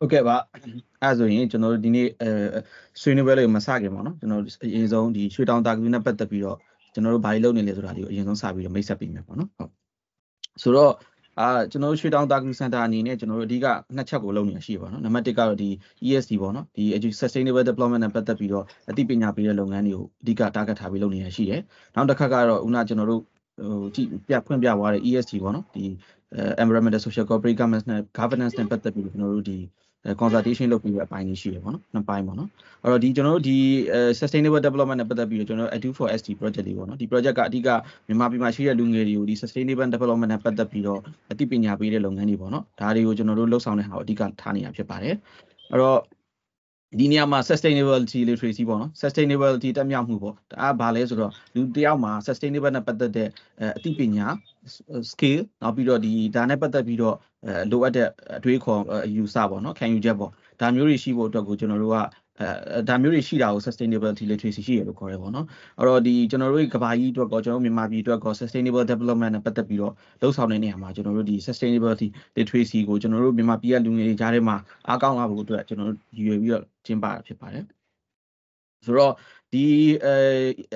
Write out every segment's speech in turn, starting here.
ဟုတ်ကဲ့ပါအဲဆိုရင်ကျွန်တော်တို့ဒီနေ့အဲဆွေးနွေးပွဲလေးကိုမစခင်ပါနော်ကျွန်တော်အရင်ဆုံးဒီရွှေတောင်တာကူနဲ့ပတ်သက်ပြီးတော့ကျွန်တော်တို့ဘာတွေလုပ်နေလဲဆိုတာဒီကိုအရင်ဆုံးစပြီးတော့မိတ်ဆက်ပေးမယ်ပေါ့နော်ဟုတ်ဆိုတော့အာကျွန်တော်တို့ရွှေတောင်တာကူစင်တာအနေနဲ့ကျွန်တော်တို့အဓိကနှစ်ချက်ကိုလုပ်နေရရှိပါတော့နံပါတ်1ကတော့ဒီ ESD ပေါ့နော်ဒီ sustainable development နဲ့ပတ်သက်ပြီးတော့အသိပညာပေးတဲ့လုပ်ငန်းတွေကိုအဓိက target ထားပြီးလုပ်နေရရှိတယ်နောက်တစ်ခါကတော့ဦးနာကျွန်တော်တို့ဟိုကြည့်ပြဖွင့်ပြသွားတဲ့ ESG ပေါ့နော်ဒီ environmental social corporate governance နဲ့ governance နဲ့ပတ်သက်ပြီးကျွန်တော်တို့ဒီ consultation လုပ်ပြီးတဲ့အပိုင်းလေးရှိရပေါ့နော်နှစ်ပိုင်းပေါ့နော်အဲ့တော့ဒီကျွန်တော်တို့ဒီ sustainable development နဲ့ပတ်သက်ပြီးတော့ကျွန်တော်တို့ edu for st project လေးပေါ့နော်ဒီ project ကအဓိကမြန်မာပြည်မှာရှိတဲ့လူငယ်တွေကိုဒီ sustainable development နဲ့ပတ်သက်ပြီးတော့အသိပညာပေးတဲ့လုပ်ငန်းတွေပေါ့နော်ဒါတွေကိုကျွန်တော်တို့လှုပ်ဆောင်တဲ့ဟာကိုအဓိကထားနေတာဖြစ်ပါတယ်အဲ့တော့ ဒီနေရာမှာ sustainability literacy ပေါ့နော် sustainability တက်မြောက်မှုပေါ့ဒါကဘာလဲဆိုတော့လူတယောက်မှာ sustainable နဲ့ပတ်သက်တဲ့အသိပညာ skill နောက်ပြီးတော့ဒီဒါနဲ့ပတ်သက်ပြီးတော့အဲလိုအပ်တဲ့အတွေးခေါ်အယူဆပေါ့နော်ခံယူချက်ပေါ့ဒါမျိုးတွေရှိဖို့အတွက်ကိုကျွန်တော်တို့က အဲဒါမျိုးတွေရှိတာကို sustainability literacy ရှိရလို့ခေါ်ရဲပေါ့နော်အဲ့တော့ဒီကျွန်တော်တို့ကဘာကြီးအတွက်ကောကျွန်တော်တို့မြန်မာပြည်အတွက်ကော sustainable development နဲ့ပတ်သက်ပြီးတော့လှုပ်ဆောင်တဲ့နေရာမှာကျွန်တော်တို့ဒီ sustainability literacy ကိုကျွန်တော်တို့မြန်မာပြည်ကလူငယ်တွေကြားထဲမှာအားကောင်းလာဖို့အတွက်ကျွန်တော်တို့ရည်ရွယ်ပြီးတော့ကျင်းပတာဖြစ်ပါတယ်ဆိုတော့ဒီအဲ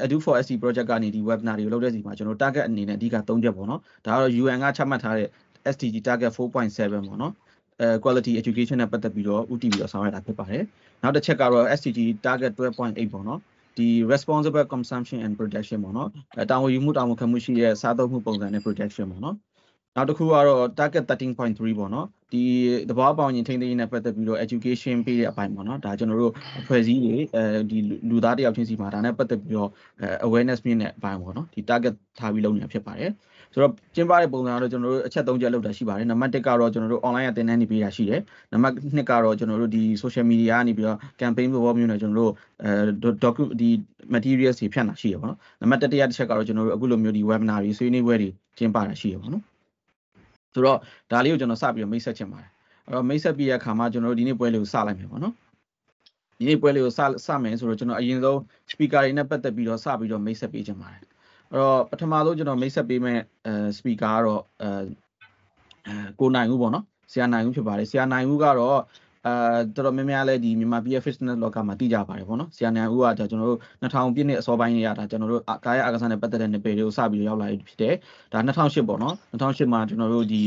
Edu for SC project ကနေဒီ webinar တွေကိုလုပ်တဲ့စီမှာကျွန်တော် target အနေနဲ့အဓိက၃ချက်ပေါ့နော်ဒါကတော့ UN ကချမှတ်ထားတဲ့ SDG target 4.7ပေါ့နော် အဲ quality education နဲ့ပတ်သက်ပြီးတော့ဥတည်ပြီးတော့ဆောင်ရွက်တာဖြစ်ပါတယ်နောက်တစ်ချက်ကတော့ SDG target 12.8ပေါ့နော်ဒီ responsible consumption and production ပေါ့နော်အဲတာဝန်ယူမှုတာဝန်ခံမှုရှိတဲ့စားသုံးမှုပုံစံနဲ့ production ပေါ့နော်နောက်တစ်ခုကတော့ target 13.3ပေါ့နော်ဒီတဘာပေါင်းရင်ထိန်းသိမ်းရေးနဲ့ပတ်သက်ပြီးတော့ education ပေးတဲ့အပိုင်းပေါ့နော်ဒါကျွန်တော်တို့အဖွဲ့အစည်းတွေအဲဒီလူသားတယောက်ချင်းစီမှာဒါနဲ့ပတ်သက်ပြီးတော့ awareness မြင့်တဲ့အပိုင်းပေါ့နော်ဒီ target ထားပြီးလုပ်နေတာဖြစ်ပါတယ် ဆိုတော့ကျင်းပတဲ့ပုံစံကတော့ကျွန်တော်တို့အချက်၃ချက်လောက်တာရှိပါတယ်နံပါတ်1ကတော့ကျွန်တော်တို့ online ကသင်တန်းနေပေးတာရှိတယ်နံပါတ်2ကတော့ကျွန်တော်တို့ဒီ social media ကနေပြီးတော့ campaign ဘောမျိုးနဲ့ကျွန်တော်တို့အဲ document ဒီ materials တွေဖြန့်တာရှိရပါတော့နံပါတ်1တစ်ချက်ကတော့ကျွန်တော်တို့အခုလိုမျိုးဒီ webinar တွေဆွေးနွေးပွဲတွေကျင်းပတာရှိရပါတော့ဆိုတော့ဒါလေးကိုကျွန်တော်စပြီးတော့မိတ်ဆက်ချင်ပါတယ်အဲ့တော့မိတ်ဆက်ပြီးတဲ့အခါမှာကျွန်တော်တို့ဒီနေ့ပွဲလေးကိုစလိုက်မယ်ပေါ့နော်ဒီနေ့ပွဲလေးကိုစစမယ်ဆိုတော့ကျွန်တော်အရင်ဆုံး speaker တွေနဲ့ပတ်သက်ပြီးတော့စပြီးတော့မိတ်ဆက်ပေးချင်ပါတယ် အဲ့တော့ပထမဆုံးကျွန်တော်မိတ်ဆက်ပေးမဲ့အဲ speaker ကတော့အဲကိုနိုင်ဦးပေါ့နော်ဆရာနိုင်ဦးဖြစ်ပါတယ်ဆရာနိုင်ဦးကတော့အဲတော်တော်များများလဲဒီမြန်မာပြည် fitness လောကမှာသိကြပါတယ်ပေါ့နော်ဆရာနိုင်ဦးကဒါကျွန်တော်တို့2000ပြည့်နှစ်အစောပိုင်းတွေကဒါကျွန်တော်တို့ကာယအာကစားနဲ့ပတ်သက်တဲ့နယ်ပယ်တွေကိုစပြီးတော့ရောက်လာဖြစ်တယ်ဒါ2008ပေါ့နော်2008မှာကျွန်တော်တို့ဒီ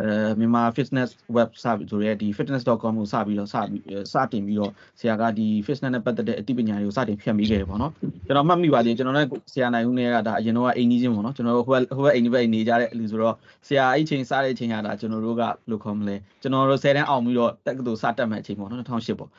အဲမြန်မာ fitness web စဆိုရဲဒီ fitness.com ကိုစပြီးတော့စပြီးစတင်ပြီးတော့ဆရာကဒီ fitness နဲ့ပတ်သက်တဲ့အသိပညာတွေကိုစတင်ဖြန့်မိခဲ့တယ်ပေါ့နော်ကျွန်တော်မှတ်မိပါတယ်ကျွန်တော်လည်းဆရာနိုင်ဦးနဲ့ကဒါအရင်တော့အိမ်ကြီးချင်းပေါ့နော်ကျွန်တော်တို့ဟိုဟိုအိမ်ဒီဘက်အိမ်နေကြတဲ့လူဆိုတော့ဆရာအဲ့ချိန်စတဲ့အချိန်ကဒါကျွန်တော်တို့ကဘယ်လိုခေါ်မလဲကျွန်တော်တို့10တန်းအောင်ပြီးတော့တက္ကသိုလ်စတက်မဲ့အချိန်ပေါ့နော်2008ပေါ့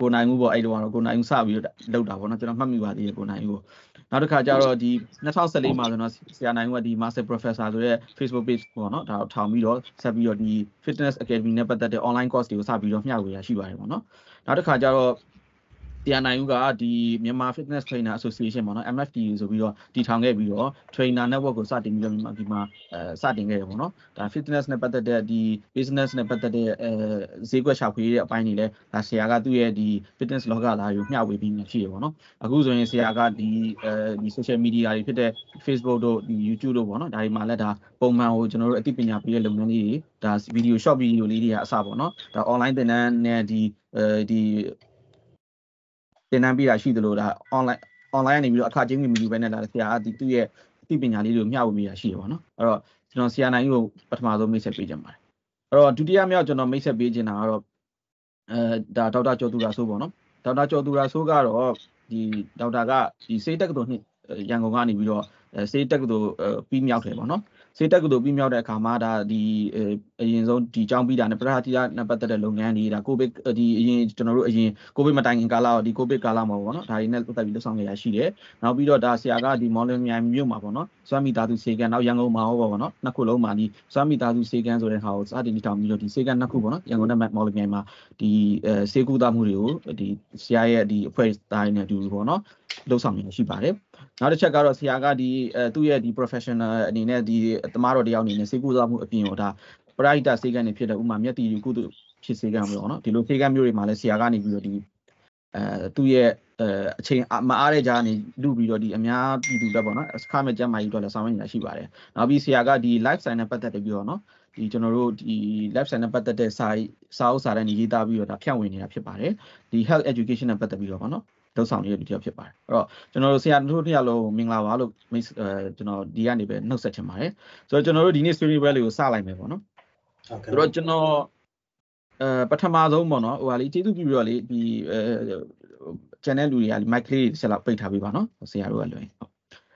ကိုနိုင်ဦးပေါ့အဲ့တော့ကိုနိုင်ဦးစပြီးတော့လောက်တာပေါ့နော်ကျွန်တော်မှတ်မိပါသေးတယ်ကိုနိုင်ဦး နောက်တစ်ခါကျတော့ဒီ2014မှာဆိုတော့ဆရာနိုင်ဦးကဒီ Master Professor ဆိုတဲ့ Facebook page ပေါ့နော်ဒါထောင်ပြီးတော့ဆက်ပြီးတော့ဒီ Fitness Academy နဲ့ပတ်သက်တဲ့ online course တွေကိုစပြီးတော့မျှဝေရရှိပါတယ်ပေါ့နော်နောက်တစ်ခါကျတော့ တရားနိုင်ဦးကဒီမြန်မာ Fitness Trainer Association ပေါ့နော် MFT ဆိုပြီးတော့တည်ထောင်ခဲ့ပြီးတော့ Trainer Network ကိုစတင်ပြီးတော့မြန်မာပြည်မှာအဲစတင်ခဲ့တယ်ပေါ့နော်ဒါ Fitness နဲ့ပတ်သက်တဲ့ဒီ Business နဲ့ပတ်သက်တဲ့အဲဈေးကွက်ရှာဖွေတဲ့အပိုင်းတွေလည်းဒါဆရာကသူ့ရဲ့ဒီ Fitness လောကသားကိုမျှဝေပြီးနေရှိတယ်ပေါ့နော်အခုဆိုရင်ဆရာကဒီအဲဒီ social media တွေဖြစ်တဲ့ Facebook တို့ဒီ YouTube တို့ပေါ့နော်ဒါတွေမှာလည်းဒါပုံမှန်ကိုကျွန်တော်တို့အသိပညာပေးတဲ့လုပ်ငန်းလေးတွေဒါ video short video လေးတွေကအစပေါ့နော်ဒါ online သင်တန်းနဲ့ဒီအဲဒီ သင်တန်းပေးတာရှိသလိုဒါ online online ကနေပြီးတော့အခကြေးငွေမယူဘဲနဲ့လာဆရာကဒီသူ့ရဲ့အသိပညာလေးတွေကိုမျှဝေမိတာရှိတယ်ပေါ့နော်အဲ့တော့ကျွန်တော်ဆရာနိုင်ကိုပထမဆုံးမိတ်ဆက်ပေးကြပါတယ်အဲ့တော့ဒုတိယမြောက်ကျွန်တော်မိတ်ဆက်ပေးချင်တာကတော့အဲဒါဒေါက်တာကျော်သူရာဆိုးပေါ့နော်ဒေါက်တာကျော်သူရာဆိုးကတော့ဒီဒေါက်တာကဒီစေးတက္ကသိုလ်နှစ်ရန်ကုန်ကနေပြီးတော့စေးတက္ကသိုလ်ပြီးမြောက်တယ်ပေါ့နော် စေတက်ကတူပြီးမြောက်တဲ့အခါမှာဒါဒီအရင်ဆုံးဒီចောင်းပြီးတာနဲ့ပထမတိရနဲ့ပတ်သက်တဲ့လုပ်ငန်းတွေဒါကိုဗစ်ဒီအရင်ကျွန်တော်တို့အရင်ကိုဗစ်မတိုင်ခင်ကာလတော့ဒီကိုဗစ်ကာလမှာပေါ့နော်ဒါတွေနဲ့ပတ်သက်ပြီးလုပ်ဆောင်နေရရှိတယ်နောက်ပြီးတော့ဒါဆရာကဒီမော်လမြိုင်မြို့မှာပေါ့နော်စွမ်းမီသားသူစေကန်နောက်ရန်ကုန်မှာဟောပေါ့နော်နှစ်ခုလုံးမှာဒီစွမ်းမီသားသူစေကန်ဆိုတဲ့ဟာကိုစတင်တည်ထောင်ပြီးတော့ဒီစေကန်နှစ်ခုပေါ့နော်ရန်ကုန်နဲ့မော်လမြိုင်မှာဒီအဲစေကူသားမှုတွေကိုဒီဆရာရဲ့ဒီအဖွဲ့သားနဲ့အတူပေါ့နော်လှုပ်ဆောင်နေရှိပါတယ် နောက်တစ်ချက်ကတော့ဆရာကဒီအဲသူ့ရဲ့ဒီ professional အနေနဲ့ဒီသမားတော်တယောက်အနေနဲ့စေကူစားမှုအပြင်ကိုဒါပရိုက်တာစေကန်နေဖြစ်တဲ့ဥမာမျက်တီကုသဖြစ်စေကန်မျိုးပေါ့နော်ဒီလိုစေကန်မျိုးတွေမှာလည်းဆရာကနေပြီးတော့ဒီအဲသူ့ရဲ့အဲအချိန်မအားတဲ့ကြားနေလူပြီးတော့ဒီအများပြည်သူတက်ပေါ့နော်အခမဲ့ကျမ်းမာရေးအတွက်လည်းဆောင်ရွက်နေတာရှိပါတယ်နောက်ပြီးဆရာကဒီ live sign နဲ့ပတ်သက်ပြီးတော့နော်ဒီကျွန်တော်တို့ဒီ live sign နဲ့ပတ်သက်တဲ့စာစာအုပ်စာတမ်းတွေရေးသားပြီးတော့ဒါဖြန့်ဝေနေတာဖြစ်ပါတယ်ဒီ health education နဲ့ပတ်သက်ပြီးတော့ပေါ့နော် လောက်ဆောင်နေတဲ့လူတစ်ယောက်ဖြစ်ပါတယ်အဲ့တော့ကျွန်တော်တို့ဆရာတို့တစ်ယောက်လုံးမင်္ဂလာပါလို့မိတ်အဲကျွန်တော်ဒီကနေပဲနှုတ်ဆက်ချင်ပါတယ်ဆိုတော့ကျွန်တော်တို့ဒီနေ့ story ပွဲလေးကိုစလိုက်မယ်ပေါ့နော်ဟုတ်ကဲ့ဆိုတော့ကျွန်တော်အဲပထမဆုံးပေါ့နော်ဟိုဟာလေးကျေးဇူးပြုပြီးတော့လေဒီအဲ channel လူတွေက mic လေးဆက်လာပိတ်ထားပေးပါနော်ဆရာတို့ကလွယ်ဟုတ်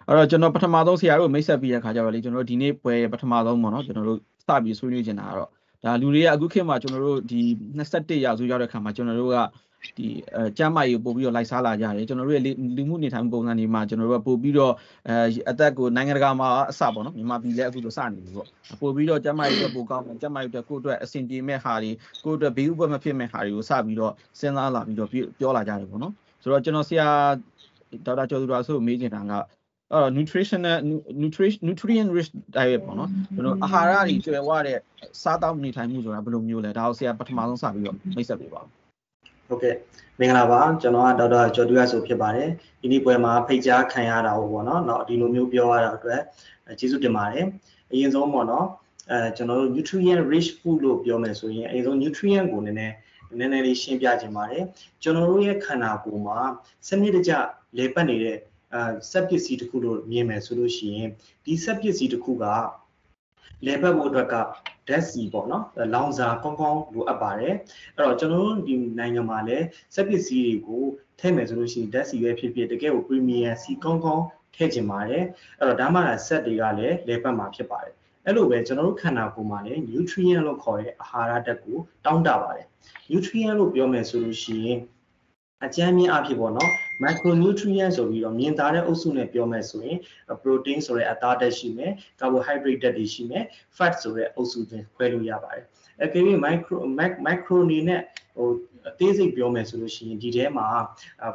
အဲ့တော့ကျွန်တော်ပထမဆုံးဆရာတို့မိတ်ဆက်ပြီးတဲ့ခါကျတော့လေကျွန်တော်တို့ဒီနေ့ပွဲပထမဆုံးပေါ့နော်ကျွန်တော်တို့စပြီးဆွေးနွေးနေတာကတော့ဒါလူတွေကအခုခေတ်မှာကျွန်တော်တို့ဒီ21ရာစုရောက်တဲ့ခါမှာကျွန်တော်တို့က ဒီအဲကျမ်းမာရေးပို့ပြီးတော့လိုက်စားလာကြတယ်ကျွန်တော်တို့ရဲ့လူမှုနေထိုင်ပုံစံတွေမှာကျွန်တော်တို့ကပို့ပြီးတော့အဲအသက်ကိုနိုင်ငံတကာမှာအစပေါ့နော်မြန်မာပြည်လည်းအခုလိုစနေပြီပေါ့ပို့ပြီးတော့ကျမ်းမာရေးအတွက်ပို့ကောင်းတယ်ကျမ်းမာရေးအတွက်ကိုယ့်အတွက်အဆင်ပြေမဲ့ဟာတွေကိုယ့်အတွက်ဘေးဥပမဖြစ်မဲ့ဟာတွေကိုစပြီးတော့စဉ်းစားလာပြီးတော့ပြောလာကြတယ်ပေါ့နော်ဆိုတော့ကျွန်တော်ဆရာဒေါက်တာကျော်သူတော်ဆိုမေးချင်တာကအဲ့တော့ nutritional nutrition nutrient rich diet ပေါ့နော်ကျွန်တော်အာဟာရတွေကျွယ်ဝတဲ့စားတောက်နေထိုင်မှုဆိုတာဘယ်လိုမျိုးလဲဒါကိုဆရာပထမဆုံးစပြီးတော့မိတ်ဆက်ပေးပါဦး ဟုတ်ကဲ့မင်္ဂလာပါကျွန်တော်ကဒေါက်တာကျော်တူရဆိုဖြစ်ပါတယ်ဒီနေ့ပွဲမှာဖိတ်ကြားခံရတာပေါ့နော်တော့ဒီလိုမျိုးပြောရတာအတွက်ကျေးဇူးတင်ပါတယ်အရင်ဆုံးပေါ့နော်အဲကျွန်တော်တို့ nutrient rich food လို့ပြောမယ်ဆိုရင်အရင်ဆုံး nutrient ကိုနည်းနည်းနည်းနည်းလေးရှင်းပြခြင်းပါတယ်ကျွန်တော်တို့ရဲ့ခန္ဓာကိုယ်မှာစနစ်တကျလေပတ်နေတဲ့အဲစက်ပစ္စည်းတစ်ခုလို့မြင်မယ်ဆိုလို့ရှိရင်ဒီစက်ပစ္စည်းတစ်ခုက လေပတ်ဖို့အတွက်ကဓာတ်စီပေါ့နော်လောင်စာကောင်းကောင်းလိုအပ်ပါတယ်အဲ့တော့ကျွန်တော်တို့ဒီနိုင်ငံမှာလည်းစက်ပစ္စည်းတွေကိုထည့်မယ်ဆိုလို့ရှိရင်ဓာတ်စီပဲဖြစ်ဖြစ်တကယ်ကို premium စီကောင်းကောင်းထည့်ခြင်းပါတယ်အဲ့တော့ဒါမှလည်း set တွေကလည်းလေပတ်မှာဖြစ်ပါတယ်အဲ့လိုပဲကျွန်တော်တို့ခန္ဓာကိုယ်မှာလည်း nutrient လို့ခေါ်တဲ့အာဟာရဓာတ်ကိုတောင်းတပါတယ် nutrient လို့ပြောမယ်ဆိုလို့ရှိရင် အကြမ်းမြင့်အဖြစ်ပေါ့နော် micronutrient ဆိုပြီးတော့မြင်သာတဲ့အုပ်စုနဲ့ပြောမယ်ဆိုရင် protein ဆိုတဲ့အသားဓာတ်ရှိမယ် carbohydrate ဓာတ်တွေရှိမယ် fat ဆိုတဲ့အုပ်စုတွေခွဲလို့ရပါတယ်အကယ်၍ micro macro အနေနဲ့ဟိုအသေးစိတ်ပြောမယ်ဆိုလို့ရှိရင်ဒီထဲမှာ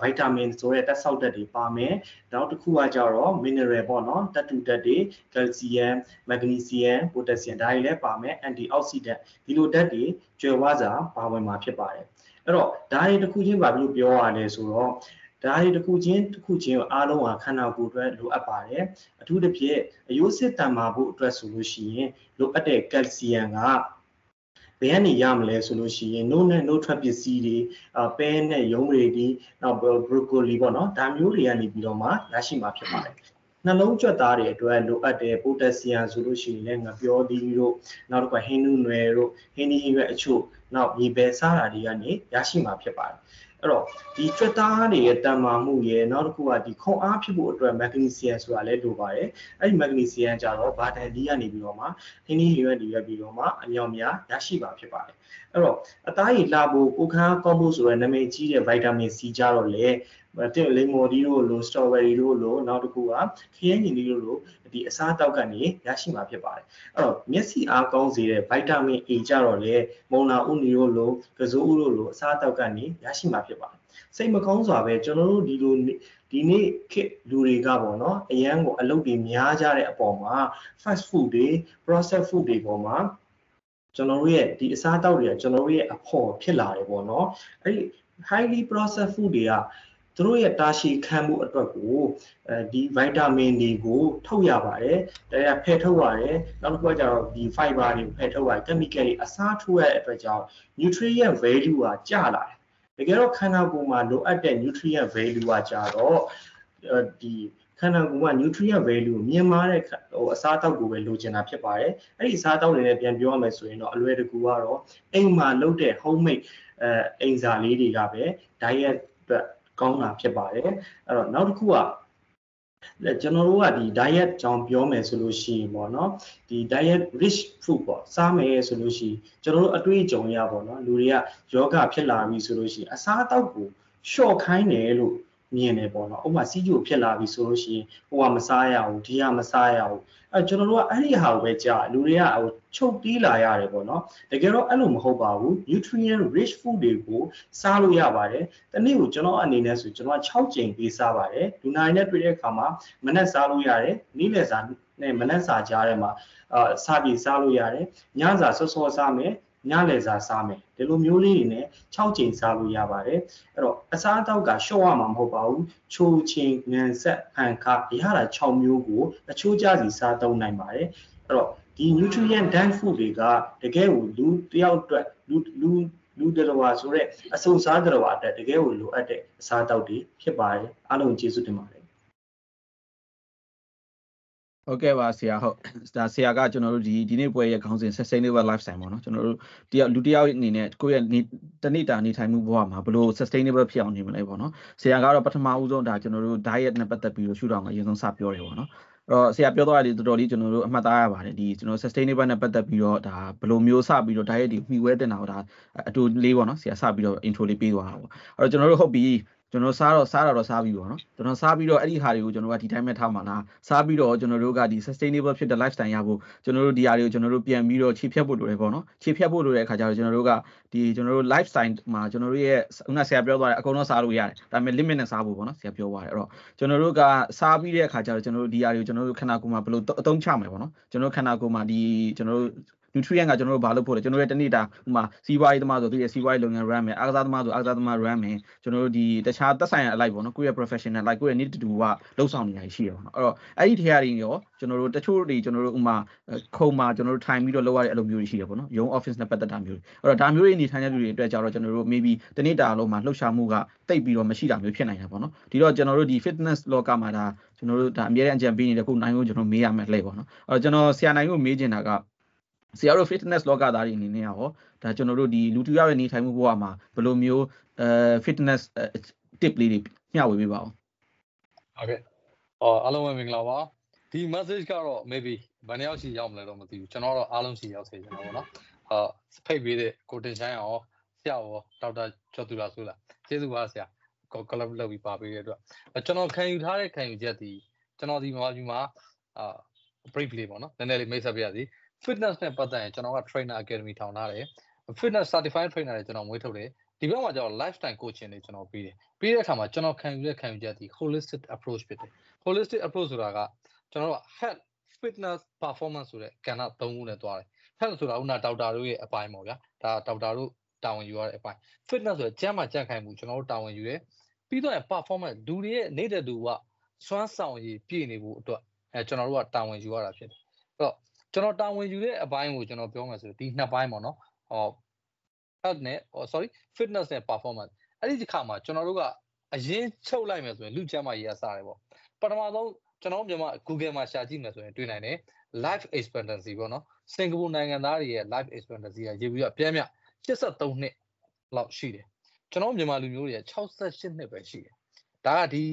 ဗိုက်တာမင်ဆိုတဲ့တက်ဆောက်ဓာတ်တွေပါမယ်နောက်တစ်ခုကကြတော့ mineral ပေါ့နော်ဓာတုဓာတ်တွေ calcium magnesium potassium ဒါတွေလည်းပါမယ် antioxidant ဒီလိုဓာတ်တွေကျွယ်ဝစွာပါဝင်မှာဖြစ်ပါတယ် အဲ့တော့ဒါတွေတစ်ခုချင်းပါလို့ပြောရလဲဆိုတော့ဒါတွေတစ်ခုချင်းတစ်ခုချင်းအားလုံးဟာခန္ဓာကိုယ်အတွက်လိုအပ်ပါတယ်အထူးသဖြင့်အယိုးစစ်တန်မာဖို့အတွက်ဆိုလို့ရှိရင်လိုအပ်တဲ့ကယ်လ်ဆီယမ်ကဘယ်ကနေရမလဲဆိုလို့ရှိရင်နို့နဲ့နို့ထွက်ပစ္စည်းတွေပဲနဲ့ရုံးတွေဒီနောက်ဘရိုကိုလီပေါ့နော်ဒါမျိုးတွေကနေပြီးတော့မှရရှိမှာဖြစ်ပါတယ် နှလုံးကြွက်သားတွေအတွက်လိုအပ်တဲ့ပိုတက်ဆီယမ်ဆိုလို့ရှိရင်လည်းငပြောသီးတို့နောက်တစ်ခါဟင်းနုနယ်တို့ဟင်းဒီရွက်အချို့နောက်မြေပဲစားတာတွေကနေရရှိမှာဖြစ်ပါတယ်အဲ့တော့ဒီကြွက်သားတွေရဲ့တန်မာမှုရဲ့နောက်တစ်ခုကဒီခွန်အားဖြစ်ဖို့အတွက်မက်ဂနီဆီယမ်ဆိုတာလည်းလိုပါတယ်အဲ့ဒီမက်ဂနီဆီယမ်ကြတော့ဗာတန်ဒီကနေပြီးတော့မှဟင်းဒီရွက်တွေရွက်ပြီးတော့မှအမြောက်များရရှိပါဖြစ်ပါတယ်အဲ့တော့အသားရည်လှဖို့ကိုခန်းကောင်းဖို့ဆိုတဲ့နာမည်ကြီးတဲ့ဗိုက်တာမင်စီကြတော့လေ တဲ့လိမ္မော်ဒီတို့လိုစတော်ဘယ်ရီတို့လိုနောက်တစ်ခုကခရမ်းညင်ဒီတို့လိုဒီအစားအသောက်ကနေရရှိမှာဖြစ်ပါတယ်အဲ့တော့မျက်စိအားကောင်းစေတဲ့ဗိုက်တာမင် A ကြတော့လေမုံလာဥနီတို့လိုကစိုးဥတို့လိုအစားအသောက်ကနေရရှိမှာဖြစ်ပါတယ်စိတ်မကောင်းစွာပဲကျွန်တော်တို့ဒီလိုဒီနေ့ခေတ်လူတွေကပေါ့နော်အရန်ကိုအလုပ်တွေများကြတဲ့အပေါ်မှာ fast food တွေ processed food တွေပေါ်မှာကျွန်တော်တို့ရဲ့ဒီအစားအသောက်တွေကကျွန်တော်တို့ရဲ့အဖို့ဖြစ်လာတယ်ပေါ့နော်အဲ့ဒီ highly processed food တွေက သူတို့ရဲ့တာရှည်ခံမှုအတွက်ကိုအဲဒီဗိုက်တာမင်တွေကိုထုတ်ရပါတယ်ဒါကဖယ်ထုတ်ရတယ်နောက်တစ်ခုကကျတော့ဒီ fiber တွေဖယ်ထုတ်ရတယ် chemical တွေအစားထိုးရတဲ့အတွက်ကြောင့် nutrient value ကကျလာတယ်တကယ်တော့ခန္ဓာကိုယ်မှာလိုအပ်တဲ့ nutrient value ကကြတော့ဒီခန္ဓာကိုယ်က nutrient value ကိုမြင်မာတဲ့ဟိုအစားအသောက်ကိုပဲလိုချင်တာဖြစ်ပါတယ်အဲ့ဒီအစားအသောက်တွေနဲ့ပြန်ပြောရမယ်ဆိုရင်တော့အလွယ်တကူကတော့အိမ်မှာလုပ်တဲ့ homemade အဲအိမ်စာလေးတွေကပဲ diet အတွက် ကောင်းတာဖြစ်ပါတယ်အဲ့တော့နောက်တစ်ခုကလက်ကျွန်တော်တို့ကဒီ diet ကြောင်းပြောမယ်ဆိုလို့ရှိရင်ပေါ့နော်ဒီ diet rich food ပေါ့စားမယ်ဆိုလို့ရှိရင်ကျွန်တော်တို့အတွေ့အကြုံရပေါ့နော်လူတွေကယောဂဖြစ်လာပြီဆိုလို့ရှိရင်အစားအသောက်ကိုလျှော့ခိုင်းတယ်လို့ မြင်တယ်ပေါ့နော်ဥပမာစီးကျိုဖြစ်လာပြီဆိုလို့ရှိရင်ဟိုကမစားရဘူးဒီကမစားရဘူးအဲကျွန်တော်တို့ကအဲ့ဒီဟာကိုပဲကြားလူတွေကဟိုချုပ်တီးလာရတယ်ပေါ့နော်တကယ်တော့အဲ့လိုမဟုတ်ပါဘူး nutrient rich food တွေကိုစားလို့ရပါတယ်တနေ့ကိုကျွန်တော်အနေနဲ့ဆိုကျွန်တော်6ကြိမ်ပေးစားပါတယ်လူနာနဲ့တွေ့တဲ့အခါမှာမနက်စားလို့ရတယ်နေ့လယ်စာနဲ့မနက်စာကြားထဲမှာအာစားပြီးစားလို့ရတယ်ညစာစောစောစားမယ် ညလည်စာစားမယ်ဒီလိုမျိုးလေးတွေနဲ့6ချိန်စားလို့ရပါတယ်အဲ့တော့အစားအသောက်ကရှော့ရမှာမဟုတ်ပါဘူးချိုချင်းငံဆက်ဖန်ခါရတာ6မျိုးကိုအချိုးကျစီစားသုံးနိုင်ပါတယ်အဲ့တော့ဒီ nutrient dense food တွေကတကယ်ကိုလူတယောက်အတွက်လူလူလူတရဝါဆိုတဲ့အဆုံစားတရဝါအတွက်တကယ်ကိုလိုအပ်တဲ့အစားအသောက်တွေဖြစ်ပါတယ်အားလုံးကျေးဇူးတင်ပါတယ် ဟုတ်ကဲ့ပါဆရာဟုတ်ဒါဆရာကကျွန်တော်တို့ဒီဒီနေ့ပွဲရဲ့ခေါင်းစဉ် sustainable lifestyle ပေါ့နော်ကျွန်တော်တို့တယောက်လူတယောက်အနေနဲ့ကိုယ့်ရဲ့တနေ့တာနေထိုင်မှုဘဝမှာဘယ်လို sustainable ဖြစ်အောင်နေမလဲပေါ့နော်ဆရာကတော့ပထမဦးဆုံးဒါကျွန်တော်တို့ diet နဲ့ပတ်သက်ပြီးတော့ရှုထောင့်ကအရင်ဆုံးစပြောတယ်ပေါ့နော်တော့ဆရာပြောသွားတယ်တော်တော်လေးကျွန်တော်တို့အမှတ်သားရပါတယ်ဒီကျွန်တော် sustainable နဲ့ပတ်သက်ပြီးတော့ဒါဘယ်လိုမျိုးစပြီးတော့ diet တွေမှီဝဲတင်တာတော့ဒါအတူလေးပေါ့နော်ဆရာစပြီးတော့ intro လေးပေးသွားတာပေါ့အဲ့တော့ကျွန်တော်တို့ဟုတ်ပြီ ကျွန်တော်စားတော့စားတော့စားပြီးပေါ့နော်ကျွန်တော်စားပြီးတော့အဲ့ဒီဟာတွေကိုကျွန်တော်ကဒီတိုင်းပဲထားမှာလားစားပြီးတော့ကျွန်တော်တို့ကဒီ sustainable ဖြစ်တဲ့ lifestyle ရဖို့ကျွန်တော်တို့ဒီဟာတွေကိုကျွန်တော်တို့ပြန်ပြီးတော့ခြေဖြတ်ဖို့လိုတယ်ပေါ့နော်ခြေဖြတ်ဖို့လိုတဲ့အခါကျတော့ကျွန်တော်တို့ကဒီကျွန်တော်တို့ lifestyle မှာကျွန်တော်တို့ရဲ့ခုနဆရာပြောသွားတယ်အကုန်လုံးစားလို့ရတယ်ဒါပေမဲ့ limit နဲ့စားဖို့ပေါ့နော်ဆရာပြောသွားတယ်အဲ့တော့ကျွန်တော်တို့ကစားပြီးတဲ့အခါကျတော့ကျွန်တော်တို့ဒီဟာတွေကိုကျွန်တော်တို့ခန္ဓာကိုယ်မှာဘယ်လိုအသုံးချမယ်ပေါ့နော်ကျွန်တော်တို့ခန္ဓာကိုယ်မှာဒီကျွန်တော်တို့ nutrient ကကျွန်တော်တို့ဘာလို့ဖို့လဲကျွန်တော်တို့ရဲ့တနေ့တာဥမာစီးပွားရေးသမားဆိုသူရဲ့စီးပွားရေးလုပ်ငန်း run မယ်အားကစားသမားဆိုအားကစားသမား run မယ်ကျွန်တော်တို့ဒီတခြားသက်ဆိုင်ရာအလိုက်ပေါ့နော်ကိုယ့်ရဲ့ professional လိုက်ကိုယ့်ရဲ့ need to do ကလှုပ်ဆောင်နေရရှိရပါတော့အဲ့တော့အဲ့ဒီထဲရည်ရောကျွန်တော်တို့တချို့တွေကျွန်တော်တို့ဥမာခုံမှာကျွန်တော်တို့ထိုင်ပြီးတော့လုပ်ရတဲ့အလုပ်မျိုးတွေရှိရပေါ့နော်ရုံး office နဲ့ပတ်သက်တာမျိုးတွေအဲ့တော့ဒါမျိုးတွေနေထိုင်တဲ့လူတွေအတွက်ကြတော့ကျွန်တော်တို့ maybe တနေ့တာလုံးမှာလှုပ်ရှားမှုကတိတ်ပြီးတော့မရှိတာမျိုးဖြစ်နိုင်တာပေါ့နော်ဒီတော့ကျွန်တော်တို့ဒီ fitness လောကမှာဒါကျွန်တော်တို့ဒါအများအကြံပေးနေတဲ့ခုနိုင်ကိုကျွန်တော်မေးရမယ်လှည့်ပေါ့နော်အဲ့တော့ကျွန်တော်ဆရာနိုင်ကိုမေးချင်တာက ဆရာတို့ fitness လောကသားတွေအနေနဲ့ရောဒါကျွန်တော်တို့ဒီလူတူရရဲ့နေထိုင်မှုဘဝမှာဘယ်လိုမျိုးအဲ fitness tip လေးတွေမျှဝေပေးပါဦးဟုတ်ကဲ့အော်အားလုံးပဲမင်္ဂလာပါဒီ message ကတော့ maybe ဘယ်နှယောက်ရှိရောက်မလဲတော့မသိဘူးကျွန်တော်တော့အားလုံးရှိရောက်စေချင်တာပေါ့နော်အာဖိတ်ပေးတဲ့ကိုတင်ချိုင်းရောဆရာရောဒေါက်တာကျော်သူလာဆိုလားကျေးဇူးပါဆရာကောကလပ်လုပ်ပြီးပါပေးတဲ့အတွက်ကျွန်တော်ခံယူထားတဲ့ခံယူချက်ဒီကျွန်တော်ဒီမှာဒီမှာအာ brief လေးပေါ့နော်နည်းနည်းလေးမိတ်ဆက်ပြရစီ fitness နဲ့ပတ်သက်ရင်ကျွန်တော်က trainer academy ထောင်ထားတယ် fitness certified trainer တွေကျွန်တော်မွေးထုတ်တယ်ဒီဘက်မှာကျတော့ lifestyle coaching တွေကျွန်တော်ပြီးတယ်ပြီးတဲ့အခါမှာကျွန်တော်ခံယူတဲ့ခံယူချက်ဒီ holistic approach ဖြစ်တယ် holistic approach ဆိုတာကကျွန်တော်တို့ health fitness performance ဆိုတဲ့ကဏ္ဍ၃ခုနဲ့တွားတယ် health ဆိုတာဥနာဒေါက်တာတို့ရဲ့အပိုင်းပေါ့ဗျာဒါဒေါက်တာတို့တာဝန်ယူရတဲ့အပိုင်း fitness ဆိုတဲ့ကျန်းမာကြံ့ခိုင်မှုကျွန်တော်တို့တာဝန်ယူတယ်ပြီးတော့ performance လူတွေရဲ့နေတဲ့သူကစွမ်းဆောင်ရည်ပြည့်နေဖို့အတွက်အဲကျွန်တော်တို့ကတာဝန်ယူရတာဖြစ်တယ်အဲ့တော့ ကျွန်တော်တာဝန်ယူတဲ့အပိုင်းကိုကျွန်တော်ပြောမယ်ဆိုဒီနှစ်ပိုင်းပေါ့နော်ဟော health နဲ့ sorry fitness နဲ့ performance အဲ့ဒီခါမှာကျွန်တော်တို့ကအရင်ချုပ်လိုက်မယ်ဆိုရင်လူချမ်းမရေးရစားတယ်ပေါ့ပထမဆုံးကျွန်တော်မြန်မာ Google မှာရှာကြည့်မယ်ဆိုရင်တွေ့နိုင်တယ် life expectancy ပေါ့နော်စင်ကာပူနိုင်ငံသားတွေရဲ့ life expectancy ကရေပြီးတော့အပြည့်အမြ83နှစ်လောက်ရှိတယ်ကျွန်တော်မြန်မာလူမျိုးတွေ68နှစ်ပဲရှိတယ်ဒါကဒီ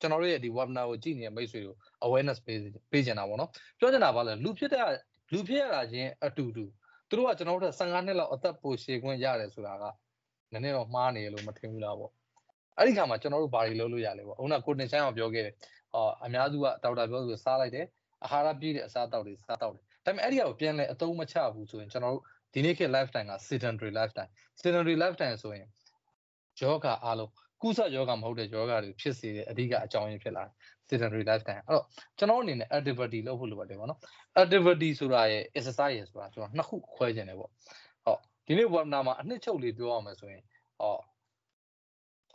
ကျွန်တော်တို့ရဲ့ဒီ webinar ကိုကြည့်နေတဲ့မိတ်ဆွေတို့ awareness ပေးပေးချင်တာပေါ့နော်ပြောချင်တာပါလဲလူဖြစ်တဲ့လူဖြစ်ရတာချင်းအတူတူသူတို့ကကျွန်တော်တို့15နှစ်လောက်အသက်ပိုရှည်ခွင့်ရတယ်ဆိုတာကနည်းနည်းတော့မှားနေလို့မထင်ဘူးလားပေါ့အဲ့ဒီခါမှာကျွန်တော်တို့ဘာတွေလုပ်လို့ရလဲပေါ့ခုနကိုတင်ဆိုင်အောင်ပြောခဲ့တယ်အော်အများစုကဒေါက်တာပြောသူစားလိုက်တယ်အာဟာရပြည့်တဲ့အစားအသောက်တွေစားတောက်တယ်ဒါပေမဲ့အဲ့ဒီကိုပြန်လဲအသုံးမချဘူးဆိုရင်ကျွန်တော်တို့ဒီနေ့ခေတ် lifestyle က sedentary lifestyle sedentary lifestyle ဆိုရင်ယောဂအားလုံး ကုသယောဂမဟုတ်တဲ့ယောဂတွေဖြစ်စေတဲ့အဓိကအကြောင်းရင်းဖြစ်လာတယ် sedentary lifestyle အဲ့တော့ကျွန်တော်အနေနဲ့ activity လုပ်ဖို့လိုပါတယ်ပေါ့နော် activity ဆိုတာရဲ့ exercise ဆိုတာကျွန်တော်နှစ်ခုခွဲခြင်းတယ်ပေါ့ဟောဒီနေ့ webinar မှာအနှစ်ချုပ်လေးပြောရမယ်ဆိုရင်ဟော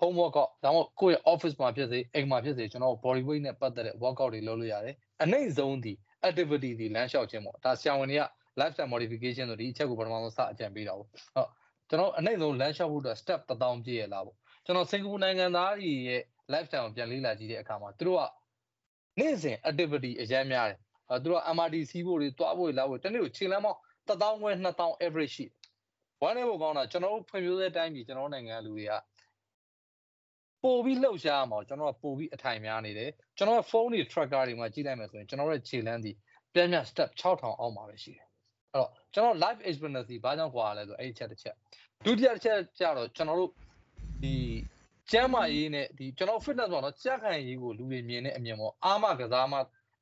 home workout ဒါမှမဟုတ်ကိုယ့်ရဲ့ office မှာဖြစ်စေအိမ်မှာဖြစ်စေကျွန်တော် body weight နဲ့ပတ်သက်တဲ့ workout တွေလုပ်လို့ရတယ်အနှိမ့်ဆုံးဒီ activity ဒီလမ်းလျှောက်ခြင်းပေါ့ဒါဆရာဝန်တွေက lifestyle modification ဆိုဒီအချက်ကိုပထမဆုံးစအကြံပေးတာပေါ့ဟုတ်ကျွန်တော်အနှိမ့်ဆုံးလမ်းလျှောက်ဖို့အတွက် step 1000ပြည့်ရလားပေါ့ ကျွန်တော်စင်ကာပူနိုင်ငံသားတွေရဲ့ lifestyle ကိုပြန်လေ့လာကြည့်တဲ့အခါမှာသူတို့ကနေ့စဉ် activity အများများတယ်အဲသူတို့ MRT စီးဖို့တွေတွားဖို့တွေလာဖို့တနေ့ကိုခြေလမ်းပေါင်း1000ခွဲ2000 average ရှိဝမ်းနေဖို့ကောင်းတာကျွန်တော်တို့ဖွံ့ဖြိုးတဲ့တိုင်းပြည်ကျွန်တော်နိုင်ငံလူတွေကပို့ပြီးလှုပ်ရှားအောင်ကျွန်တော်ကပို့ပြီးအထိုင်များနေတယ်ကျွန်တော်ကဖုန်းတွေ tracker တွေမှာကြည့်လိုက်မယ်ဆိုရင်ကျွန်တော်ရဲ့ခြေလမ်းဒီပြန်ပြန် step 6000အောက်မှာပဲရှိတယ်အဲ့တော့ကျွန်တော် live experience ဘာကြောင့်ကွာလဲဆိုအဲ့ဒီချက်တစ်ချက်ဒုတိယတစ်ချက်ကျတော့ကျွန်တော်တို့ ဒီကျမ်းမာရေးနဲ့ဒီကျွန်တော် fitness ပေါ့နော်ကြက်ခံရေးကိုလူတွေမြင်တဲ့အမြင်ပေါ့အာမကစားမ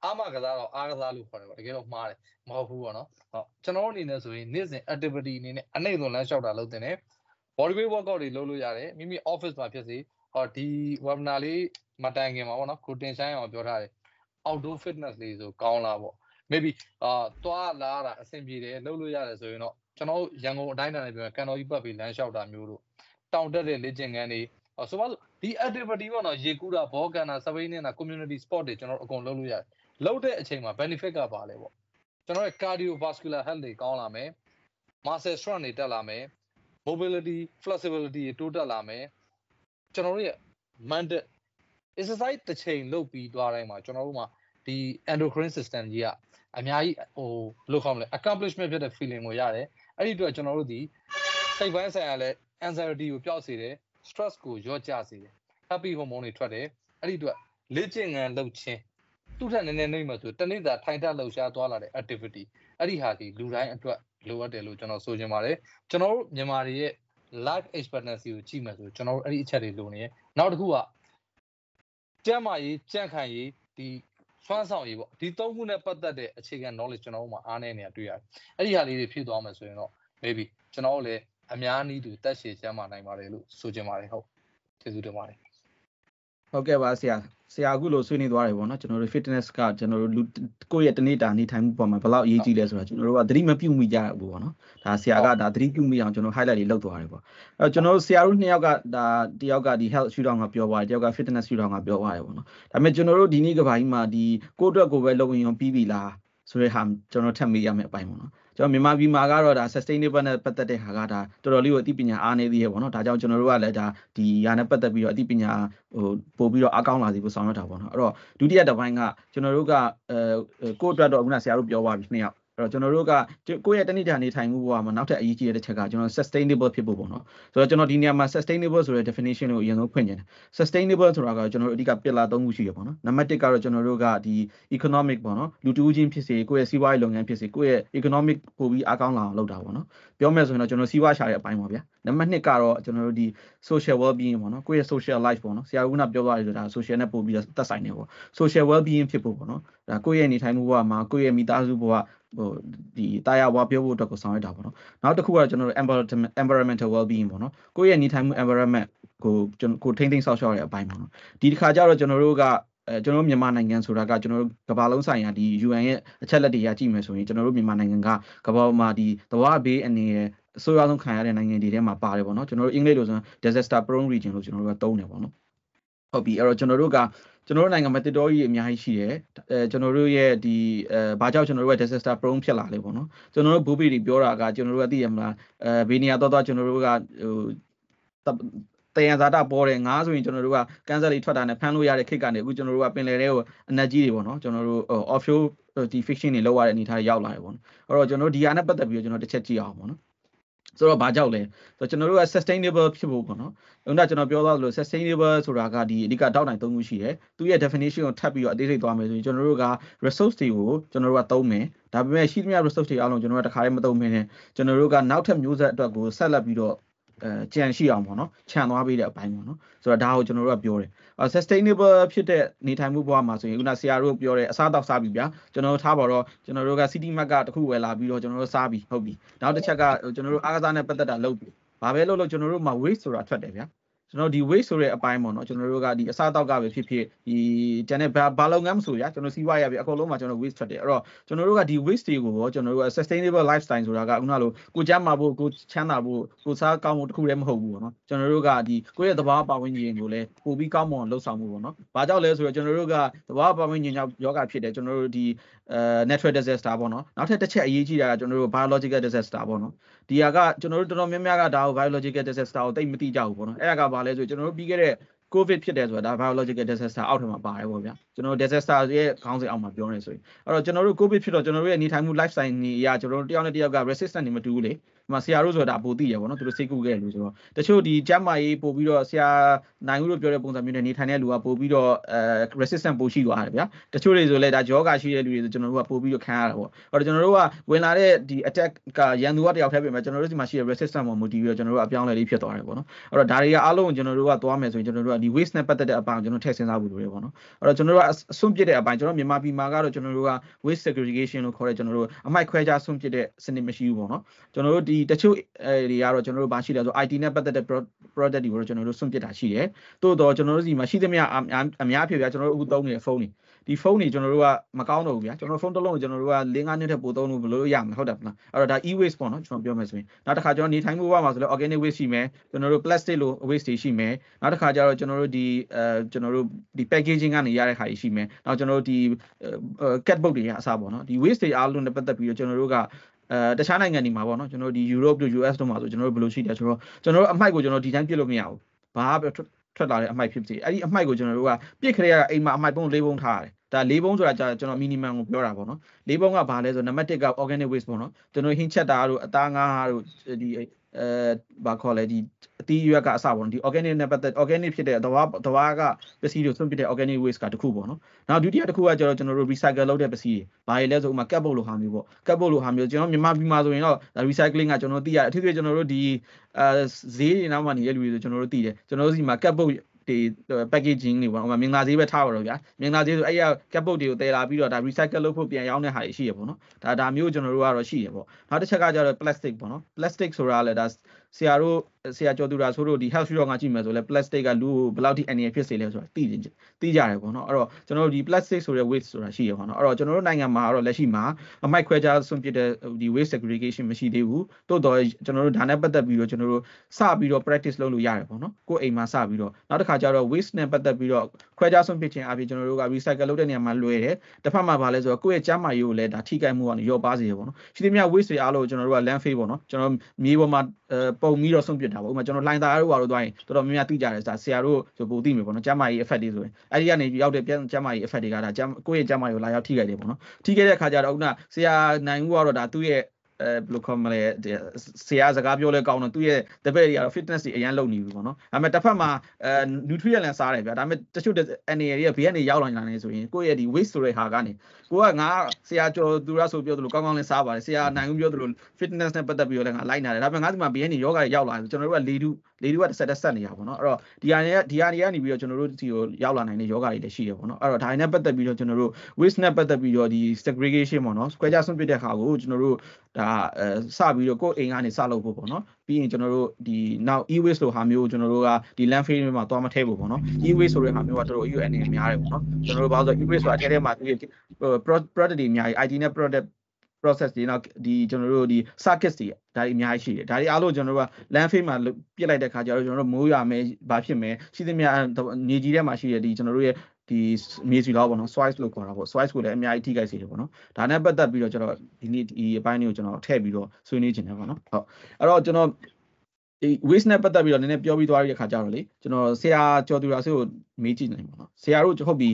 အာမကစားတော့အားကစားလို့ခေါ်တယ်ပေါ့တကယ်တော့မှားတယ်မဟုတ်ဘူးပေါ့နော်ဟုတ်ကျွန်တော်အနေနဲ့ဆိုရင်နေ့စဉ် activity အနေနဲ့အနှိမ့်ဆုံးလမ်းလျှောက်တာလုပ်တင်တယ် body weight workout တွေလုပ်လို့ရတယ်မိမိ office မှာဖြစ်စေဟောဒီ webinar လေးမတိုင်ခင်မှာပေါ့နော်ကိုတင်ဆိုင်အောင်ပြောထားတယ် outdoor fitness လေးဆိုကောင်းလားပေါ့ maybe အာသွားလာတာအဆင်ပြေတယ်လုပ်လို့ရတယ်ဆိုရင်တော့ကျွန်တော်ရန်ကုန်အတိုင်းအတာနဲ့ပြောရင်ကန်တော်ကြီးပတ်ပြီးလမ်းလျှောက်တာမျိုးတို့ တောင်တက်တဲ့လေ့ကျင့်ခန်းတွေဆိုပါစို့ဒီ activity ပေါ့နော်ရေကူးတာဘောကန်တာ survey နေတာ community sport တွေကျွန်တော်တို့အကုန်လုပ်လို့ရတယ်လုပ်တဲ့အချိန်မှာ benefit ကပါလဲပေါ့ကျွန်တော်ရဲ့ cardiovascular health တွေကောင်းလာမယ် muscle strength တွေတက်လာမယ် mobility flexibility တွေတိုးတက်လာမယ်ကျွန်တော်တို့ရဲ့ mental exercise တစ်ချိန်လုပ်ပြီးသွားတိုင်းမှာကျွန်တော်တို့မှာဒီ endocrine system ကြီးကအများကြီးဟိုဘယ်လိုခေါ်မလဲ accomplishment ဖြစ်တဲ့ feeling ကိုရတယ်အဲ့ဒီအတွက်ကျွန်တော်တို့ဒီစိတ်ပိုင်းဆိုင်ရာလဲ anxiety ကိုပျောက်စေတယ် stress ကိုလျော့ကျစေတယ် happy hormone တွေထွက်တယ်အဲ့ဒီအတွက်လေ့ကျင့်ခန်းလုပ်ခြင်းသူ့ထက်နည်းနည်းနှိမ့်မှဆိုတနေ့သာထိုင်ထလှုပ်ရှားသွားလာတဲ့ activity အဲ့ဒီဟာဒီလူတိုင်းအတွက်လိုအပ်တယ်လို့ကျွန်တော်ဆိုချင်ပါတယ်ကျွန်တော်တို့မြန်မာတွေရဲ့ life expectancy ကိုကြည့်မယ်ဆိုကျွန်တော်တို့အဲ့ဒီအချက်တွေလိုနေရနောက်တစ်ခုကကျန်းမာရေးကြန့်ခိုင်ရေးဒီစွမ်းဆောင်ရေးပေါ့ဒီသုံးခုနဲ့ပတ်သက်တဲ့အခြေခံ knowledge ကျွန်တော်တို့မှာအားနည်းနေတာတွေ့ရတယ်အဲ့ဒီဟာလေးတွေဖြည့်သွားမယ်ဆိုရင်တော့ maybe ကျွန်တော်တို့လည်း အများနည်းတူတက်ရှည်ကျန်းမာနိုင်ပါတယ်လို့ဆိုချင်ပါတယ်ဟုတ်ကျေးဇူးတင်ပါတယ်ဟုတ်ကဲ့ပါဆရာဆရာအခုလိုဆွေးနွေးသွားတယ်ပေါ့နော်ကျွန်တော်တို့ fitness ကကျွန်တော်တို့လူကိုယ့်ရဲ့တနေ့တာနေထိုင်မှုပေါ်မှာဘယ်လောက်အရေးကြီးလဲဆိုတာကျွန်တော်တို့ကသတိမပြုမိကြဘူးပေါ့နော်ဒါဆရာကဒါသတိပြုမိအောင်ကျွန်တော် highlight တွေလုပ်သွားတယ်ပေါ့အဲတော့ကျွန်တော်တို့ဆရာတို့နှစ်ယောက်ကဒါတယောက်ကဒီ health ရှုထောင့်ကပြောသွားတယ်တယောက်က fitness ရှုထောင့်ကပြောသွားတယ်ပေါ့နော်ဒါပေမဲ့ကျွန်တော်တို့ဒီနေ့ကဘာကြီးမှာဒီကိုယ့်အတွက်ကိုယ်ပဲလုပ်ရင်ပြီးပြီလားဆိုတဲ့ဟာကျွန်တော်ထပ်မေးရမယ့်အပိုင်းပေါ့နော် ကျွန်တော်မြန်မာပြည်မှာကတော့ဒါ sustainable နဲ့ပတ်သက်တဲ့ဟာကဒါတော်တော်လေးကိုအသိပညာအားနေသေးရပေါ့နော်ဒါကြောင့်ကျွန်တော်တို့ကလည်းဒါဒီဟာနဲ့ပတ်သက်ပြီးတော့အသိပညာဟိုပို့ပြီးတော့အကောင်းလာစီဖို့ဆောင်ရွက်တာပေါ့နော်အဲ့တော့ဒုတိယတစ်ပိုင်းကကျွန်တော်တို့ကအဲကိုယ့်အတွက်တော့ခုနဆရာတို့ပြောပါပြီနှစ်ယောက်အဲ့ တော့ကျွန်တော်တို့ကကိုယ့်ရဲ့တဏိဌာနေထိုင်မှုဘဝမှာနောက်ထပ်အရေးကြီးတဲ့တစ်ချက်ကကျွန်တော် sustainable ဖြစ်ဖို့ပေါ့နော်ဆိုတော့ကျွန်တော်ဒီနေရာမှာ sustainable ဆိုတဲ့ definition ကိုအရင်ဆုံးဖွင့်ချင်တယ် sustainable ဆိုတာကကျွန်တော်တို့အဓိက pillar ၃ခုရှိရပေါ့နော်နံပါတ်1ကတော့ကျွန်တော်တို့ကဒီ economic ပေါ့နော်လူတူးချင်းဖြစ်စေကိုယ့်ရဲ့စီးပွားရေးလုပ်ငန်းဖြစ်စေကိုယ့်ရဲ့ economic ပို့ပြီးအားကောင်းလာအောင်လုပ်တာပေါ့နော်ပြောမယ်ဆိုရင်တော့ကျွန်တော်စီးပွားရှာတဲ့အပိုင်းပါဗျာနံပါတ်2ကတော့ကျွန်တော်တို့ဒီ social well being ပေါ့နော်ကိုယ့်ရဲ့ social life ပေါ့နော်ဆရာကပြောသွားတယ်ဆိုတာ social နဲ့ပို့ပြီးတော့သက်ဆိုင်နေပေါ့ social well being ဖြစ်ဖို့ပေါ့နော်ဒါကိုယ့်ရဲ့နေထိုင်မှုဘဝမှာကိုယ့်ရဲ့မိသားစုဘဝ ဟိုဒီတာယာဝါပြောဖို့အတွက်ကိုဆောင်ရွက်တာပေါ့နော်နောက်တစ်ခုကတော့ကျွန်တော်တို့ environmental well being ပေါ့နော်ကိုယ့်ရဲ့နေထိုင်မှု environment ကိုကျွန်တော်ကိုထိမ့်သိမ်းဆောက်ရှောက်ရတဲ့အပိုင်းပေါ့နော်ဒီတစ်ခါကျတော့ကျွန်တော်တို့ကအဲကျွန်တော်တို့မြန်မာနိုင်ငံဆိုတာကကျွန်တော်တို့ကမ္ဘာလုံးဆိုင်ရာဒီ UN ရဲ့အချက်လက်တွေရကြည့်မယ်ဆိုရင်ကျွန်တော်တို့မြန်မာနိုင်ငံကကမ္ဘာမှာဒီသဘာဝဘေးအနေနဲ့အဆိုးရွားဆုံးခံရတဲ့နိုင်ငံတွေထဲမှာပါတယ်ပေါ့နော်ကျွန်တော်တို့အင်္ဂလိပ်လိုဆိုရင် disaster prone region လို့ကျွန်တော်တို့ကသုံးတယ်ပေါ့နော်ဟုတ်ပြီအဲ့တော့ကျွန်တော်တို့က ကျွန်တော်တို့နိုင်ငံမှာတစ်တော်ကြီးအများကြီးရှိတယ်အဲကျွန်တော်တို့ရဲ့ဒီအဲဘာကြောင့်ကျွန်တော်တို့က disaster prone ဖြစ်လာလဲပေါ့နော်ကျွန်တော်တို့ဘူပီတွေပြောတာကကျွန်တော်တို့ကသိရမလားအဲဘေးနေရာတော့တော့ကျွန်တော်တို့ကဟိုတယံဇာတာပေါ်တယ်ငါဆိုရင်ကျွန်တော်တို့ကကန်ဆယ်လေးထွက်တာနဲ့ဖမ်းလို့ရတဲ့ခိတ်ကနေအခုကျွန်တော်တို့ကပင်လယ်ထဲကိုအနက်ကြီးတွေပေါ့နော်ကျွန်တော်တို့ offshore ဒီ fiction တွေလောက်ရတဲ့အနေအထားရောက်လာတယ်ပေါ့နော်အဲ့တော့ကျွန်တော်တို့ဒီဟာနဲ့ပတ်သက်ပြီးတော့ကျွန်တော်တစ်ချက်ကြည့်အောင်ပေါ့နော် ဆိုတော့ဘာကြောက်လဲဆိုတော့ကျွန်တော်တို့က sustainable ဖြစ်ဖို့ပေါ့နော်။ဥနာကျွန်တော်ပြောသွားသလို sustainable ဆိုတာကဒီအဓိကတောက်နိုင်သုံးခုရှိတယ်။သူရဲ့ definition ကိုထပ်ပြီးတော့အသေးစိတ်သွားမယ်ဆိုရင်ကျွန်တော်တို့က resource တွေကိုကျွန်တော်တို့ကသုံးမယ်။ဒါပေမဲ့ရှိသမျှ resource တွေအားလုံးကျွန်တော်တို့ကတစ်ခါတည်းမသုံးမင်းနဲ့ကျွန်တော်တို့ကနောက်ထပ်မျိုးဆက်အတွက်ကိုဆက်လက်ပြီးတော့အဲကြံရှိအောင်ပေါ့နော်ခြံသွားပေးတဲ့အပိုင်းပေါ့နော်ဆိုတော့ဒါကိုကျွန်တော်တို့ကပြောတယ် sustainable ဖြစ်တဲ့နေထိုင်မှုဘဝမှာဆိုရင်ခုနဆရာတို့ပြောတဲ့အစားတောက်စားပြီဗျာကျွန်တော်တို့ထားပါတော့ကျွန်တော်တို့က city map ကတခုဝယ်လာပြီးတော့ကျွန်တော်တို့စားပြီဟုတ်ပြီနောက်တစ်ချက်ကကျွန်တော်တို့အားကစားနဲ့ပတ်သက်တာလုပ်ပြီဘာပဲလုပ်လို့ကျွန်တော်တို့မှာ waste ဆိုတာထွက်တယ်ဗျာ ကျွန်တော်ဒီ weight ဆိုတဲ့အပိုင်းပေါ့နော်ကျွန်တော်တို့ကဒီအစားအသောက်ကပဲဖြစ်ဖြစ်ဒီတန်တဲ့ဘာလုပ်ငန်းမဆိုရကျွန်တော်စီးပွားရပြီအကုန်လုံးမှာကျွန်တော် waste ထွက်တယ်အဲ့တော့ကျွန်တော်တို့ကဒီ waste တွေကိုပေါ့ကျွန်တော်တို့က sustainable lifestyle ဆိုတာကခုနလိုကိုကျန်းမာဖို့ကိုချမ်းသာဖို့ကိုစားကောင်းဖို့တခုတည်းမဟုတ်ဘူးပေါ့နော်ကျွန်တော်တို့ကဒီကိုယ့်ရဲ့သဘာဝပတ်ဝန်းကျင်ကိုလည်းပိုပြီးကောင်းမွန်လှုပ်ဆောင်မှုပေါ့နော်ဘာကြောင့်လဲဆိုတော့ကျွန်တော်တို့ကသဘာဝပတ်ဝန်းကျင်ကြောင့်ယောဂဖြစ်တယ်ကျွန်တော်တို့ဒီအဲ natural disaster ပေါ့နော်နောက်ထပ်တစ်ချက်အရေးကြီးတာကကျွန်တော်တို့ biological disaster ပေါ့နော်ဒီဟာကကျွန်တော်တို့တော်တော်များများကဒါကို biological disaster ကိုသိမသိကြဘူးပေါ့နော်အဲ့ဒါကဘာလဲဆိုကျွန်တော်တို့ပြီးခဲ့တဲ့ covid ဖြစ်တယ်ဆိုတာဒါ biological disaster အောက်ထမှာပါတယ်ပေါ့ဗျာကျွန်တော် disaster ရဲ့ခေါင်းစဉ်အောက်မှာပြောနေဆိုရင်အဲ့တော့ကျွန်တော်တို့ covid ဖြစ်တော့ကျွန်တော်တို့ရဲ့နေထိုင်မှု lifestyle နေအရာကျွန်တော်တို့တယောက်နဲ့တယောက်က resistant နေမတူဘူးလေ ဒီမှာဆရာတို့ဆိုတာပိုသိရပေါ့နော်သူတို့စိတ်ကူးခဲ့လို့ဆိုတော့တချို့ဒီကျမ်းမာရေးပို့ပြီးတော့ဆရာနိုင်ဦးတို့ပြောတဲ့ပုံစံမျိုးနဲ့နေထိုင်တဲ့လူကပို့ပြီးတော့အဲ resistant ပို့ရှိသွားတယ်ဗျာတချို့တွေဆိုလဲဒါယောဂရှိတဲ့လူတွေဆိုကျွန်တော်တို့ကပို့ပြီးတော့ခံရတာပေါ့အဲ့တော့ကျွန်တော်တို့ကဝင်လာတဲ့ဒီ attack ကရန်သူကတယောက်တည်းပြင်မဲ့ကျွန်တော်တို့ဒီမှာရှိတဲ့ resistant ပေါ်မူတည်ပြီးတော့ကျွန်တော်တို့အပြောင်းလဲလေးဖြစ်သွားတယ်ပေါ့နော်အဲ့တော့ဒါတွေကအားလုံးကိုကျွန်တော်တို့ကသွားမယ်ဆိုရင်ကျွန်တော်တို့ကဒီ waste နဲ့ပတ်သက်တဲ့အပိုင်းကျွန်တော်ထည့်စဉ်းစားဖို့လိုတယ်ပေါ့နော်အဲ့တော့ကျွန်တော်တို့ကအဆွန့်ပစ်တဲ့အပိုင်းကျွန်တော်မြန်မာပြည်မှာကတော့ကျွန်တော်တို့က waste segregation လို့ခေါ်တဲ့ကျွန်တော်တို့အမိုက်ခွဲခြားဆွန့်ပစ်တဲ့စနစ်မရှိဘူးပေါ့နော်ကျွန်တော်တို့ဒီတချို့တွေကတော့ကျွန်တော်တို့ဘာရှိလဲဆို IT နဲ့ပတ်သက်တဲ့ product တွေကိုကျွန်တော်တို့ဆွန့်ပစ်တာရှိတယ်တိုးတော့ကျွန်တော်တို့စီမှာရှိသမျှအများဖြစ်ပြကျွန်တော်တို့အခုသုံးနေတဲ့ဖုန်းတွေဒီဒီဖုန်းတွေကျွန်တော်တို့ကမကောင်းတော့ဘူးဗျာကျွန်တော်ဖုန်းတစ်လုံးကိုကျွန်တော်တို့က၄၅နှစ်ထက်ပိုသုံးလို့ဘယ်လိုရမလဲဟုတ်တယ်မလားအဲ့တော့ဒါ e waste ပေါ့နော်ကျွန်တော်ပြောမယ်ဆိုရင်နောက်တစ်ခါကျွန်တော်နေထိုင်မှုဘဝမှာဆိုလဲ organic waste ရှိမယ်ကျွန်တော်တို့ plastic လို waste တွေရှိမယ်နောက်တစ်ခါကျတော့ကျွန်တော်တို့ဒီအဲကျွန်တော်တို့ဒီ packaging ကနေရတဲ့ခါကြီးရှိမယ်နောက်ကျွန်တော်တို့ဒီ cat book တွေရအစားပေါ့နော်ဒီ waste တွေအားလုံးနဲ့ပတ်သက်ပြီးတော့ကျွန်တော်တို့က အဲတခြားနိုင်ငံတွေမှာပေါ့နော်ကျွန်တော်တို့ဒီ Europe တို့ US တို့မှာဆိုကျွန်တော်တို့ဘယ်လိုရှိတယ်ဆိုတော့ကျွန်တော်တို့အမိုက်ကိုကျွန်တော်ဒီတိုင်းပြစ်လို့မရဘူးဘာထွက်လာတဲ့အမိုက်ဖြစ်စီအဲ့ဒီအမိုက်ကိုကျွန်တော်တို့ကပြစ်ခရဲရအိမ်မှာအမိုက်ပုံး၄ပုံးထားရတယ်ဒါ၄ပုံးဆိုတာကျွန်တော် minimum ကိုပြောတာပေါ့နော်၄ပုံးကဘာလဲဆိုနံပါတ်1က organic waste ပေါ့နော်ကျွန်တော်ဟင်းချက်တာတို့အသားငါးတို့ဒီ အဲဘာခေါ်လဲဒီအသီးရွက်ကအစပေါ့နော်ဒီ organic နဲ့ပတ်သက် organic ဖြစ်တဲ့သဘာသဘာကပစ္စည်းတွေဆွန့်ပစ်တဲ့ organic waste ကတခုပေါ့နော်နောက်ဒုတိယတစ်ခုကကျတော့ကျွန်တော်တို့ recycle လုပ်တဲ့ပစ္စည်းတွေဘာတွေလဲဆိုဥမာကပ်ပုတ်လိုဟာမျိုးပေါ့ကပ်ပုတ်လိုဟာမျိုးကျွန်တော်မြန်မာပြည်မှာဆိုရင်တော့ recycling ကကျွန်တော်သိရတယ်အထူးသဖြင့်ကျွန်တော်တို့ဒီအဲဈေးတွေနောက်မှာနေတဲ့လူတွေဆိုကျွန်တော်တို့သိတယ်ကျွန်တော်တို့စီမှာကပ်ပုတ် တွေ packaging တွေပေါ့ဟိုမှာမင်္ဂလာဈေးပဲထားပါတော့ဗျာမင်္ဂလာဈေးဆိုအဲ့ရ cap book တွေကိုတည်လာပြီးတော့ဒါ recycle လုပ်ဖို့ပြန်ရောင်းတဲ့ဟာတွေရှိရပေါ့နော်ဒါဒါမျိုးကျွန်တော်တို့ကတော့ရှိရပေါ့နောက်တစ်ချက်ကကျတော့ plastic ပေါ့နော် plastic ဆိုတာလည်းဒါ ဆရာတို့ဆရာကျော်သူရာဆိုတို့ဒီ health shop ကကြည့်မယ်ဆိုလဲ plastic ကလူကိုဘယ်လောက်ထိအန္တရာယ်ဖြစ်စေလဲဆိုတာသိသိသိကြတယ်ပေါ့နော်အဲ့တော့ကျွန်တော်တို့ဒီ plastic ဆိုတဲ့ waste ဆိုတာရှိရပေါ့နော်အဲ့တော့ကျွန်တော်တို့နိုင်ငံမှာတော့လက်ရှိမှာအမိုက်ခွဲခြားဆွန့်ပစ်တဲ့ဒီ waste segregation မရှိသေးဘူးတိုးတော့ကျွန်တော်တို့ဒါနဲ့ပတ်သက်ပြီးတော့ကျွန်တော်တို့စပြီးတော့ practice လုပ်လို့ရတယ်ပေါ့နော်ကိုယ်အိမ်မှာစပြီးတော့နောက်တစ်ခါကျတော့ waste နဲ့ပတ်သက်ပြီးတော့ခွဲခြားဆွန့်ပစ်ခြင်းအပြင်ကျွန်တော်တို့က recycle လုပ်တဲ့နေရာမှာလွယ်တယ်တစ်ဖက်မှာဗာလဲဆိုတော့ကိုယ့်ရဲ့ကျန်းမာရေးကိုလည်းဒါထိခိုက်မှုကနေရော့ပါစေရပေါ့နော်ရှိသမျှ waste တွေအားလုံးကျွန်တော်တို့က landfill ပေါ့နော်ကျွန်တော်မြေပေါ်မှာပုံပြီးတော့ဆွန့်ပစ်တာပေါ့ဥပမာကျွန်တော်လိုင်တာတို့ဘာလို့သွားရင်တော်တော်များများသိကြတယ်ဆိုတာဆရာတို့ဆိုပိုသိမယ်ပေါ့နော်ကျန်းမာရေး effect တွေဆိုရင်အဲ့ဒီကနေရောက်တဲ့ကျန်းမာရေး effect တွေကဒါကိုယ့်ရဲ့ကျန်းမာရေးကိုလာရောက်ထိခိုက်တယ်ပေါ့နော်ထိခိုက်တဲ့အခါကျတော့ခုနဆရာနိုင်ဦးကတော့ဒါသူ့ရဲ့ အဲဘယ်လိုခေါ်မလဲဆရာစကားပြောလဲကောင်းတော့သူ့ရဲ့တပည့်တွေကတော့ fitness တွေအရင်လုပ်နေပြီပေါ့နော်ဒါပေမဲ့တစ်ဖက်မှာအဲ nutrient လည်းစားတယ်ဗျာဒါပေမဲ့တချို့အနေရတွေကဘေးကနေရောက်လာနေဆိုရင်ကိုယ့်ရဲ့ဒီ waste ဆိုတဲ့ဟာကနေကိုကငါဆရာကျော်သူရဆိုပြောသလိုကောင်းကောင်းလေးစားပါတယ်ဆရာနိုင်ဦးပြောသလို fitness နဲ့ပတ်သက်ပြီးတော့လည်းငါလိုက်နာတယ်ဒါပေမဲ့ငါဒီမှာဘေးကနေယောဂတွေရောက်လာတယ်ကျွန်တော်တို့ကလေတုလေတုကတစ်ဆက်တစ်ဆက်နေရပါတော့အဲ့တော့ဒီဟာတွေကဒီဟာတွေကနေပြီးတော့ကျွန်တော်တို့ဒီကိုရောက်လာနိုင်တဲ့ယောဂတွေလည်းရှိတယ်ပေါ့နော်အဲ့တော့ဒါတွေနဲ့ပတ်သက်ပြီးတော့ကျွန်တော်တို့ waste နဲ့ပတ်သက်ပြီးတော့ဒီ segregation ပေါ့နော် square ဆွန့်ပစ်တဲ့ဟာကိုကျွန်တော်တို့ ဒါအဲစပြီးတော့ကိုယ့်အိမ်ကနေစလုပ်ဖို့ပေါ့နော်ပြီးရင်ကျွန်တော်တို့ဒီနောက် e waste လိုဟာမျိုးကျွန်တော်တို့ကဒီ landfill တွေမှာသွားမထည့်ဖို့ပေါ့နော် e waste ဆိုတဲ့ဟာမျိုးကတော်တော် EU အနေနဲ့များတယ်ပေါ့နော်ကျွန်တော်တို့ဘာလို့ဆို e waste ဆိုတာအထဲထဲမှာ product တွေအများကြီး IT နဲ့ product process တွေနောက်ဒီကျွန်တော်တို့ဒီ circuits တွေဒါတွေအများကြီးရှိတယ်ဒါတွေအားလုံးကျွန်တော်တို့က landfill မှာပြစ်လိုက်တဲ့ခါကျတော့ကျွန်တော်တို့မိုးရွာမယ်ဘာဖြစ်မယ်ရှိသမျှနေကြီးထဲမှာရှိတဲ့ဒီကျွန်တော်တို့ရဲ့ ဒီမြေစီလောက်ပေါ့နော် swice လို့ခေါ်တာပေါ့ swice ကိုလည်းအများကြီးထိခိုက်စေတယ်ပေါ့နော်ဒါနဲ့ပတ်သက်ပြီးတော့ကျွန်တော်ဒီနေ့ဒီအပိုင်းလေးကိုကျွန်တော်ထည့်ပြီးတော့ဆွေးနွေးခြင်းတယ်ပေါ့နော်ဟုတ်အဲ့တော့ကျွန်တော်ဒီ waste နဲ့ပတ်သက်ပြီးတော့နည်းနည်းပြောပြီးသွားရတဲ့ခါကျတော့လေကျွန်တော်ဆရာကျော်သူရာဆေးကိုမေးကြည့်နိုင်ပါတော့ဆရာတို့ဟုတ်ပြီ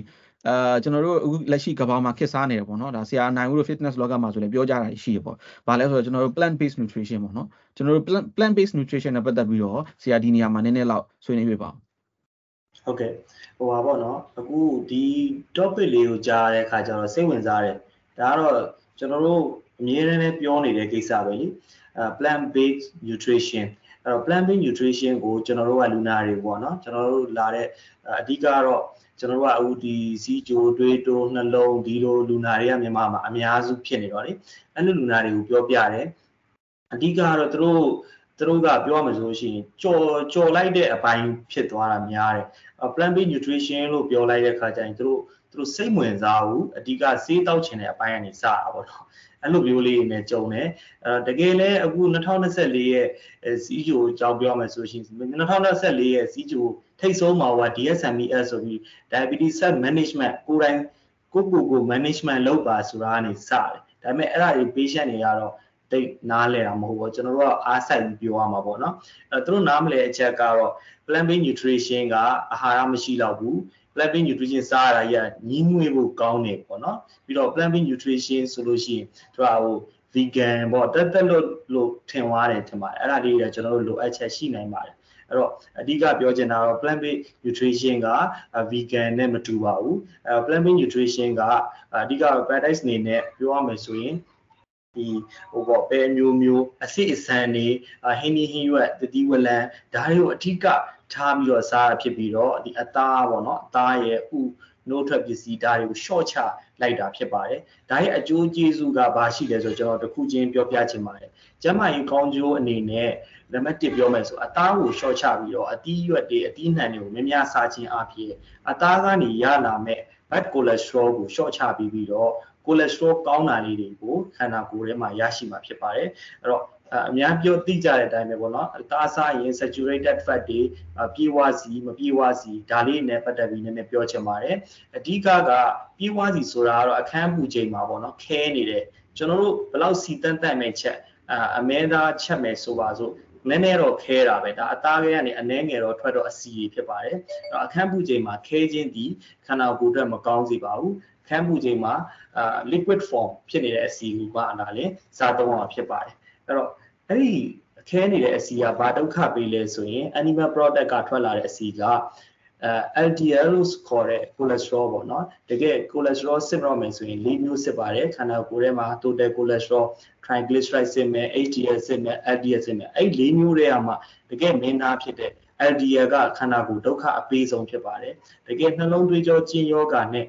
အာကျွန်တော်တို့အခုလက်ရှိကဘာမှာခစ်စားနေတယ်ပေါ့နော်ဒါဆရာနိုင်ဦးတို့ fitness blogger မှာဆိုလည်းပြောကြတာရှိရပေါ့။ဘာလဲဆိုတော့ကျွန်တော်တို့ plant based nutrition ပေါ့နော်။ကျွန်တော်တို့ plant based nutrition နဲ့ပတ်သက်ပြီးတော့ဆရာဒီနေရာမှာနည်းနည်းလောက်ဆွေးနွေးပြပါဦး။ ဟုတ်ကဲ့ဟိုပါပေါ့နော်အခုဒီ topic လေးကိုကြားတဲ့အခါကျတော့စိတ်ဝင်စားတယ်။ဒါကတော့ကျွန်တော်တို့အမြဲတမ်းပြောနေတဲ့ကိစ္စပဲလေ။အဲ plant based nutrition အဲ့တော့ plant based nutrition ကိုကျွန်တော်တို့ကလူနာတွေပေါ့နော်ကျွန်တော်တို့လာတဲ့အဓိကတော့ကျွန်တော်တို့ကအခုဒီစီဂျိုတွေးတိုးနှလုံးဒီလိုလူနာတွေကမြန်မာမှာအများစုဖြစ်နေတော့လေအဲ့လိုလူနာတွေကိုပြောပြတယ်အဓိကကတော့သူတို့ သူတို့ကပြောမှဆိုရှင်ကြော်ကြော်လိုက်တဲ့အပိုင်းဖြစ်သွားတာများတယ် plant based nutrition လို့ပြောလိုက်တဲ့ခါကျရင်သူတို့သူတို့စိတ်ဝင်စားဘူးအဓိကစေးတောက်ချင်တဲ့အပိုင်းကနေစတာပေါ့နော်အဲ့လိုမျိုးလေးနဲ့ကြုံတယ်အဲတကယ်လဲအခု2024ရဲ့စီဂျိုအကြောင်းပြောမယ်ဆိုရှင်2024ရဲ့စီဂျိုထိတ်ဆုံးမှာဟို DSMES ဆိုပြီး diabetes set management ကိုယ်တိုင်ကိုကိုကို management လုပ်ပါဆိုတာကနေစတယ်ဒါပေမဲ့အဲ့ဒါတွေ patient တွေကတော့ တိတ်နားလဲတာမဟုတ်ဘူးကျွန်တော်တို့ကအားစိုက်ပြီးပြောရမှာပေါ့နော်အဲ့တော့သူတို့နားမလဲအချက်ကတော့ plant based nutrition ကအာဟာရမရှိတော့ဘူး plant based nutrition စားရတာကြီးကညီးငွေ့ဖို့ကောင်းတယ်ပေါ့နော်ပြီးတော့ plant based nutrition ဆိုလို့ရှိရင်သူကဟို vegan ပေါ့တက်တက်လို့လို့ထင်သွားတယ်ထင်ပါတယ်အဲ့ဒါလေးတွေကျွန်တော်တို့လိုအပ်ချက်ရှိနိုင်ပါတယ်အဲ့တော့အဓိကပြောချင်တာတော့ plant based nutrition က vegan နဲ့မတူပါဘူးအဲ plant based nutrition ကအဓိက paradise အနေနဲ့ပြောရမယ်ဆိုရင် ဒီဟိုပေါ့ပဲမျိုးမျိုးအစစ်အဆန်နေဟင်းနီဟင်းရွက်တတိဝလံဒါတွေကိုအဓိကထားပြီးတော့စားရဖြစ်ပြီးတော့ဒီအသားပေါ့နော်အသားရဲ့ဥနိုးထွက်ပစ္စည်းဒါတွေကို short ချလိုက်တာဖြစ်ပါတယ်။ဒါရဲ့အကျိုးကျေးဇူးကဘာရှိလဲဆိုတော့ကျွန်တော်တခုချင်းပြောပြချင်ပါတယ်။ကျန်းမာရေးကောင်းကျိုးအနေနဲ့နံပါတ်1ပြောမယ်ဆိုအသားကို short ချပြီးတော့အသီးရွက်တွေအသီးနှံတွေကိုများများစားခြင်းအပြင်အသားကနေရလာမဲ့ bad cholesterol ကို short ချပြီးပြီးတော့ cholesterol ကောင်းတာလေးတွေကိုခန္ဓာကိုယ်ထဲမှာရရှိမှာဖြစ်ပါတယ်အဲ့တော့အများပြောသိကြတဲ့အတိုင်းပဲပေါ့နော်။သားစားရင် saturated fat တွေပြေဝစီမပြေဝစီဒါလေးနဲ့ပတ်သက်ပြီးနည်းနည်းပြောချင်ပါတယ်။အဓိကကပြေဝစီဆိုတာကတော့အခန်းပူချိန်မှာပေါ့နော်ခဲနေတယ်ကျွန်တော်တို့ဘယ်လောက်စီတန်းတန့်မဲ့ချက်အမဲသားချက်မယ်ဆိုပါစို့နည်းနည်းတော့ခဲတာပဲဒါအသားခဲကနေအနှဲငယ်တော့ထွက်တော့အစီဖြစ်ပါတယ်အဲ့တော့အခန်းပူချိန်မှာခဲခြင်းဒီခန္ဓာကိုယ်အတွက်မကောင်းစေပါဘူး ခန်းပူချိန်မှာအာ liquid form ဖြစ်နေတဲ့အစီကိုကအနာလည်းစားသုံးအောင်ဖြစ်ပါတယ်အဲ့တော့အဲ့ဒီအခဲနေတဲ့အစီကဘာဒုက္ခပေးလဲဆိုရင် animal product ကထွက်လာတဲ့အစီကအဲ LDL လို့ခေါ်တဲ့ cholesterol ပေါ့နော်တကယ် cholesterol စစ်တော့မယ်ဆိုရင်၄မျိုးစစ်ပါတယ်ခန္ဓာကိုယ်ထဲမှာ total cholesterol triglyceride စစ်မယ် HDL စစ်မယ် LDL စစ်မယ်အဲ့၄မျိုးတွေကမှတကယ်မင်းသားဖြစ်တဲ့ LDL ကခန္ဓာကိုယ်ဒုက္ခအပေးဆုံးဖြစ်ပါတယ်တကယ်နှလုံးသွေးကြောကျဉ်ယောဂနဲ့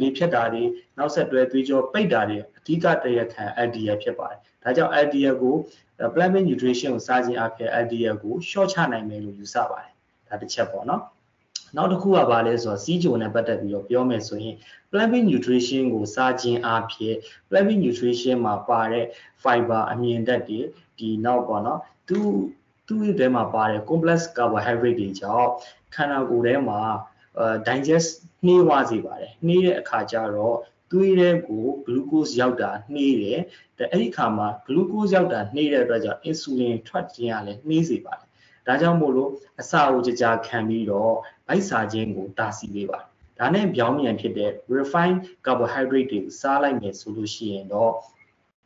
လေဖြတ်တာတွေနောက်ဆက်တွဲသွေးကြောပိတ်တာတွေအဓိကတရခံ LDL ဖြစ်ပါတယ်ဒါကြောင့် LDL ကို plant nutrition ကိုစားခြင်းအပြင် LDL ကို short ချနိုင်မယ်လို့ယူဆပါတယ်ဒါတစ်ချက်ပေါ့နော်နောက်တစ်ခုကဘာလဲဆိုတော့စီးကြုံနဲ့ပတ်သက်ပြီးတော့ပြောမယ်ဆိုရင် plant nutrition ကိုစားခြင်းအပြင် plant nutrition မှာပါတဲ့ fiber အမြင်ဓာတ်တွေဒီနောက်ပေါ့နော်သူသူ့ရဲ့ထဲမှာပါတဲ့ complex carbohydrate တွေကြောင့်ခန္ဓာကိုယ်ထဲမှာ digest နှေးသွားစေပါတယ်နှေးတဲ့အခါကျတော့သွေးထဲကို glucose ရောက်တာနှေးတယ်အဲ့ဒီခါမှာ glucose ရောက်တာနှေးတဲ့အတွက်ကြောင့် insulin ထွက်ခြင်းကလည်းနှေးစေပါတယ်ဒါကြောင့်မို့လို့အစာကိုကြကြခံပြီးတော့ဗိုက်စာခြင်းကိုတာစီပေးပါတယ်ဒါနဲ့ပြောင်းပြန်ဖြစ်တဲ့ refined carbohydrate တွေကိုစားလိုက်မယ်ဆိုလို့ရှိရင်တော့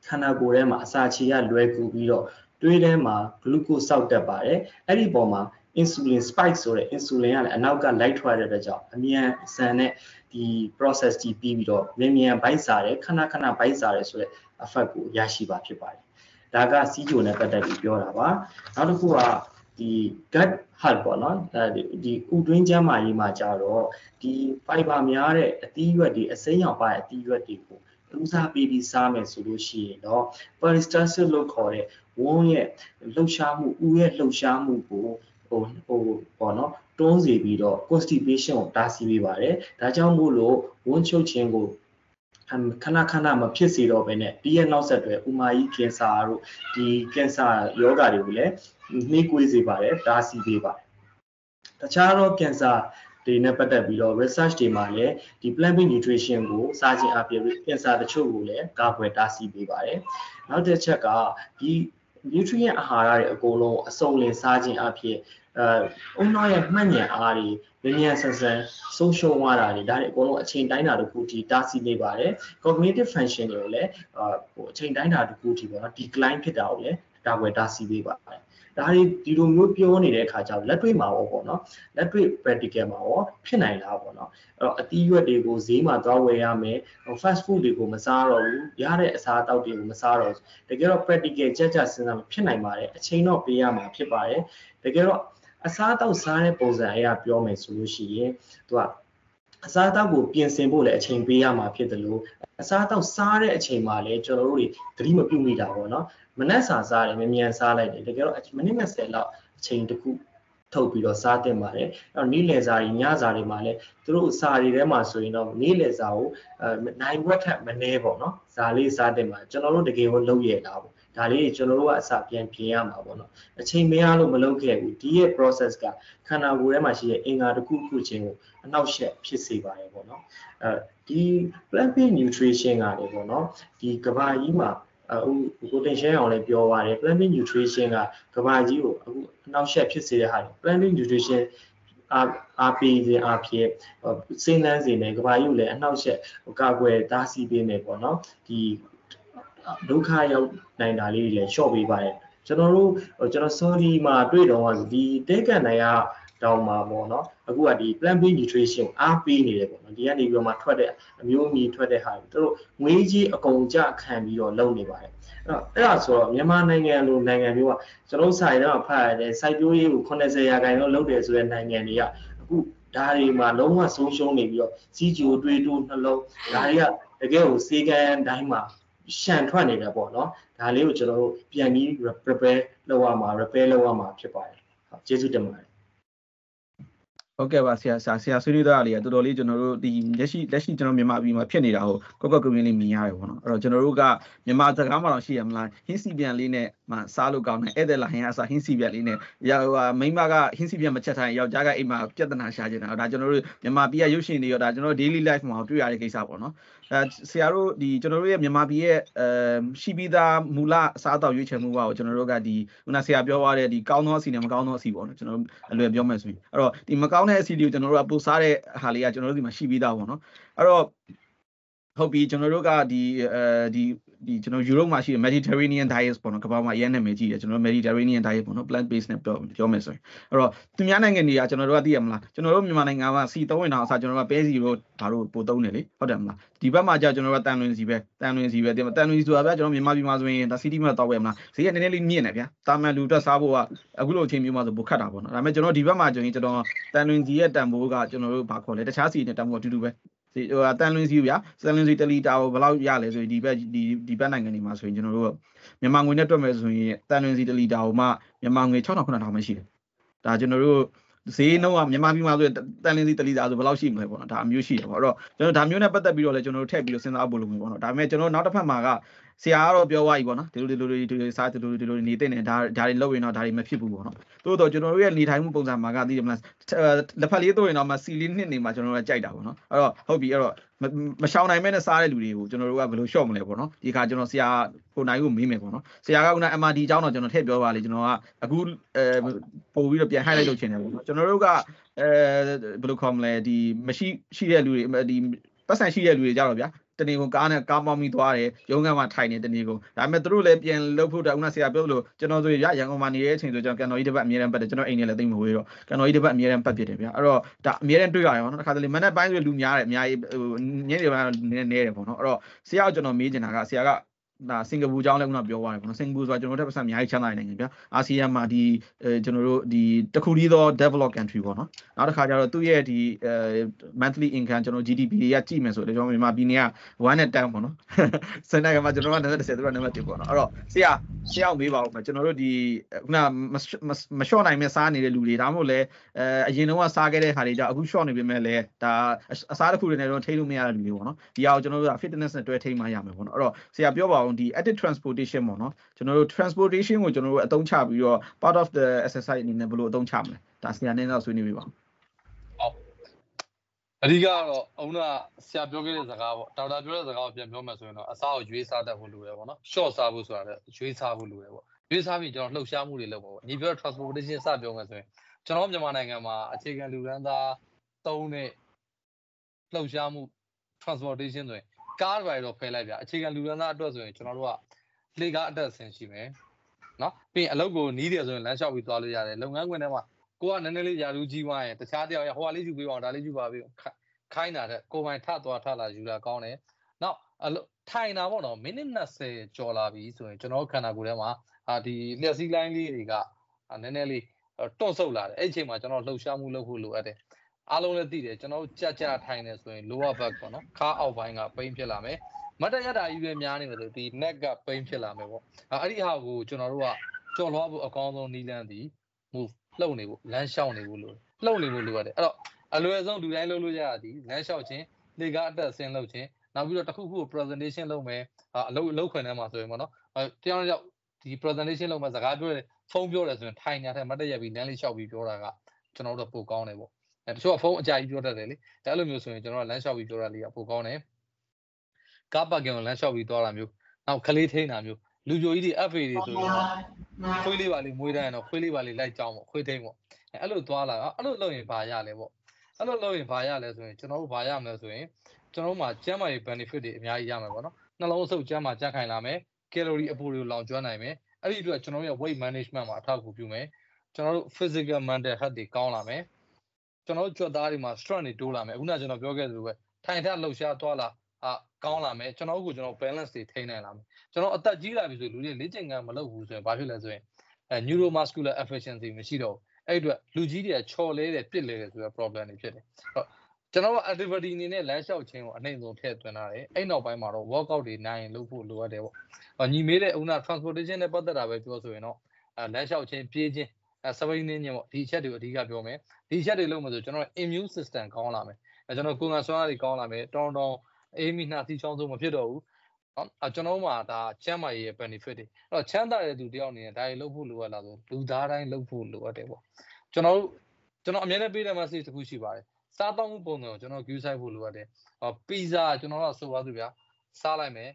ခန္ဓာကိုယ်ထဲမှာအစာချေရလွယ်ကူပြီးတော့တွေးထဲမှာ glucose စောက်တက်ပါတယ်အဲ့ဒီပုံမှာ insulin spike ဆိုတဲ့ insulin ကလည်းအနောက်ကလိုက်ထွက်တဲ့အတွက်ကြောင့်အမြန်ဆန်တဲ့ဒီ process ကြီးပြီးပြီးတော့မြန်မြန်ဗိုက်စားတယ်ခဏခဏဗိုက်စားတယ်ဆိုတဲ့ effect ကိုရရှိပါဖြစ်ပါတယ်ဒါကစီးကြိုနဲ့ပတ်သက်ပြီးပြောတာပါနောက်တစ်ခုကဒီ gut health ပေါ့နော်အဲဒီဥတွင်းကျန်းမာရေးမှာကြတော့ဒီ fiber များတဲ့အသီးရွက်တွေအစိမ်းရောင်ပါတဲ့အသီးရွက်တွေကိုဦးစားပေးပြီးစားမယ်ဆိုလို့ရှိရင်တော့ peristalsis လို့ခေါ်တဲ့ဝန်းရဲ့လှုပ်ရှားမှုဥရဲ့လှုပ်ရှားမှုကို ဟိုဟိုပေါ့နော်တွန်းစီပြီးတော့ constipation ကိုတားဆီးပေးပါတယ်ဒါကြောင့်မို့လို့ဝန်းချုပ်ခြင်းကိုခဏခဏမဖြစ်စေတော့ဘဲနဲ့ဒီရဲ့နောက်ဆက်တွဲဥမာကြီးကင်ဆာတို့ဒီကင်ဆာယောဂါတွေကိုလည်းနှိကွေးစေပါတယ်တားဆီးပေးပါတယ်တခြားသောကင်ဆာတွေနဲ့ပတ်သက်ပြီးတော့ research တွေမှာလည်းဒီ plant based nutrition ကိုစားခြင်းအပြင်ကင်ဆာတချို့ကိုလည်းကာကွယ်တားဆီးပေးပါတယ်နောက်တစ်ချက်ကဒီ nutrient အာဟာရတွေအကုန်လုံးအစုံလင်စားခြင်းအပြင်အဲအုံနောက်ရဲ့မှတ်ဉာဏ်အားတွေဉာဏ်ဆန်ဆန်ဆုံးရှုံးသွားတာတွေဒါတွေအကုန်လုံးအချိန်တိုင်းတာတစ်ခုထိတားဆီးနေပါတယ် cognitive function တွေကိုလည်းဟိုအချိန်တိုင်းတာတစ်ခုထိပေါ့နော် decline ဖြစ်တာကိုလည်းဒါဝယ်တားဆီးပေးပါတယ် ဒါတွေဒီလိုမျိုးပြောနေတဲ့အခါကျတော့လက်တွေ့မှာရောပေါ့နော်လက်တွေ့ practical မှာရောဖြစ်နိုင်လားပေါ့နော်အဲ့တော့အသီးရွက်တွေကိုဈေးမှာသွားဝယ်ရမယ် fast food တွေကိုမစားတော့ဘူးရတဲ့အစားအသောက်တွေကိုမစားတော့ဘူးတကယ်တော့ practical ကြကြစဉ်းစားဖြစ်နိုင်ပါတယ်အချိန်တော့ပေးရမှာဖြစ်ပါတယ်တကယ်တော့အစားအသောက်စားတဲ့ပုံစံအရာပြောမယ်ဆိုလို့ရှိရင်သူကအစားအသောက်ကိုပြင်ဆင်ဖို့လည်းအချိန်ပေးရမှာဖြစ်တယ်လို့အစားအသောက်စားတဲ့အချိန်မှာလည်းကျွန်တော်တို့တွေသတိမပြုမိတာပေါ့နော် မနက်စာစားတယ်မမြန်စားလိုက်တယ်တကယ်တော့မိနစ်20လောက်အချိန်တခုထုတ်ပြီးတော့စားတင်ပါတယ်အဲ့တော့နေ့လယ်စာတွေညစာတွေမှာလည်းသူတို့စာတွေထဲမှာဆိုရင်တော့နေ့လယ်စာကိုအဲနိုင်ဘွက်ထက်မနှဲပေါ့နော်ဇာလေးစားတင်ပါတယ်ကျွန်တော်တို့တကယ်ကိုလုပ်ရတာပေါ့ဒါလေးကျွန်တော်တို့ကအစပြန်ပြင်ရမှာပေါ့နော်အချိန်မရလို့မလုပ်ခဲ့ဘူးဒီရဲ့ process ကခန္ဓာကိုယ်ထဲမှာရှိတဲ့အင်္ဂါတစ်ခုခုချင်းကိုအနှောက်အယှက်ဖြစ်စေပါတယ်ပေါ့နော်အဲဒီ plant based nutrition ကလေပေါ့နော်ဒီကဘာကြီးမှာ အခုကိုတင်ရှင်းအောင်လည်းပြောပါတယ် plant based nutrition ကကဘာကြီးကိုအခုအနှောက်အယှက်ဖြစ်စေတဲ့ဟာတွေ plant based nutrition အားအားပေးခြင်းအဖြစ်စိတ်နှမ်းစေနေကဘာကြီးကိုလည်းအနှောက်အယှက်ကာကွယ်တားဆီးပေးနေပေါ့နော်ဒီဒုက္ခရောက်နိုင်တာလေးတွေလည်းလျှော့ပေးပါတယ်ကျွန်တော်တို့ကျွန်တော် sorry မှာတွေ့တော့ဒီတဲကန်နိုင်က တောင်းမှာပေါ့နော်အခုကဒီ plant based nutrition အားပေးနေတယ်ပေါ့နော်ဒီကနေပြီးတော့မှထွက်တဲ့အမျိုးအမည်ထွက်တဲ့ဟာတွေတို့ငွေကြီးအကုန်ကြခံပြီးတော့လုပ်နေပါတယ်အဲ့တော့အဲ့ဒါဆိုတော့မြန်မာနိုင်ငံလိုနိုင်ငံမျိုးကကျွန်တော်ဆိုင်တော့ဖတ်ရတယ်စိုက်ပျိုးရေးကို80ရာခိုင်နှုန်းလုပ်တယ်ဆိုတဲ့နိုင်ငံတွေကအခုဒါတွေမှာလုံးဝဆုံးရှုံးနေပြီးတော့စီဂျိုတွေးတိုးနှလုံးဒါတွေကတကယ်ကိုစေကန်တိုင်းမှာရှန်ထွက်နေတယ်ပေါ့နော်ဒါလေးကိုကျွန်တော်တို့ပြန်ပြီး prepare လုပ်ရမှာ repair လုပ်ရမှာဖြစ်ပါတယ်ဟုတ်ကျေးဇူးတင်ပါတယ် ဟုတ်ကဲ့ပါဆရာဆရာဆရာဆွေးနွေးသားလေးကတော်တော်လေးကျွန်တော်တို့ဒီလက်ရှိလက်ရှိကျွန်တော်မြန်မာပြည်မှာဖြစ်နေတာကိုကော့ကော့ကွင်းလေးမြင်ရတယ်ပေါ့နော်အဲ့တော့ကျွန်တော်တို့ကမြန်မာစကားမှတော့ရှိရမလားဟင်းစီပြန်လေးနဲ့မှစားလို့ကောင်းတယ်ဧည့်သည်လာဟင်းအစားဟင်းစီပြန်လေးနဲ့ဟိုမိမကဟင်းစီပြန်မချက်ထိုင်ယောက်ျားကအိမ်မှာပြဿနာရှာနေတာဒါကျွန်တော်တို့မြန်မာပြည်ကရုပ်ရှင်တွေရောဒါကျွန်တော်တို့ daily life မှာတွေ့ရတဲ့ကိစ္စပေါ့နော်အဲဆရာတို့ဒီကျွန်တော်တို့ရဲ့မြန်မာပြည်ရဲ့အဲရှိပြီးသားမူလအစားအသောက်ရွေးချယ်မှုကိုကျွန်တော်တို့ကဒီခုနဆရာပြောသွားတဲ့ဒီကောင်းသောအစီနဲ့မကောင်းသောအစီပေါ့နော်ကျွန်တော်တို့အလွယ်ပြောမယ်ဆိုရင်အဲ့တော့ဒီမကောင်းတဲ့အစီတွေကိုကျွန်တော်တို့ကပို့စားတဲ့ဟာလေးကကျွန်တော်တို့ဒီမှာရှိပြီးသားပေါ့နော်အဲ့တော့ ဟုတ်ပြီကျွန်တော်တို့ကဒီအဲဒီဒီကျွန်တော်ယူရိုပမှာရှိတဲ့ Mediterranean diet ပေါ့နော်ကမ္ဘာမှာအရင်နာမည်ကြီးတယ်ကျွန်တော် Mediterranean diet ပေါ့နော် plant based နဲ့ပြောပြောမယ်ဆိုရင်အဲ့တော့သူများနိုင်ငံတွေကကျွန်တော်တို့ကသိရမလားကျွန်တော်တို့မြန်မာနိုင်ငံမှာစီသုံးဝင်တော့အစားကျွန်တော်တို့ကပဲစီတို့ဘာလို့ပို့သုံးတယ်လေဟုတ်တယ်မလားဒီဘက်မှာကြာကျွန်တော်တို့ကတန်လွင်စီပဲတန်လွင်စီပဲတန်လွင်စီဆိုတာဗျကျွန်တော်မြန်မာပြည်မှာဆိုရင်ဒါစီတီမှာတောက်ပဲမလားဈေးကနည်းနည်းလေးမြင့်တယ်ဗျာတာမန်လူအတွက်စားဖို့ကအခုလိုအချိန်မျိုးမှာဆိုပိုခတ်တာပေါ့နော်ဒါပေမဲ့ကျွန်တော်ဒီဘက်မှာကျွန်တော်ကျွန်တော်တန်လွင်စီရဲ့တန်ဖိုးကကျွန်တော်တို့ဘာခေါ်လဲတခြားစီနဲ့တန်ဖိုးအတူတူပဲဒီ ဟိုတန်လွင်စီဗျာတန်လွင်စီ1လီတာကိုဘယ်လောက်ရလဲဆိုရင်ဒီဘက်ဒီဒီဘက်နိုင်ငံတွေမှာဆိုရင်ကျွန်တော်တို့မြန်မာငွေနဲ့တွက်မယ်ဆိုရင်တန်လွင်စီ1လီတာကိုမှမြန်မာငွေ6000 9000ပဲရှိတယ်ဒါကျွန်တော်တို့ဈေးနှုန်းကမြန်မာပြည်မှာဆိုရင်တန်လင်းစီတလီတာဆိုဘယ်လောက်ရှိမလဲပေါ့နော်ဒါအမျိုးရှိတယ်ပေါ့အဲ့တော့ကျွန်တော်ဒါမျိုးနဲ့ပတ်သက်ပြီးတော့လည်းကျွန်တော်တို့ထည့်ပြီးတော့စဉ်းစားဖို့လိုမျိုးပေါ့နော်ဒါပေမဲ့ကျွန်တော်နောက်တစ်ဖက်မှာက ဆရာကတော့ပြောသွားပြီပေါ့နော်ဒီလိုဒီလိုဒီလိုစားဒီလိုဒီလိုနေတဲ့နေဒါဒါတွေလုပ်ရင်တော့ဒါတွေမဖြစ်ဘူးပေါ့နော်တိုးတော့ကျွန်တော်တို့ရဲ့နေထိုင်မှုပုံစံမှာကသိတယ်မလားလက်ဖက်လေးတို့ရင်တော့မစီလေးနှစ်နေမှာကျွန်တော်တို့ကကြိုက်တာပေါ့နော်အဲ့တော့ဟုတ်ပြီအဲ့တော့မရှောင်နိုင်မဲနဲ့စားတဲ့လူတွေကိုကျွန်တော်တို့ကဘယ်လိုရှော့မလဲပေါ့နော်ဒီခါကျွန်တော်ဆရာကိုနိုင်ကိုမေးမယ်ပေါ့နော်ဆရာကက MRD အကြောင်းတော့ကျွန်တော်ထည့်ပြောပါလေကျွန်တော်ကအခုအဲပို့ပြီးတော့ပြန် highlight လုပ်ချင်တယ်ပေါ့နော်ကျွန်တော်တို့ကအဲဘယ်လိုခေါ်မလဲဒီမရှိရှိတဲ့လူတွေဒီပတ်စံရှိတဲ့လူတွေကြတော့ဗျာ တနေကုန်ကားနဲ့ကားမောင်းပြီးသွားတယ်ရုံးခန်းမှာထိုင်နေတနေကုန်ဒါပေမဲ့သူတို့လည်းပြန်လှုပ်ဖို့တော့ဦးနာဆရာပြောလို့ကျွန်တော်ဆိုရရန်ကုန်မှာနေတဲ့အချိန်ဆိုကျွန်တော်ကန်တော်ကြီးတစ်ပတ်အမြဲတမ်းပတ်တယ်ကျွန်တော်အိမ်နဲ့လည်းသိမဝေးတော့ကန်တော်ကြီးတစ်ပတ်အမြဲတမ်းပတ်ဖြစ်တယ်ဗျာအဲ့တော့ဒါအမြဲတမ်းတွေ့ရတယ်ပေါ့နော်တစ်ခါတလေမနက်ပိုင်းဆိုလူများတယ်အများကြီးဟိုညနေပိုင်းနည်းနည်းတယ်ပေါ့နော်အဲ့တော့ဆရာကကျွန်တော်မေးချင်တာကဆရာက ဒါစင်ကာပူအကြောင်းလည်းခုနပြောသွားတယ်ပေါ့နော်စင်ကာပူဆိုတာကျွန်တော်တို့ပတ်စံအများကြီးချမ်းသာတဲ့နိုင်ငံဗျာအာဆီယံမှာဒီအဲကျွန်တော်တို့ဒီတခုတည်းသော develop country ပေါ့နော်နောက်တစ်ခါကျတော့သူ့ရဲ့ဒီအဲ monthly income ကျွန်တော် GDP တွေကကြည့်မယ်ဆိုတော့ကျွန်တော်မြန်မာပြည်နေက1နဲ့10ပေါ့နော်စင်နိုင်ငံမှာကျွန်တော်က90သူကနံပါတ်1ပေါ့နော်အဲ့တော့ဆရာဆရာမေးပါဦးမယ်ကျွန်တော်တို့ဒီခုနမလျှော့နိုင်မဲ့စားနေတဲ့လူတွေဒါမှမဟုတ်လဲအဲအရင်တုန်းကစားခဲ့တဲ့ဟာတွေကြောင့်အခုလျှော့နေပြီမဲ့လဲဒါအစားတစ်ခုတွေနဲ့တော့ထိလို့မရတဲ့လူတွေပေါ့နော်ဒီဟာကိုကျွန်တော်တို့က fitness နဲ့တွဲထိမှရမယ်ပေါ့နော်အဲ့တော့ဆရာပြောပါအောင်ဒီ active transportation ပေါ့နော်ကျွန်တော်တို့ transportation ကိုကျွန်တော်တို့အသုံးချပြီးတော့ part of the exercise အနေနဲ့ဘယ်လိုအသုံးချမလဲဒါဆရာနဲ့တော့ဆွေးနွေးပြပါဟုတ်အဓိကကတော့အုံးကဆရာပြောခဲ့တဲ့စကားပေါ့ဒေါက်တာပြောတဲ့စကားကိုပြန်ပြောမှဆိုရင်တော့အစားကိုရွေးစားတတ်ဖို့လိုတယ်ပေါ့နော် short စားဖို့ဆိုတာလည်းရွေးစားဖို့လိုတယ်ပေါ့ရွေးစားပြီးကျွန်တော်လှုပ်ရှားမှုတွေလုပ်ပါပေါ့ညီပြော transportation စပြောမယ်ဆိုရင်ကျွန်တော်မြန်မာနိုင်ငံမှာအခြေခံလူရန်သားသုံးတဲ့လှုပ်ရှားမှု transportation ဆိုရင် ကားတွေတော့ဖယ်လိုက်ဗျအခြေခံလူရန်သားအတွက်ဆိုရင်ကျွန်တော်တို့ကလေကားအတက်ဆင်ရှိမယ်နော်ပြီးရင်အလုပ်ကိုနီးတယ်ဆိုရင်လမ်းလျှောက်ပြီးသွားလို့ရတယ်လုပ်ငန်းခွင်ထဲမှာကိုကနည်းနည်းလေးယာလူကြီးသွားရင်တခြားတယောက်ရဟိုကလေးယူပေးပါအောင်ဒါလေးယူပါပေးခိုင်းတာတဲ့ကိုပိုင်ထသွားထလာယူလာကောင်းတယ်နောက်အလုပ်ထိုင်တာပေါ့နော်မိနစ်20ကျော်လာပြီဆိုရင်ကျွန်တော်ခန္ဓာကိုယ်ထဲမှာအာဒီလျှက်စီးလိုင်းလေးတွေကနည်းနည်းလေးတွန့်ဆုတ်လာတယ်အဲ့ဒီအချိန်မှာကျွန်တော်လှုပ်ရှားမှုလုပ်ဖို့လိုအပ်တယ် အားလုံးလည်းသိတယ်ကျွန်တော်ကြက်ကြထိုင်နေဆိုရင် lower back ပေါ့နော်ခါအောက်ပိုင်းကပိန်းဖြစ်လာမယ်မတ်တရတာကြီးပဲများနေတယ်ဆိုဒီ neck ကပိန်းဖြစ်လာမယ်ပေါ့အဲ့ဒီဟာကိုကျွန်တော်တို့ကကြော်လွှားဖို့အကောင်းဆုံးနည်းလမ်းဒီ move လှုပ်နေဖို့လမ်းလျှောက်နေဖို့လိုလှုပ်နေဖို့လိုရတယ်အဲ့တော့အလွယ်ဆုံးလူတိုင်းလုပ်လို့ရတာဒီလမ်းလျှောက်ခြင်းလေကားအတက်ဆင်းလုပ်ခြင်းနောက်ပြီးတော့တစ်ခုခုကို presentation လုပ်မယ်အလုပ်အလုပ်ခွင်ထဲမှာဆိုရင်ပေါ့နော်တယောက်တစ်ယောက်ဒီ presentation လုပ်မယ်စကားပြောတယ်ဖုန်းပြောတယ်ဆိုရင်ထိုင်နေတဲ့မတ်တရက်ပြီးလမ်းလေးလျှောက်ပြီးပြောတာကကျွန်တော်တို့ပိုကောင်းတယ်ပေါ့ အဲတချို့ကဖုန်းအကြိုက်ပြောတတ်တယ်လေဒါအဲ့လိုမျိုးဆိုရင်ကျွန်တော်ကလမ်းလျှောက်ပြီးပြောတာလေးကပိုကောင်းတယ်ကားပါကင်ကိုလမ်းလျှောက်ပြီးသွားတာမျိုးနောက်ကလေးထိန်းတာမျိုးလူပြိုကြီးတွေ FA တွေဆိုရင်ခွေးလေးပါလေးမွေးတိုင်းတော့ခွေးလေးပါလေးလိုက်ကြောင်းပေါ့ခွေးထိန်းပေါ့အဲအဲ့လိုသွားလာအဲ့လိုလုပ်ရင်ဘာရလဲပေါ့အဲ့လိုလုပ်ရင်ဘာရလဲဆိုရင်ကျွန်တော်တို့ဘာရမလဲဆိုရင်ကျွန်တော်တို့မှာကျန်းမာရေး benefit တွေအများကြီးရမှာပေါ့နော်နှလုံးအဆုပ်ကျန်းမာကြက်ခိုင်လာမယ် calorie အပူတွေကိုလောင်ကျွမ်းနိုင်မယ်အဲ့ဒီအတွက်ကျွန်တော်တို့ရဲ့ weight management မှာအထောက်အကူပြုမယ်ကျွန်တော်တို့ physical mental health တွေကောင်းလာမယ် ကျွန်တော်တို့ကြွက်သားတွေမှာ strength တွေတိုးလာမယ်အခုနကကျွန်တော်ပြောခဲ့သလိုပဲထိုင်ထလှုပ်ရှားသွားလာအာကောင်းလာမယ်ကျွန်တော်တို့ကကျွန်တော် balance တွေထိန်းနိုင်လာမယ်ကျွန်တော်အသက်ကြီးလာပြီဆိုလူတွေလေ့ကျင့်ခန်းမလုပ်ဘူးဆိုရင်ဘာဖြစ်လဲဆိုရင်အဲ neuromuscular efficiency မရှိတော့အဲ့အတွက်လူကြီးတွေကချော်လဲတယ်ပြစ်လဲတယ်ဆိုတော့ problem တွေဖြစ်တယ်ဟုတ်ကျွန်တော်က activity အနေနဲ့လမ်းလျှောက်ခြင်းကိုအနှိမ့်ဆုံးထည့်သွင်းထားတယ်အဲ့နောက်ပိုင်းမှာတော့ workout တွေနိုင်ရင်လုပ်ဖို့လိုအပ်တယ်ပေါ့ညီမေးတဲ့ဦးနာ transportation နဲ့ပတ်သက်တာပဲပြောဆိုရင်တော့အဲလမ်းလျှောက်ခြင်းပြေးခြင်းအဲစပိန်နင်းခြင်းပေါ့ဒီအချက်တွေကိုအဓိကပြောမယ် ဒီဒီရက်တွေလုံးမှာဆိုကျွန်တော် immune system ကောင်းလာမယ်အဲကျွန်တော်ကိုယ်ငါစွမ်းအားတွေကောင်းလာမယ်တော်တော်အေးမိနှာစီချောင်းဆုံးမဖြစ်တော့ဘူးနော်အကျွန်တော်မှာဒါချမ်းမာရေးရဲ့ benefit တွေအဲ့တော့ချမ်းသာတဲ့သူတယောက်အနေနဲ့ဒါတွေလုပ်ဖို့လိုအပ်လာဆိုလူသားတိုင်းလုပ်ဖို့လိုအပ်တယ်ပေါ့ကျွန်တော်တို့ကျွန်တော်အမြဲတမ်းပေးတဲ့ message တစ်ခုရှိပါတယ်စားတောင်းမှုပုံစံကိုကျွန်တော် view site ဖို့လိုအပ်တယ်ဟောပီဇာကျွန်တော်တို့ဆိုပါသူဗျာစားလိုက်မယ်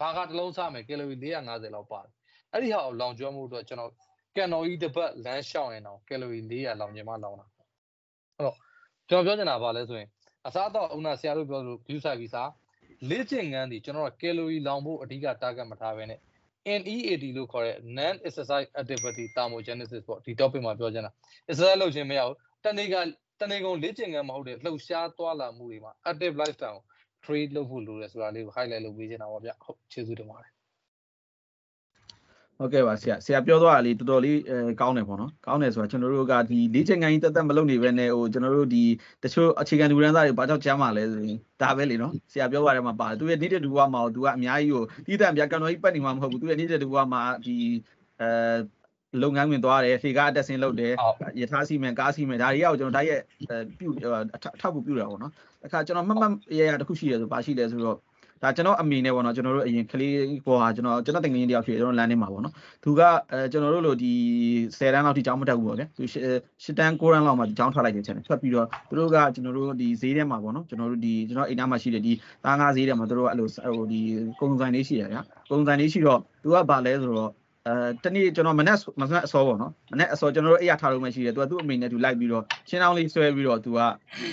ဘာကတစ်လုံးစားမယ်ကီလိုရီ450လောက်ပါတယ်အဲ့ဒီဟာကိုလောင်ကျွမ်းမှုအတွက်ကျွန်တော်ကန်တော်ကြီးတစ်ပတ်လမ်းလျှောက်ရင်တော့ကီလိုရီ400လောင်ကျင်မှလောင်တာ အဲ့တော့ကျွန်တော်ပြောချင်တာဗာလဲဆိုရင်အစားအသောက်ဥနာဆရာတို့ပြောလို့ view site ပြီးစားလေ့ကျင့်ခန်းဒီကျွန်တော်ကကီလိုရီလောင်ဖို့အဓိက target မထားဘဲနဲ့ NEAT လို့ခေါ်တဲ့ non exercise activity thermogenesis ပေါ့ဒီ topic မှာပြောချင်တာ exercise လုပ်ခြင်းမရဘူးတနေ့ကတနေ့ကုန်လေ့ကျင့်ခန်းမဟုတ်တဲ့လှုပ်ရှားသွားလာမှုတွေမှာ active lifestyle ကို trade လုပ်ဖို့လိုတယ်ဆိုတာလေးကို highlight လုပ်ပေးချင်တာပါဗျဟုတ်ကျေးဇူးတင်ပါတယ် ဟုတ်ကဲ့ပါဆရာဆရာပြောသွားတာလေးတော်တော်လေးအဲကောင်းတယ်ပေါ့နော်ကောင်းတယ်ဆိုတာကျွန်တော်တို့ကဒီလေ့ကျင့်ခန်းကြီးတက်တက်မလုပ်နေပဲနဲ့ဟိုကျွန်တော်တို့ဒီတချို့အခြေခံလူရန်သားတွေဘာကြောင့်ကြားမှာလဲဆိုရင်ဒါပဲလေနော်ဆရာပြောပါတယ်မှာပါတယ်သူရဲ့ needed to ကမှာသူကအများကြီးကိုတီးတန့်ပြကန်တော်ကြီးပတ်နေမှာမဟုတ်ဘူးသူရဲ့ needed to ကမှာဒီအဲလုပ်ငန်းဝင်သွားတယ်ဖေကားတက်ဆင်းလုပ်တယ်ယထာစီမံကားစီမံဒါတွေကကျွန်တော်ဒါရဲ့ပြုအထောက်ကူပြုတာပေါ့နော်အခါကျွန်တော်မှတ်မှတ်ရရတခုရှိတယ်ဆိုဘာရှိလဲဆိုတော့ ဒါကျွန်တော်အမိနဲ့ပေါ့နော်ကျွန်တော်တို့အရင်ကလေးပေါ်ဟာကျွန်တော်ကျွန်တော်တင်ငင်းတယောက်ဖြစ်ကျွန်တော်လမ်းထဲမှာပေါ့နော်သူကအဲကျွန်တော်တို့လိုဒီ10တန်းလောက်ထိကျောင်းမတက်ဘူးပေါ့ဗျသူ10တန်း9တန်းလောက်မှဒီကျောင်းထွက်လိုက်တဲ့ချက်နဲ့ထွက်ပြီးတော့သူတို့ကကျွန်တော်တို့ဒီဈေးထဲမှာပေါ့နော်ကျွန်တော်တို့ဒီကျွန်တော်အိမ်သားမှာရှိတဲ့ဒီသားငါးဈေးထဲမှာသူတို့ကအဲ့လိုဟိုဒီကုံဆိုင်လေးရှိရဗျာကုံဆိုင်လေးရှိတော့သူကဘာလဲဆိုတော့ အဲတနေ့ကျွန်တော်မနေ့မနေ့အစောပေါ့နော်မနေ့အစောကျွန်တော်တို့အိယာထားလို့မရှိတယ်သူကသူ့အမေနဲ့သူလိုက်ပြီးတော့ချင်းအောင်လေးဆွဲပြီးတော့သူက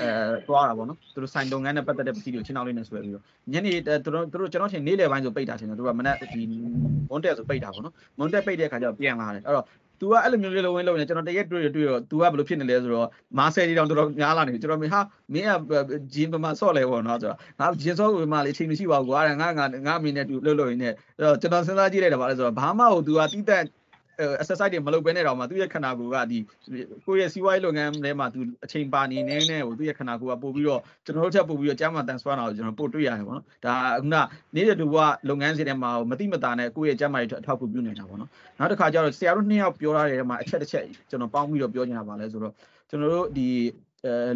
အဲသွားတာပေါ့နော်သူတို့ဆိုင်လုပ်ငန်းနဲ့ပတ်သက်တဲ့ပစ္စည်းတွေချင်းအောင်လေးနဲ့ဆွဲပြီးတော့ညနေသူတို့သူတို့ကျွန်တော်ထင်နေ့လယ်ပိုင်းဆိုပိတ်တာထင်တယ်သူကမနေ့ဒီမွန်တက်ဆိုပိတ်တာပေါ့နော်မွန်တက်ပိတ်တဲ့အခါကျတော့ပြန်လာတယ်အဲ့တော့ तू ကအဲ့လိုမျိုးလေးလုံးဝင်းလုံးနေကျွန်တော်တရက်တွေ့တွေ့တော့ तू ကဘယ်လိုဖြစ်နေလဲဆိုတော့မာဆယ်ဒီတောင်တော်တော်များလာနေပြီကျွန်တော်မင်းဟာမင်းကဂျင်းပမာဆော့လဲပေါ့နော်ဆိုတော့ငါဂျင်းဆော့ဝင်မှလေအချိန်မရှိပါဘူးကွာငါငါငါမင်းနဲ့တူလှုပ်လှုပ်ရင်းနဲ့အဲ့တော့ကျွန်တော်စဉ်းစားကြည့်လိုက်တာပါလဲဆိုတော့ဘာမှဟို तू ကတီးတက် exercise တွေမလုပ်ဘဲနဲ့တော့မှသူ့ရဲ့ခန္ဓာကိုယ်ကဒီကိုယ့်ရဲ့စီးပွားရေးလုပ်ငန်းထဲမှာသူအချိန်ပါနေနေနဲ့ဟိုသူ့ရဲ့ခန္ဓာကိုယ်ကပို့ပြီးတော့ကျွန်တော်တို့ချက်ပို့ပြီးတော့ကျမ်းမာတန်ဆွမ်းတာကိုကျွန်တော်ပို့တွေ့ရတယ်ပေါ့နော်ဒါခုနနေတဲ့လူကလုပ်ငန်းစဉ်ထဲမှာမတိမတာနဲ့ကိုယ့်ရဲ့ကျမ်းမာရေးအထောက်အကူပြုနေတာပေါ့နော်နောက်တစ်ခါကျတော့ဆရာတို့နှစ်ယောက်ပြောထားတဲ့ထဲမှာအချက်တစ်ချက်ကျွန်တော်ပေါင်းပြီးတော့ပြောချင်တာပါလဲဆိုတော့ကျွန်တော်တို့ဒီ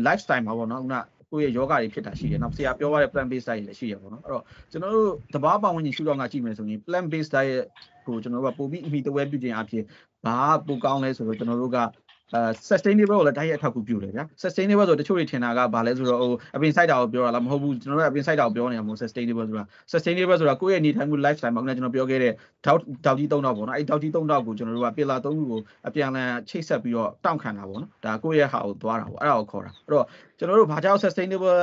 lifestyle မှာပေါ့နော်ခုန ကိုယ့်ရဲ့ယောဂတွေဖြစ်တာရှိတယ်။နောက်ဆရာပြောရတဲ့ plant based diet လည်းရှိရပါတော့။အဲ့တော့ကျွန်တော်တို့တဘာပတ်ဝန်းကျင်ရှုတော့ငါကြည့်မယ်ဆိုရင် plant based diet ကိုကျွန်တော်တို့ကပိုပြီးအမိတဝဲပြုခြင်းအဖြစ်ဘာပိုကောင်းလဲဆိုတော့ကျွန်တော်တို့က အဲ sustainable ကိုလည်းတိုက်ရိုက်အထောက်အကူပြုတယ်ဗျာ sustainable ဆိုတချို့တွေထင်တာကဘာလဲဆိုတော့ဟိုအပင် site တာကိုပြောတာလားမဟုတ်ဘူးကျွန်တော်တို့အပင် site တာကိုပြောနေတာမဟုတ် sustainable ဆိုတာ sustainable ဆိုတာကိုယ့်ရဲ့နေထိုင်မှု lifestyle မှာခုနကကျွန်တော်ပြောခဲ့တဲ့တောက်တောက်ကြီး၃တောက်ပေါ့နော်အဲ့တောက်ကြီး၃တောက်ကိုကျွန်တော်တို့ကပီလာ၃ခုကိုအပြန်အလှန်ချိတ်ဆက်ပြီးတော့တောင့်ခံတာပေါ့နော်ဒါကိုယ့်ရဲ့ဟာကိုသွားတာပေါ့အဲ့ဒါကိုခေါ်တာအဲ့တော့ကျွန်တော်တို့ဘာကြောင့် sustainable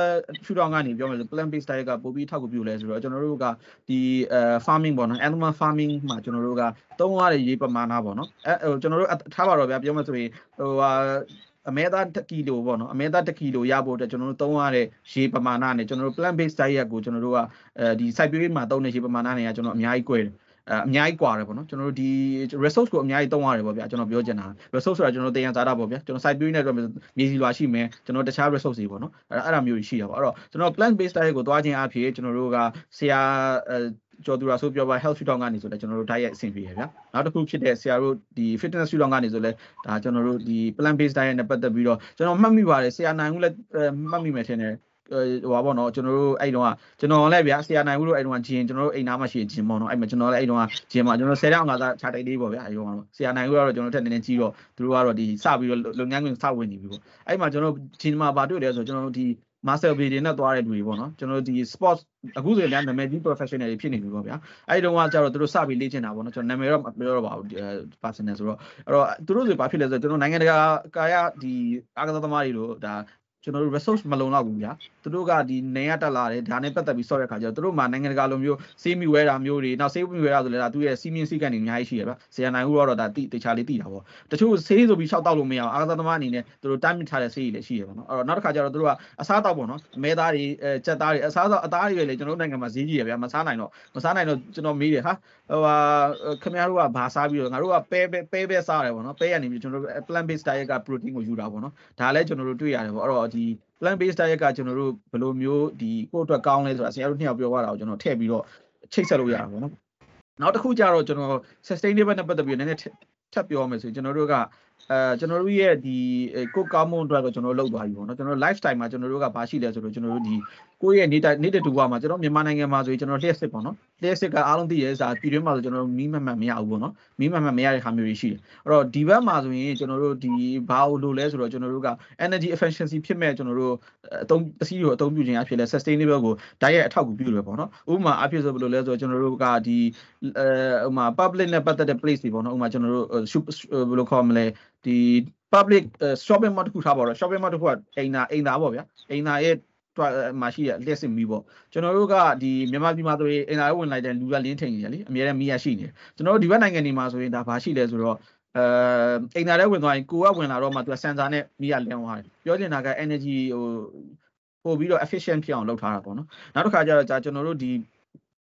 ရှုထောင့်ကနေပြောမယ်ဆို plant based diet ကပိုပြီးထောက်ကူပြုလဲဆိုတော့ကျွန်တော်တို့ကဒီအဲ farming ပေါ့နော် animal farming မှာကျွန်တော်တို့က သုံးရတဲ့ရေပမာဏပေါ့နော်အဲဟိုကျွန်တော်တို့ထားပါတော့ဗျာပြောမယ်ဆိုရင်ဟိုဟာအမဲသား1ကီလိုပေါ့နော်အမဲသား1ကီလိုရဖို့အတွက်ကျွန်တော်တို့သုံးရတဲ့ရေပမာဏနဲ့ကျွန်တော်တို့ plant based diet ကိုကျွန်တော်တို့ကအဲဒီ site page မှာသုံးတဲ့ရေပမာဏတွေကကျွန်တော်အများကြီး꿰တယ်အများကြီးกว่าတယ်ပေါ့နော်ကျွန်တော်တို့ဒီ resource ကိုအများကြီးသုံးရတယ်ပေါ့ဗျာကျွန်တော်ပြောချင်တာ resource ဆိုတာကျွန်တော်တင်ရစားတာပေါ့ဗျာကျွန်တော် site build နဲ့တော့မြေစီလွာရှိမယ်ကျွန်တော်တခြား resource တွေပေါ့နော်အဲ့အဲ့ဒါမျိုးရှိတာပေါ့အဲ့တော့ကျွန်တော် plant based diet ကိုသွားခြင်းအဖြစ်ကျွန်တော်တို့ကဆရာ ကျော်သူရာဆိုပြောပါ health shootout ကနေဆိုလဲကျွန်တော်တို့ diet အဆင်ပြေရဗျာနောက်တစ်ခုဖြစ်တဲ့ဆရာတို့ဒီ fitness shootout ကနေဆိုလဲဒါကျွန်တော်တို့ဒီ plant based diet နဲ့ပတ်သက်ပြီးတော့ကျွန်တော်မှတ်မိပါတယ်ဆရာနိုင်ဦးလည်းမှတ်မိမယ်ထင်တယ်ဟိုပါပေါ့နော်ကျွန်တော်တို့အဲ့တုန်းကကျွန်တော်လည်းဗျာဆရာနိုင်ဘူးလို့အဲ့တုန်းကဂျင်ကျွန်တော်တို့အိမ်သားမှာရှိတဲ့ဂျင်ပေါ့နော်အဲ့မှာကျွန်တော်လည်းအဲ့တုန်းကဂျင်မှာကျွန်တော်10တောင်ကစားခြာတိုက်လေးပေါ့ဗျာအဲ့တုန်းကတော့ဆရာနိုင်ဘူးကတော့ကျွန်တော်ထက်နည်းနည်းကြီးတော့သူတို့ကတော့ဒီစပြီးတော့လုပ်ငန်းခွင်စဝင်နေပြီပေါ့အဲ့မှာကျွန်တော်ဂျင်မှာဗာတွေ့တယ်ဆိုကျွန်တော်တို့ဒီ master B တွေနဲ့သွားတဲ့လူတွေပေါ့နော်ကျွန်တော်တို့ဒီ sports အခုဆိုရင်လည်းနာမည်ကြီး professional တွေဖြစ်နေပြီပေါ့ဗျာအဲ့ဒီတုန်းကကျတော့သူတို့စပြီးလေ့ကျင့်တာပေါ့နော်ကျွန်တော်နာမည်တော့မပြောတော့ပါဘူး personal ဆိုတော့အဲ့တော့သူတို့ဆိုဘာဖြစ်လဲဆိုတော့ကျွန်တော်နိုင်ငံတကာကာယဒီအားကစားသမားတွေလို့ဒါ ကျွန်တော်တို့ resource မလုံလောက်ဘူးဗျာသူတို့ကဒီနေရတက်လာတယ်ဒါနဲ့ပတ်သက်ပြီးဆော့ရခါကျတော့သူတို့မှာနိုင်ငံတကာလိုမျိုးစေးမီဝဲတာမျိုးတွေနောက်စေးမီဝဲတာဆိုလဲဒါသူရဲ့စီမင်းစီကန်တွေအများကြီးရှိရဗျဆရာနိုင်ဦးတော့ဒါတိတခြားလေးတိတာပေါ့တချို့ဆေးဆိုပြီးရှောက်တောက်လို့မရအောင်အာသာသမားအနေနဲ့သူတို့တိုင်းမြထားတဲ့ဆေးတွေလည်းရှိရပါတော့အဲ့တော့နောက်တစ်ခါကျတော့သူတို့ကအစားတောက်ပေါ့နော်အမဲသားတွေအဲကြက်သားတွေအစားတော့အသားတွေလည်းကျွန်တော်တို့နိုင်ငံမှာဈေးကြီးရဗျာမစားနိုင်တော့မစားနိုင်တော့ကျွန်တော်မေးတယ်ဟာ ဟိုဟာခင်ဗျားတို့ကဘာစားပြီးတော့ငါတို့ကပဲပဲပဲပဲစားတယ်ပေါ့နော်ပဲရနေပြီးကျွန်တော်တို့ plant based diet က protein ကိုယူတာပေါ့နော်ဒါလည်းကျွန်တော်တို့တွေ့ရတယ်ပေါ့အဲ့တော့ဒီ plant based diet ကကျွန်တော်တို့ဘယ်လိုမျိုးဒီကိုယ့်အတွက်ကောင်းလဲဆိုတာဆရာတို့နှစ်ယောက်ပြောရတာကိုကျွန်တော်ထည့်ပြီးတော့ချိတ်ဆက်လို့ရတာပေါ့နော်နောက်တစ်ခုကျတော့ကျွန်တော် sustainable နဲ့ပတ်သက်ပြီးနည်းနည်းထပ်ပြောမယ်ဆိုရင်ကျွန်တော်တို့က အဲကျွန်တော်တို့ရဲ့ဒီကိုကောင်းမွန်အတွက်ကိုကျွန်တော်တို့လောက်သွားပြီပေါ့နော်ကျွန်တော်တို့ lifestyle မှာကျွန်တော်တို့ကဘာရှိလဲဆိုတော့ကျွန်တော်တို့ဒီကိုယ့်ရဲ့နေတဲ့နေတဲ့တူကမှာကျွန်တော်မြန်မာနိုင်ငံမှာဆိုရင်ကျွန်တော်လျှက်စစ်ပေါ့နော်လျှက်စစ်ကအားလုံးသိရဲစားပြည်တွင်းမှာဆိုကျွန်တော်တို့မီးမမှန်မရဘူးပေါ့နော်မီးမမှန်မရတဲ့ခါမျိုးတွေရှိတယ်အဲ့တော့ဒီဘက်မှာဆိုရင်ကျွန်တော်တို့ဒီဘာလို့လဲဆိုတော့ကျွန်တော်တို့က energy efficiency ဖြစ်မဲ့ကျွန်တော်တို့အသုံးပစ္စည်းကိုအသုံးပြုခြင်းအဖြစ်လဲ sustainable ကိုဓာတ်ရဲ့အထောက်အကူပြုတယ်ပေါ့နော်ဥပမာအဖြစ်ဆိုဘယ်လိုလဲဆိုတော့ကျွန်တော်တို့ကဒီအဲဥပမာ public နဲ့ပတ်သက်တဲ့ place တွေပေါ့နော်ဥပမာကျွန်တော်တို့ဘယ်လိုခေါ်မလဲ ဒီ public shopping mall တခုထားပါတော့ shopping mall တခုကအိမ်သာအိမ်သာပေါ့ဗျာအိမ်သာရဲ့မှာရှိရလျှက်စစ်မီးပေါ့ကျွန်တော်တို့ကဒီမြန်မာပြည်မှာဆိုရင်အင်တာနက်ဝင်လိုက်တဲ့လူကလင်းထိန်နေတယ်လေအများနဲ့မီးရရှိနေတယ်ကျွန်တော်တို့ဒီဘက်နိုင်ငံတွေမှာဆိုရင်ဒါဘာရှိလဲဆိုတော့အဲအိမ်သာထဲဝင်သွားရင်ကိုကဝင်လာတော့မှသူကစင်ဆာနဲ့မီးရလင်းသွားတယ်ပြောချင်တာက energy ဟိုပို့ပြီးတော့ efficient ဖြစ်အောင်လုပ်ထားတာပေါ့နော်နောက်တစ်ခါကျတော့ကျွန်တော်တို့ဒီ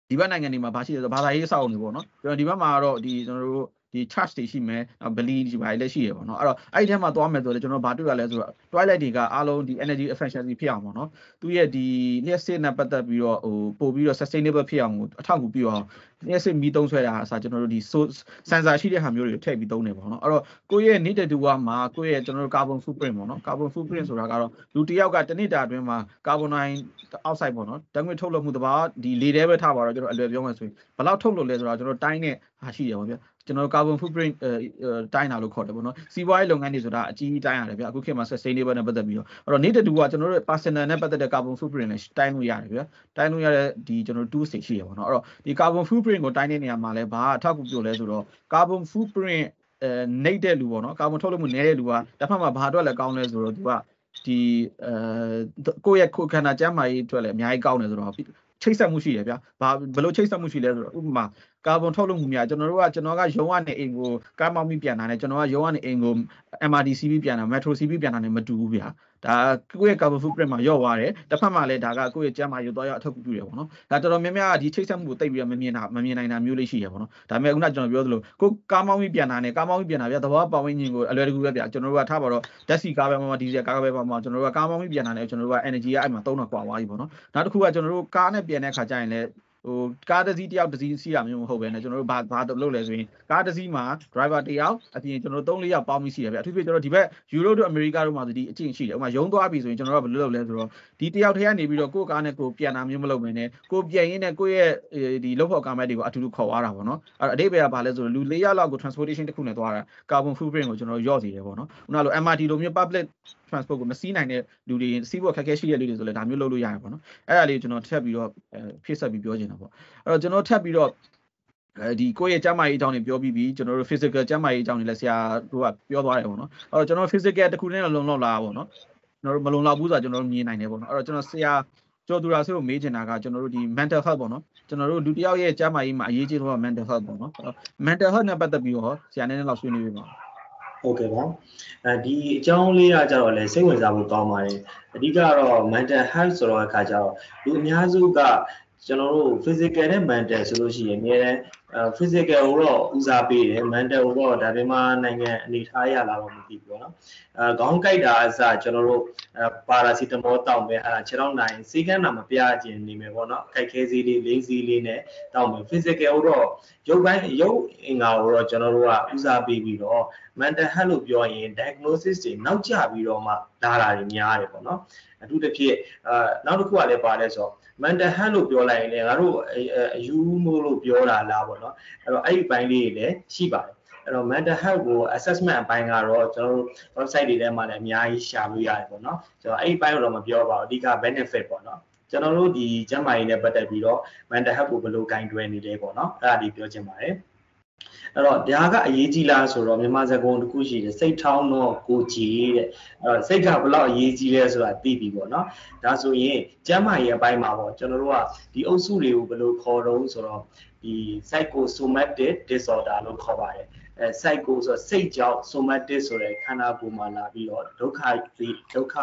ဒီဘက်နိုင်ငံတွေမှာဘာရှိလဲဆိုတော့ဘာသာရေးစောက်နေပေါ့နော်ကျွန်တော်ဒီဘက်မှာတော့ဒီကျွန်တော်တို့ ဒီ charge တွေရှိမယ်နောက် beli ဒီဘာတွေလည်းရှိရပေါ့နော်အဲ့တော့အဲ့ဒီထဲမှာသွားမယ်ဆိုတော့ကျွန်တော်ဘာတွေ့ရလဲဆိုတော့ twilight တွေကအားလုံးဒီ energy efficiency ဖြစ်အောင်ပေါ့နော်သူရဲ့ဒီ list နဲ့ပတ်သက်ပြီးတော့ဟိုပို့ပြီးတော့ sustainable ဖြစ်အောင်အထောက်အကူပြုအောင် list မီသုံးဆွဲတာအစားကျွန်တော်တို့ဒီ sensor ရှိတဲ့ဟာမျိုးတွေထည့်ပြီးသုံးနေပေါ့နော်အဲ့တော့ကိုယ့်ရဲ့ needed to မှာကိုယ့်ရဲ့ကျွန်တော်တို့ carbon footprint ပေါ့နော် carbon footprint ဆိုတာကတော့လူတစ်ယောက်ကတစ်နှစ်တာအတွင်းမှာ carbon dioxide ပေါ့နော်ဓာတ်ငွေ့ထုတ်လွှတ်မှုတဘာဒီလေထဲပဲထားပါတော့ကျွန်တော်အလွယ်ပြောမှဆိုရင်ဘယ်လောက်ထုတ်လွှတ်လဲဆိုတော့ကျွန်တော်တိုင်းနဲ့ဟာရှိတယ်ပေါ့ဗျာ ကျွန်တော် carbon footprint တိုင်းတာလို့ခေါ်တယ်ပေါ့နော်စီးပွားရေးလုပ်ငန်းတွေဆိုတာအကြီးကြီးတိုင်းရတယ်ဗျအခုခေတ်မှာ sustainable နဲ့ပတ်သက်ပြီးတော့အဲ့တော့ needed to ကကျွန်တော်တို့ personal နဲ့ပတ်သက်တဲ့ carbon footprint နဲ့တိုင်းလို့ရတယ်ဗျတိုင်းလို့ရတဲ့ဒီကျွန်တော် tools တွေရှိရပေါ့နော်အဲ့တော့ဒီ carbon footprint ကိုတိုင်းတဲ့နေရာမှာလဲဘာအထောက်အကူပြုလဲဆိုတော့ carbon footprint အဲနေတဲ့လူပေါ့နော်ကာဗွန်ထုတ်လွှတ်မှုနည်းတဲ့လူကတစ်ဖက်မှာဘာအတွက်လဲကောင်းလဲဆိုတော့သူကဒီအဲကိုယ့်ရဲ့ခုခန္ဓာကျန်းမာရေးအတွက်လည်းအများကြီးကောင်းတယ်ဆိုတော့ချိတ်ဆက်မှုရှိတယ်ဗျာဘာဘယ်လိုချိတ်ဆက်မှုရှိလဲဆိုတော့ဥပမာ ကာဗွန်ထုတ်လွှတ်မှုများကျွန်တော်တို့ကကျွန်တော်ကရုံးကနေအိမ်ကိုကားမောင်းပြီးပြန်တာနဲ့ကျွန်တော်ကရုံးကနေအိမ်ကို MRDCB ပြန်တာ Metro CB ပြန်တာနဲ့မတူဘူးဗျာဒါကိုယ့်ရဲ့ carbon footprint မှာရော့သွားတယ်တစ်ဖက်မှာလည်းဒါကကိုယ့်ရဲ့ကျန်းမာရေးသွားရအထောက်အကူပြုတယ်ပေါ့နော်ဒါတော်တော်များများဒီချိတ်ဆက်မှုကိုတိတ်ပြီးတော့မမြင်တာမမြင်နိုင်တာမျိုးလေးရှိရပေါ့နော်ဒါပေမဲ့ခုနကျွန်တော်ပြောသလိုကိုကားမောင်းပြီးပြန်တာနဲ့ကားမောင်းပြီးပြန်တာဗျာသဘောပတ်ဝန်းကျင်ကိုအလွယ်တကူပဲဗျာကျွန်တော်တို့ကထားပါတော့ဓာတ်ဆီကားပဲမှာဒီဇယ်ကားပဲမှာကျွန်တော်တို့ကကားမောင်းပြီးပြန်တာနဲ့ကျွန်တော်တို့က energy ကအဲ့မှာသုံးတော့ကွာသွားပြီပေါ့နော်နောက်တစ်ခုကကျွန်တော်တို့ကားနဲ့ပြန်တဲ့ခါကျရင်လည်း ဟိုကားတစ်စီးတယောက်တစ်စီးစီးတာမျိုးမဟုတ်ပဲねကျွန်တော်တို့ဘာဘာလုပ်လဲဆိုရင်ကားတစ်စီးမှာ driver တယောက်အပြင်ကျွန်တော်တို့3-4ယောက်ပေါင်းပြီးစီးရဗျအထူးဖြင့်ကျွန်တော်ဒီဘက် Euro တို့ America တို့မှာဆိုဒီအကျင့်ရှိတယ်ဥပမာရုံးသွားပြီဆိုရင်ကျွန်တော်တို့ကဘယ်လိုလုပ်လဲဆိုတော့ဒီတယောက်တည်းကနေပြီးတော့ကိုယ့်ကားနဲ့ကိုပြန်တာမျိုးမလုပ်ဘဲနဲ့ကိုပြန်ရင်းနဲ့ကိုယ့်ရဲ့ဒီလုပ်ဖို့ကားမဲ့တွေကိုအတူတူခေါ်သွားတာပေါ့နော်အဲ့အတိတ်ပဲကဘာလဲဆိုတော့လူ၄ယောက်လောက်ကို transportation တစ်ခုနဲ့သွားတာ carbon footprint ကိုကျွန်တော်ရော့စီတယ်ပေါ့နော်ခုနလို MRT လိုမျိုး public transport ကိုမစီးနိုင်တဲ့လူတွေစီးဖို့ခက်ခဲရှိတဲ့လူတွေဆိုလည်းဒါမျိုးလုပ်လို့ရတယ်ပေါ့နော်အဲ့ဒါလေးကျွန်တော်ထပ်ပြီးတော့ဖြည့်ဆက်ပြီးပြောချင်တာပေါ့အဲ့တော့ကျွန်တော်ထပ်ပြီးတော့အဲဒီကိုယ့်ရဲ့ကျန်းမာရေးအကြောင်းတွေပြောပြီးပြီကျွန်တော်တို့ physical ကျန်းမာရေးအကြောင်းတွေလည်းဆရာတို့ကပြောသွားတယ်ပေါ့နော်အဲ့တော့ကျွန်တော် physical တစ်ခုနဲ့လုံလောက်လားပေါ့နော်ကျွန်တော်တို့မလုံလောက်ဘူးဆိုတာကျွန်တော်တို့မြင်နိုင်တယ်ပေါ့နော်အဲ့တော့ကျွန်တော်ဆရာကျော်သူရာဆေးကိုမေးချင်တာကကျွန်တော်တို့ဒီ mental health ပေါ့နော်ကျွန်တော်တို့လူတစ်ယောက်ရဲ့ကျန်းမာရေးမှာအရေးကြီးဆုံးက mental health ပေါ့နော် mental health နဲ့ပတ်သက်ပြီးတော့ဆရာနည်းနည်းလောက်ဆွေးနွေးပေးပါဟုတ်ကဲ့ပါအဲဒီအကြောင်းလေးကကြတော့လေစိတ်ဝင်စားဖို့ကောင်းပါတယ်အဓိကတော့ mental health ဆိုတော့အခါကျတော့လူအများစုက ကျွန်တော်တို့ physical နဲ့ mental ဆိုလို့ရှိရင်အများနဲ့ physical ကိုတော့ဦးစားပေးတယ် mental ကိုတော့ဒါပေမဲ့နိုင်ငံအနေထားရလာတော့မသိဘူးပေါ့နော်အဲခေါင်းကိုက်တာအစကျွန်တော်တို့ပါရာစီတမောတောက်မယ်အဲခြေထောက်နိုင်စေကန်းတာမပြခြင်းနေမယ်ပေါ့နော်ကိုက်ခဲစည်းလေးလေးစည်းလေးနဲ့တောက်မယ် physical ကိုတော့ရုပ်ပိုင်းရုပ်အင်္ဂါကိုတော့ကျွန်တော်တို့ကဦးစားပေးပြီးတော့ mental health လို့ပြောရင် diagnosis တွေနောက်ကျပြီးတော့မှလာတာတွေများတယ်ပေါ့နော် အထူးသဖြင့်အာနောက်တစ်ခုကလည်းပါလဲဆိုတော့ mental health လို့ပြောလိုက်ရင်လည်းငါတို့အယူမို့လို့ပြောတာလားပေါ့နော်အဲ့တော့အဲ့ဒီပိုင်းလေးတွေလည်းရှိပါတယ်အဲ့တော့ mental health ကို assessment အပိုင်းကတော့ကျွန်တော်တို့ website တွေထဲမှာလည်းအများကြီးရှာလို့ရတယ်ပေါ့နော်ကျွန်တော်အဲ့ဒီပိုင်းတော့မပြောပါဘူးအဓိက benefit ပေါ့နော်ကျွန်တော်တို့ဒီကျန်းမာရေးနဲ့ပတ်သက်ပြီးတော့ mental health ကိုဘယ်လိုဂိုင်တွယ်နေလဲပေါ့နော်အဲ့ဒါဒီပြောချင်ပါတယ် အဲ့တော့ဒါကအရေးကြီးလားဆိုတော့မြန်မာစကားတစ်ခုရှိတယ်စိတ်ထောင်းတော့ကိုကြည်တဲ့အဲ့တော့စိတ်ကဘလောက်အရေးကြီးလဲဆိုတာသိပြီပေါ့နော်ဒါဆိုရင်ကျမ်းမာရေးအပိုင်းမှာပေါ့ကျွန်တော်တို့ကဒီအုပ်စုတွေကိုဘယ်လိုခေါ်တော့ဆိုတော့ဒီ psychosomatic disorder လို့ခေါ်ပါတယ်အဲ psycho ဆိုစိတ်ကြောင့် somatic ဆိုတဲ့ခန္ဓာကိုယ်မှာလာပြီးတော့ဒုက္ခဒုက္ခ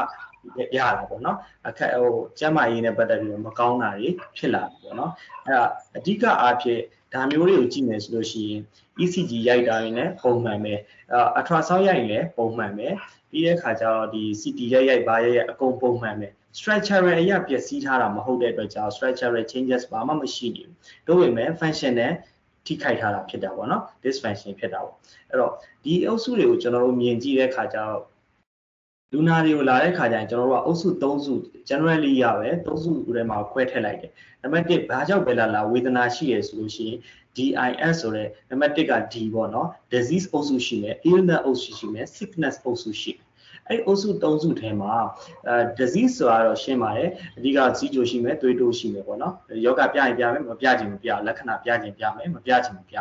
ရတာပေါ့နော်အခက်ဟိုကျမ်းမာရေးနဲ့ပတ်သက်ပြီးတော့မကောင်းတာတွေဖြစ်လာပြီပေါ့နော်အဲ့ဒါအဓိကအားဖြင့် ဒါမျိုးတွေကိုကြည့်မယ်ဆိုလို့ရှိရင် ECG ရိုက်တာရင်လည်းပုံမှန်ပဲအ ultrasound ရိုက်ရင်လည်းပုံမှန်ပဲပြီးတဲ့အခါကျတော့ဒီ CT ရိုက်ရိုက်ဘာရိုက်ရိုက်အကုန်ပုံမှန်ပဲ structural အရာပျက်စီးထားတာမဟုတ်တဲ့အတွက်ကြောင့် structural changes ဘာမှမရှိနေဘူး။ဒါပေမဲ့ functional ထိခိုက်ထားတာဖြစ်တာပေါ့နော် dysfunction ဖြစ်တာပေါ့အဲ့တော့ဒီအုပ်စုတွေကိုကျွန်တော်တို့မြင်ကြည့်တဲ့အခါကျတော့ လူနာတွေကိုလာတဲ့ခါကျရင်ကျွန်တော်တို့ကအုပ်စု3စု generally ရပဲ3စုထဲမှာခွဲထည့်လိုက်တယ်နံပါတ်1ဘာကြောင့်ပဲလာလာဝေဒနာရှိရဆိုလို့ရှိရင် DIS ဆိုတဲ့နံပါတ်1က D ပေါ့နော် disease အုပ်စုရှိမယ် illness အုပ်စုရှိမယ် sickness အုပ်စုရှိမယ်အဲ့အုပ်စု၃စုထဲမှာအဲ disease ဆိုတာတော့ရှင်းပါတယ်အဓိကစီးကြိုရှိမယ်သွေးတိုးရှိမယ်ပေါ့နော်ယောဂပြရင်ပြမယ်မပြချင်မပြလက္ခဏာပြချင်ပြမယ်မပြချင်မပြ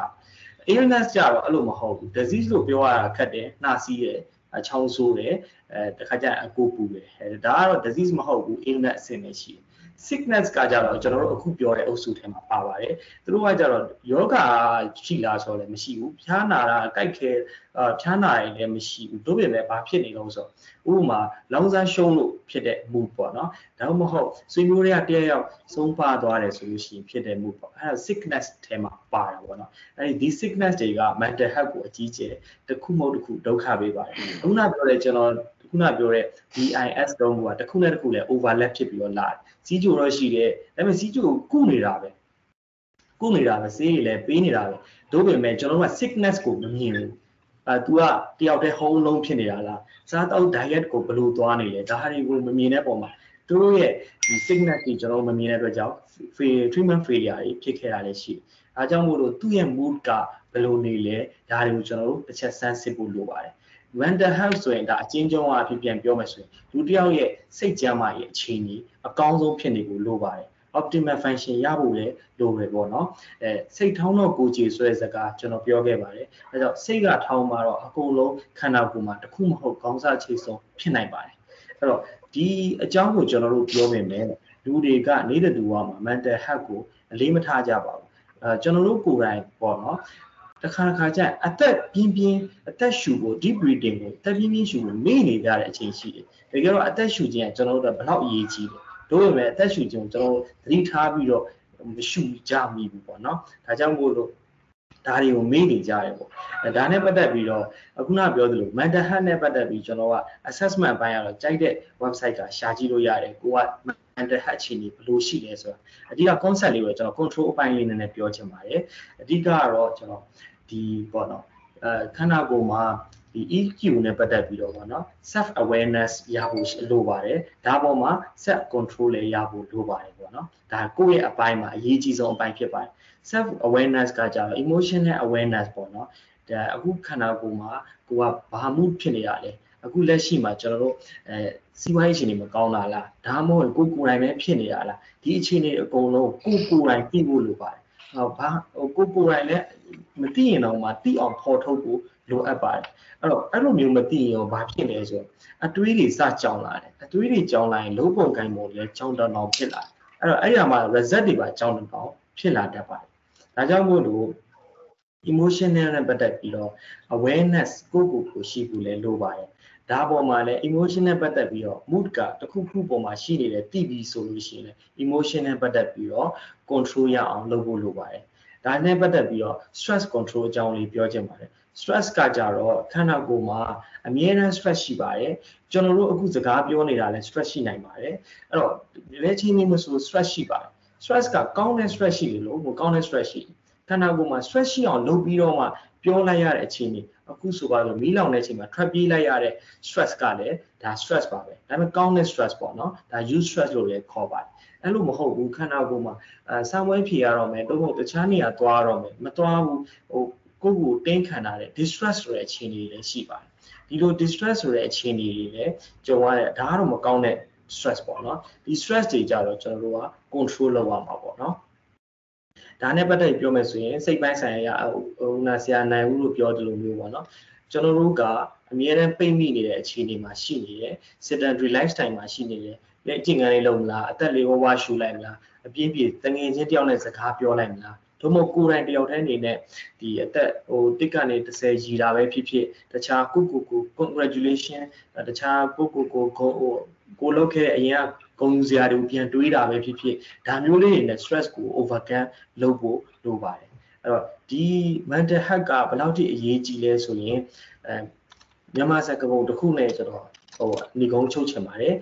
illness ကြတော့အဲ့လိုမဟုတ်ဘူး disease လို့ပြောရတာခက်တယ်နှာစီးတယ် ချောင်းဆိုးတယ်အဲတခါကျရင်အကိုပူတယ်အဲဒါကတော့ disease မဟုတ်ဘူး illness အဆင့်နဲ့ရှိတယ် sickness ကကြတော့ကျွန်တော်တို့အခုပြောတဲ့အုပ်စုထဲမှာပါပါတယ်သူတို့ကကြတော့ယောဂရှိလားဆိုတော့လည်းမရှိဘူးဖျားနာတာကြိုက်ခဲဖျားနာရင်လည်းမရှိဘူးတို့ပြင်မဲ့ဘာဖြစ်နေလို့ဆိုဥပမာလောင်စာရှုံးလို့ဖြစ်တဲ့ mood ပေါ့နော်ဒါမှမဟုတ်ဆွေမျိုးတွေကတယောက်ယောက်ဆုံးပါသွားတယ်ဆိုလို့ရှိရင်ဖြစ်တဲ့ mood ပေါ့အဲဒါ sickness ထဲမှာပါတာပေါ့နော်အဲဒီဒီ sickness တွေက mental health ကိုအကြီးကျယ်တစ်ခုမဟုတ်တစ်ခုဒုက္ခပေးပါတယ်ခုနပြောတဲ့ကျွန်တော် ခုနပြောတဲ့ DIS တုံးကတစ်ခုနဲ့တစ်ခုလည်း overlap ဖြစ်ပြီးတော့လာတယ်စီးကြိုတော့ရှိတယ်ဒါပေမဲ့စီးကြိုကိုကုနေတာပဲကုနေတာပဲဆေးတွေလည်းပေးနေတာပဲတို့ပေမဲ့ကျွန်တော်တို့က sickness ကိုမမြင်ဘူးအဲ तू ကတယောက်တည်း home လုံးဖြစ်နေတာလားစားတော့ diet ကိုဘယ်လိုသွားနေလဲဒါဟာတွေကိုမမြင်တဲ့ပုံမှာတို့ရဲ့ဒီ sickness တွေကျွန်တော်မမြင်တဲ့အတွက်ကြောင့် treatment failure တွေဖြစ်ခဲ့တာလည်းရှိတယ်အဲကြောင့်မို့လို့သူ့ရဲ့ mood ကဘယ်လိုနေလဲဒါတွေကိုကျွန်တော်တို့တစ်ချက်ဆန်းစစ်ဖို့လိုပါတယ် mental health ဆိုရင်ဒါအချင်းချင်းအဖြစ်ပြန်ပြောမယ်ဆိုရင်လူတစ်ယောက်ရဲ့စိတ်ကျန်းမာရေးအခြေအနေအကောင်းဆုံးဖြစ်နေဖို့လိုပါတယ် optimal function ရဖို့လည်းလိုပဲပေါ့နော်အဲစိတ်ထောင်းတော့ကိုကြည်ဆွဲစကားကျွန်တော်ပြောခဲ့ပါတယ်အဲကြောင့်စိတ်ကထောင်းမှာတော့အကုန်လုံးခန္ဓာကိုယ်မှာတစ်ခုမဟုတ်ကောင်းစားချိဆုံးဖြစ်နိုင်ပါတယ်အဲ့တော့ဒီအကြောင်းကိုကျွန်တော်တို့ပြောမိမယ်လူတွေကနေတဲ့သူကမှာ mental health ကိုအလေးမထားကြပါဘူးအဲကျွန်တော်တို့ကိုယ်တိုင်ပေါ့နော် တခါတခါကျအသက်ပြင်းပြင်းအသက်ရှူဖို့ deep breathing ကိုအသက်ပြင်းပြင်းရှူဖို့မေ့နေကြတဲ့အချိန်ရှိတယ်။တကယ်တော့အသက်ရှူခြင်းကကျွန်တော်တို့ဘယ်လောက်အရေးကြီးလဲ။တို့ပေမဲ့အသက်ရှူခြင်းကိုကျွန်တော်သတိထားပြီးတော့မရှူကြမိဘူးပေါ့နော်။ဒါကြောင့်မို့လို့ဒါတွေကိုမေ့နေကြတယ်ပေါ့။ဒါနဲ့ပတ်သက်ပြီးတော့အခုနပြောသလို mental health နဲ့ပတ်သက်ပြီးကျွန်တော်က assessment ဘိုင်းကတော့ကြိုက်တဲ့ website ကရှာကြည့်လို့ရတယ်။ကိုက mental health အခြေအနေဘယ်လိုရှိလဲဆိုတာအဓိက concept လေးကိုကျွန်တော် control အပိုင်းလေးနည်းနည်းပြောချင်ပါတယ်။အဓိကကတော့ကျွန်တော် ဒီပေါ့နော်အဲခန္ဓာကိုယ်မှာဒီ EQ နဲ့ပတ်သက်ပြီးတော့ပေါ့နော် self awareness ရဖို့လိုပါတယ်ဒါပေါ်မှာ self control လည်းရဖို့လိုပါတယ်ပေါ့နော်ဒါကိုယ့်ရဲ့အပိုင်းမှာအရေးကြီးဆုံးအပိုင်းဖြစ်ပါတယ် self awareness ကကြတော့ emotional awareness ပေါ့နော်ဒါအခုခန္ဓာကိုယ်မှာကိုကဘာမှုဖြစ်နေရလဲအခုလက်ရှိမှာကျွန်တော်တို့အဲစီးပွားရေးအခြေအနေမကောင်းတာလားဒါမှမဟုတ်ကိုကိုယ်တိုင်ပဲဖြစ်နေတာလားဒီအခြေအနေအကုန်လုံးကိုကိုယ်တိုင်သိဖို့လိုပါတယ်ဟော ဘာဟိုကိုကိုယ်တိုင်လည်းမသိရင်တော့မှသိအောင်ဖော်ထုတ်ဖို့လိုအပ်ပါတယ်အဲ့တော့အဲ့လိုမျိုးမသိရင်ဘာဖြစ်လဲဆိုတော့အတွေးတွေစကြောင်လာတယ်အတွေးတွေကြောင်လာရင်လုံးပုံကိုင်းပုံလည်းကြောင်တောင်တောင်ဖြစ်လာအဲ့တော့အဲ့ရမှာ result တွေပါကြောင်တောင်တောင်ဖြစ်လာတတ်ပါတယ်ဒါကြောင့်မို့လို့ emotional နဲ့ပတ်သက်ပြီးတော့ awareness ကိုကိုကိုရှိဖို့လည်းလိုပါတယ် ဒါပေါ်မှာလည်း emotion နဲ့ပတ်သက်ပြီးတော့ mood ကတစ်ခုခုပေါ်မှာရှိနေတယ်သိပြီဆိုလို့ရှိရင်လည်း emotion နဲ့ပတ်သက်ပြီးတော့ control ရအောင်လုပ်ဖို့လိုပါတယ်ဒါနဲ့ပတ်သက်ပြီးတော့ stress control အကြောင်းလေးပြောချင်ပါတယ် stress ကကြတော့ခန္ဓာကိုယ်မှာအမြဲတမ်း stress ရှိပါတယ်ကျွန်တော်တို့အခုစကားပြောနေတာလည်း stress ရှိနိုင်ပါတယ်အဲ့တော့လက်ချင်းနေမဆို stress ရှိပါတယ် stress ကကောင်းတဲ့ stress ရှိတယ်လို့မကောင်းတဲ့ stress ရှိတယ် ခန္ဓာကိုယ်မှာ stress ရှိအောင်လုပ်ပြီးတော့မှပြောလိုက်ရတဲ့အခြေအနေအခုဆိုပါတော့မီးလောင်တဲ့အချိန်မှာထွက်ပြေးလိုက်ရတဲ့ stress ကလည်းဒါ stress ပါပဲဒါပေမဲ့ကောင်းတဲ့ stress ပေါ့နော်ဒါ use stress လို့လည်းခေါ်ပါတယ်အဲ့လိုမဟုတ်ဘူးခန္ဓာကိုယ်မှာအဲဆံဝဲဖြေရတော့မယ်တော့မဟုတ်တခြားနေရာသွားရတော့မယ်မသွားဘူးဟိုကိုယ့်ကိုတင်းခံတာတဲ့ distress ဆိုတဲ့အခြေအနေတွေလည်းရှိပါတယ်ဒီလို distress ဆိုတဲ့အခြေအနေတွေလည်းကြုံရတဲ့ဒါကတော့မကောင်းတဲ့ stress ပေါ့နော်ဒီ stress တွေကြတော့ကျွန်တော်တို့က control လုပ်ရမှာပေါ့နော် ဒါနဲ့ပတ်သက်ပြောမယ်ဆိုရင်စိတ်ပိုင်းဆိုင်ရာဟိုနာဆရာနိုင်ဦးလို့ပြောတယ်လို့မျိုးပေါ့နော်ကျွန်တော်တို့ကအမြဲတမ်းပိတ်မိနေတဲ့အခြေအနေမှာရှိနေတယ် sedentary lifestyle မှာရှိနေတယ်လက်ကျင့်ကန်းလေးလုပ်မလားအသက်လေးဝဝရှူလိုက်မလားအပြင်းပြေတငယ်ချင်းတယောက်နဲ့စကားပြောလိုက်မလားသို့မဟုတ်ကိုယ်တိုင်တယောက်တည်းအနေနဲ့ဒီအသက်ဟိုတစ်ကနေ30ရီတာပဲဖြစ်ဖြစ်တခြားကိုကိုကို congratulation တခြားကိုကိုကိုကိုဟိုကိုလောက်ခဲ့အရင်က ဂုဏ်ယူစရာတွေကိုပြန်တွေးတာပဲဖြစ်ဖြစ်ဒါမျိုးလေးတွေနဲ့ stress ကို overcome လုပ်ဖို့လိုပါတယ်အဲ့တော့ဒီ mental health ကဘယ်လောက်ထိအရေးကြီးလဲဆိုရင်အဲမြန်မာစကားပုံတစ်ခုနဲ့ကျွန်တော်ဟိုညီကုန်းချုပ်ချင်ပါတယ်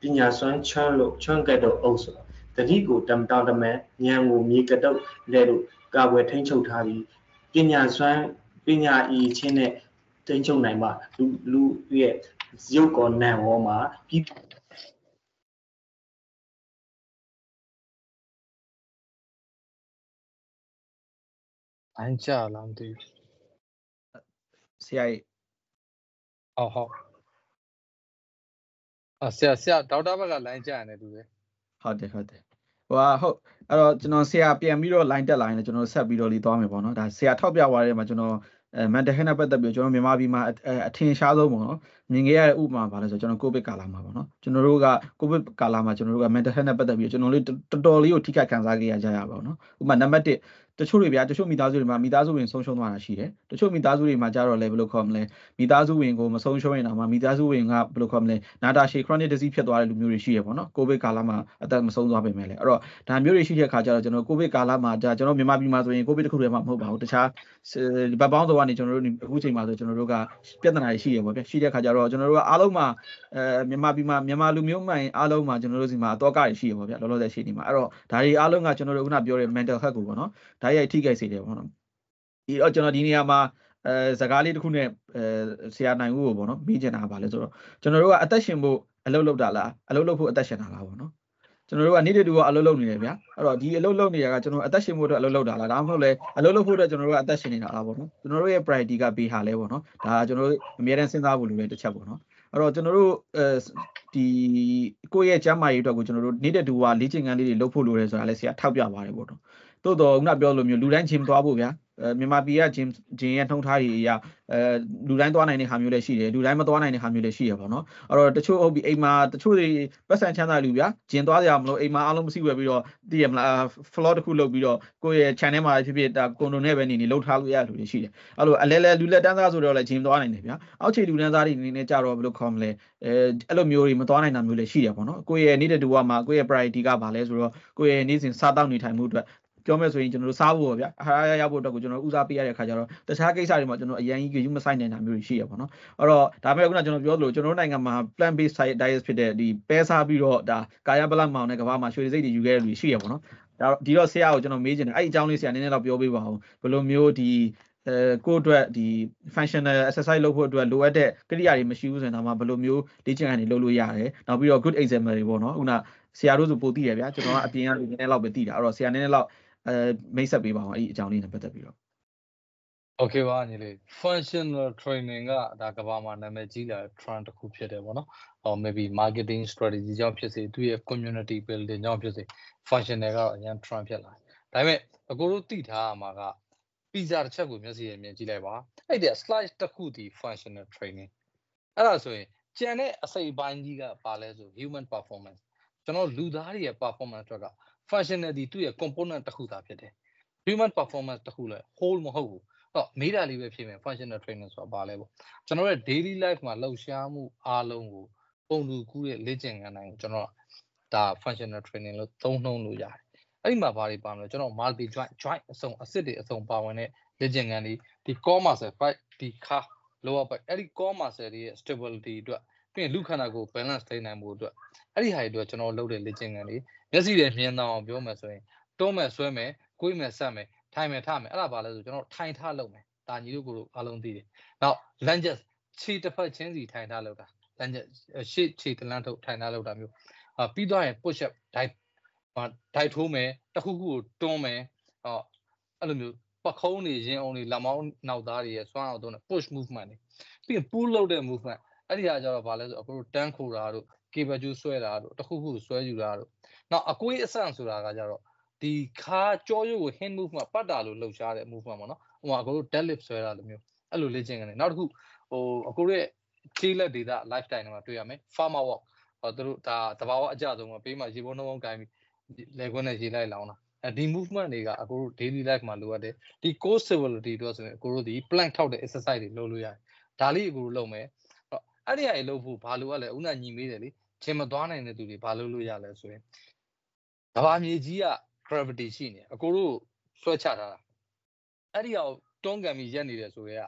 ပညာစွမ်းချွမ်းလို့ချွမ်းကတ်တော့အုပ်ဆိုတတတိကိုတမတောင်တမန်ဉာဏ်ကိုမြေကတုတ်လဲလို့ကာဝယ်ထိန်းချုပ်ထားပြီးပညာစွမ်းပညာဤချင်းနဲ့ထိန်းချုပ်နိုင်မှလူလူရဲ့ ရုပ်ကောနံရောမှာပြီးအန်ချလာမသိဘူးဆရာကြီးဟုတ်ဟုတ်အဆရာဆရာဒေါက်တာဘက်ကလိုင်းကြရတယ်တူတယ်ဟုတ်တယ်ဟုတ်တယ်ဟိုဟာဟုတ်အဲ့တော့ကျွန်တော်ဆရာပြန်ပြီးတော့ line တက်လာရင်လည်းကျွန်တော်ဆက်ပြီးတော့လေးသွားမယ်ပေါ့နော်ဒါဆရာထောက်ပြသွားတဲ့မှာကျွန်တော်အဲ mental health နဲ့ပတ်သက်ပြီးကျွန်တော်မြန်မာပြည်မှာအထင်ရှားဆုံးပေါ့နော် မြင်ခဲ့ရတဲ့ဥပမာပါလဲဆိုကျွန်တော်ကိုဗစ်ကာလမှာပေါ့နော်ကျွန်တော်တို့ကကိုဗစ်ကာလမှာကျွန်တော်တို့က mental health နဲ့ပတ်သက်ပြီးကျွန်တော်လေးတော်တော်လေးကိုထိခိုက်ခံစားခဲ့ရကြရပါတော့နော်ဥပမာနံပါတ်1တချို့တွေဗျာတချို့မိသားစုတွေမှာမိသားစုဝင်ဆုံးရှုံးသွားတာရှိတယ်တချို့မိသားစုတွေမှာကြတော့လည်းဘယ်လိုခေါ်မလဲမိသားစုဝင်ကိုမဆုံးရှုံးရင်တော့မှမိသားစုဝင်ကဘယ်လိုခေါ်မလဲနာတာရှည် chronic disease ဖြစ်သွားတဲ့လူမျိုးတွေရှိရပေါ့နော်ကိုဗစ်ကာလမှာအသက်မဆုံးသွားပေမဲ့လည်းအဲ့တော့ဒါမျိုးတွေရှိတဲ့အခါကျတော့ကျွန်တော်ကိုဗစ်ကာလမှာဒါကျွန်တော်မြန်မာပြည်မှာဆိုရင်ကိုဗစ်တစ်ခုတည်းမှမဟုတ်ပါဘူးတခြားဘက်ပေါင်းစုံကနေကျွန်တော်တို့အခုချိန်မှာဆိုကျွန်တော်တို့ကပြဿနာတွေရှိရပေါ့ဗျရှိတဲ့အခါကျတော့ကျွန်တော်တို့ကအားလုံးမှာအဲမြန်မာပြည်မှာမြန်မာလူမျိုးမှန်အားလုံးမှာကျွန်တော်တို့စီမှာအတော့ကတွေရှိရပေါ့ဗျလောလောဆယ်ရှိနေမှာအဲ့တော့ဒါတွေအားလုံးကကျွန်တော်တို့ခုနပြောတဲ့ mental health ကိုပေါ့နော်ဒါရိုက်ထိခိုက်စေတယ်ပေါ့နော်ဒီတော့ကျွန်တော်ဒီနေရာမှာအဲစကားလေးတစ်ခုနဲ့အဲဆရာနိုင်ဦးကိုပေါ့နော်မေးချင်တာပါလဲဆိုတော့ကျွန်တော်တို့ကအသက်ရှင်ဖို့အလုပ်လုပ်တာလားအလုပ်လုပ်ဖို့အသက်ရှင်တာလားပေါ့နော် ကျွန်တော်တို့ကနေ့တူကအလုပ်လုပ်နေတယ်ဗျာအဲ့တော့ဒီအလုပ်လုပ်နေတာကကျွန်တော်အသက်ရှင်ဖို့အတွက်အလုပ်လုပ်တာလားဒါမှမဟုတ်လဲအလုပ်လုပ်ဖို့အတွက်ကျွန်တော်တို့ကအသက်ရှင်နေတာလားပေါ့နော်ကျွန်တော်တို့ရဲ့ priority ကပေးဟာလဲပေါ့နော်ဒါကကျွန်တော်တို့အများအားစဉ်းစားဖို့လိုတဲ့တစ်ချက်ပေါ့နော်အဲ့တော့ကျွန်တော်တို့အဲဒီကိုယ့်ရဲ့ကျန်းမာရေးအတွက်ကိုကျွန်တော်တို့နေ့တူကလေ့ကျင့်ခန်းလေးတွေလုပ်ဖို့လိုတယ်ဆိုတာလဲဆရာထောက်ပြပါတယ်ပေါ့နော်သို့တော့ခုနပြောလိုမျိုးလူတိုင်းချင်းသွားဖို့ဗျာအဲ မြန်မာပြည်ကဂျင်ဂျင်ရဲ့နှုံထားတွေအရာအဲလူတိုင်းသွားနိုင်တဲ့ဟာမျိုးလည်းရှိတယ်လူတိုင်းမသွားနိုင်တဲ့ဟာမျိုးလည်းရှိရပါတော့အဲ့တော့တချို့ဟုတ်ပြီအိမ်မှာတချို့တွေပတ်စံချမ်းသာလူဗျာဂျင်သွားကြမလို့အိမ်မှာအားလုံးမစီဝယ်ပြီးတော့တည်ရမလား floor တစ်ခုလုပ်ပြီးတော့ကိုယ့်ရဲ့ channel မှာဖြစ်ဖြစ်ဒါကွန်ဒိုနဲ့ပဲနေနေလှုပ်ထားလို့ရလူတွေရှိတယ်အဲ့လိုအလဲလဲလူလက်တန်းသားဆိုတော့လည်းဂျင်သွားနိုင်တယ်ဗျာအောက်ခြေလူတန်းသားတွေအနေနဲ့ကြတော့ဘယ်လိုခေါ်မလဲအဲအဲ့လိုမျိုးတွေမသွားနိုင်တာမျိုးလည်းရှိတယ်ပေါ့နော်ကိုယ့်ရဲ့နေတဲ့တူကမှာကိုယ့်ရဲ့ priority ကဘာလဲဆိုတော့ကိုယ့်ရဲ့နေ့စဉ်စားတောက်နေထိုင်မှုအတွက် ပြောမယ်ဆိုရင်ကျွန်တော်တို့စားဖို့ပေါ့ဗျာအာဟာရရဖို့အတွက်ကိုကျွန်တော်ဦးစားပေးရတဲ့ခါကျတော့တခြားကိစ္စတွေမှာကျွန်တော်အရင်ကြီးယူမဆိုင်နိုင်တာမျိုးတွေရှိရပါတော့အဲ့တော့ဒါပေမဲ့ခုနကျွန်တော်ပြောသလိုကျွန်တော်တို့နိုင်ငံမှာ plant based diet ဖြစ်တဲ့ဒီပဲစားပြီးတော့ဒါကာယပလမောင်နဲ့ကဘာမှာရွှေစိတ်တွေယူခဲ့တဲ့လူရှိရပါတော့ဒါဒီတော့ဆရာကိုကျွန်တော်မေးချင်တယ်အဲ့ဒီအကြောင်းလေးဆရာနည်းနည်းတော့ပြောပေးပါဦးဘယ်လိုမျိုးဒီအဲကိုယ့်အတွက်ဒီ functional exercise လုပ်ဖို့အတွက်လိုအပ်တဲ့ကိရိယာတွေမရှိဘူးဆိုရင်တော့ဘယ်လိုမျိုးလေ့ကျင့်ခန်းတွေလုပ်လို့ရတယ်နောက်ပြီးတော့ good example တွေပေါ့နော်ခုနဆရာတို့ဆိုပိုသိတယ်ဗျာကျွန်တော်ကအပြင်ကနည်းနည်းလောက်ပဲသိတာအဲ့တော့ဆရာနည်းနည်းလောက် အဲမိတ်ဆက်ပေးပါအောင်အဲ့ဒီအကြောင်းလေးနဲ့ပတ်သက်ပြီးတော့ Okay ပါညီလေး functional training ကဒါကဘာမှာနာမည်ကြီးလာ trend တစ်ခုဖြစ်တယ်ပေါ့နော်ဟော maybe marketing strategy ကြောင့်ဖြစ်စေသူရဲ့ community building ကြောင့်ဖြစ်စေ functional ကတော့အရင် trend ဖြစ်လာတယ်ဒါပေမဲ့အကိုတို့သိထားရမှာက pizza တစ်ချက်ကိုမျက်စိရမြင်ကြည့်လိုက်ပါအဲ့ဒီ slide တစ်ခုဒီ functional training အဲ့ဒါဆိုရင်ကျန်တဲ့အစိပ်ပိုင်းကြီးကပါလဲဆို human performance ကျွန်တော်လူသားတွေရဲ့ performance အတွက်က functionality သူ့ရဲ့ component တစ်ခုသာဖြစ်တယ် human performance တစ်ခုလဲ whole မဟုတ်ဘူးတော့မေးတာလေးပဲဖြစ်မယ် functional training ဆိုတာဘာလဲပေါ့ကျွန်တော်ရဲ့ daily life မှာလှုပ်ရှားမှုအားလုံးကိုပုံတူကူးတဲ့လေ့ကျင့်ခန်းတိုင်းကိုကျွန်တော်ဒါ functional training လို့သုံးနှုံးလို့ရတယ်အဲ့ဒီမှာဘာတွေပါမလဲကျွန်တော် multi joint joint အစုံအစစ်တွေအစုံပါဝင်တဲ့လေ့ကျင့်ခန်းတွေဒီ core muscle fight ဒီ car lower back အဲ့ဒီ core muscle တွေရဲ့ stability အတွက်ပြီးရင်လူခန္ဓာကိုယ် balance ထိန်းနိုင်မှုအတွက်အဲ့ဒီဟာတွေအတွက်ကျွန်တော်လုပ်တဲ့လေ့ကျင့်ခန်းတွေ မျက်စိတွေမြင်တော့အောင်ပြောမယ်ဆိုရင်တွန်းမယ်ဆွဲမယ်ကိုယ်မယ်ဆက်မယ်ထိုင်မယ်ထမယ်အဲ့ဒါဘာလဲဆိုကျွန်တော်ထိုင်ထလုပ်မယ်ဒါညီတို့ကိုတို့အားလုံးသိတယ်နောက် lunges ခြေတစ်ဖက်ချင်းစီထိုင်ထလုပ်တာ lunges ရှေ့ခြေတလန်းထုတ်ထိုင်ထလုပ်တာမျိုးအာပြီးတော့ရင် push up ဒိုက်ဟာဒိုက်ထိုးမယ်တစ်ခုခုကိုတွန်းမယ်ဟောအဲ့လိုမျိုးပခုံးနေရင်အောင်နေလက်မောင်းနောက်သားတွေရဲ့စွမ်းအောင်သုံးတဲ့ push movement တွေပြီးရင် pull လုပ်တဲ့ movement အဲ့ဒီဟာကျတော့ဗာလဲဆိုအခုတို့တန်းခိုတာတို့ cable ကျူးဆွဲတာတို့တစ်ခုခုဆွဲယူတာတို့နောက်အကွေးအဆန့်ဆိုတာကကြတော့ဒီခါကြောရုပ်ကို hand movement ပတ်တာလို့လှုပ်ရှားတဲ့ movement ပေါ့နော်ဟိုမှာအခုတို့ deadlift ဆွဲတာလိုမျိုးအဲ့လိုလေ့ကျင့်ရတယ်နောက်တစ်ခုဟိုအခုရဲ့ခြေလက်ဒေတာ lifetime တွေမှာတွေ့ရမယ် farmer walk ဟောသူတို့ဒါတဘာဝအကြဆုံးမှာပေးမှရေပုံးနှုံးကိုင်းပြီးလေခွန်းနဲ့ရေလိုက်လောင်းတာအဲဒီ movement တွေကအခုတို့ daily life မှာလိုအပ်တယ်ဒီ core stability တို့ဆိုရင်အခုတို့ဒီ plank ထောက်တဲ့ exercise တွေလုပ်လို့ရတယ်ဒါလေးအခုတို့လုပ်မယ် အဲ့ဒီဟာတွေလုပ်ဖို့ဘာလိုအပ်လဲဦးနာညီမေးတယ်လေချင်းမသွားနိုင်တဲ့သူတွေဘာလုပ်လို့ရလဲဆိုရင်ကဘာမြေကြီးက gravity ရှိနေအကိုတို့ဆွဲချထားတာအဲ့ဒီအောင်တွန်းကန်ပြီးရက်နေတယ်ဆိုရဲ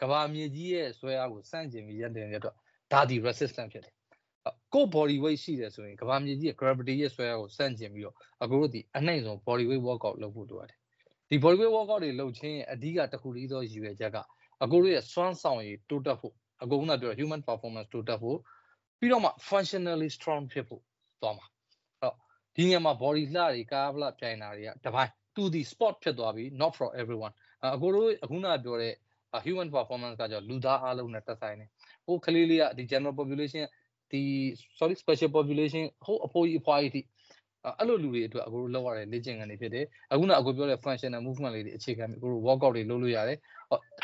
ကကဘာမြေကြီးရဲ့ဆွဲအားကိုစန့်ကျင်ပြီးရက်နေတဲ့အတွက်ဒါဒီ resistant ဖြစ်တယ်ကို body weight ရှိတယ်ဆိုရင်ကဘာမြေကြီး gravity ရဲ့ဆွဲအားကိုစန့်ကျင်ပြီးတော့အကိုတို့ဒီအနှိမ့်ဆုံး body weight workout လုပ်ဖို့လိုရတယ်ဒီ body weight workout တွေလုပ်ခြင်းရဲ့အဓိကတစ်ခုတည်းသောရည်ရွယ်ချက်ကအကိုတို့ရဲ့စွမ်းဆောင်ရည်တိုးတက်ဖို့ အကိုကပြော human performance တိုးတက်ဖို့ပြီးတော့မှ functionally strong ဖြစ်ဖို့သွားမှာအဲ့တော့ဒီနေရာမှာ body လှတွေကားဗလာပြိုင်တာတွေကတပိုင်းသူဒီ sport ဖြစ်သွားပြီ not for everyone အကိုတို့အခုနပြောတဲ့ human performance ကကြောင့်လူသားအားလုံးနဲ့သက်ဆိုင်တယ်ဟိုကလေးလေးကဒီ general population ဒီ sorry special population ဟိုအဖိုးကြီးအဖွားကြီးတိ အဲ့လိုလူတွေအတွက်အခုလောက်ရတဲ့လေ့ကျင့်ခန်းတွေဖြစ်တယ်အခုနအခုပြောတဲ့ functional movement လေးတွေအခြေခံပြီးအခု workout တွေလုပ်လို့ရတယ်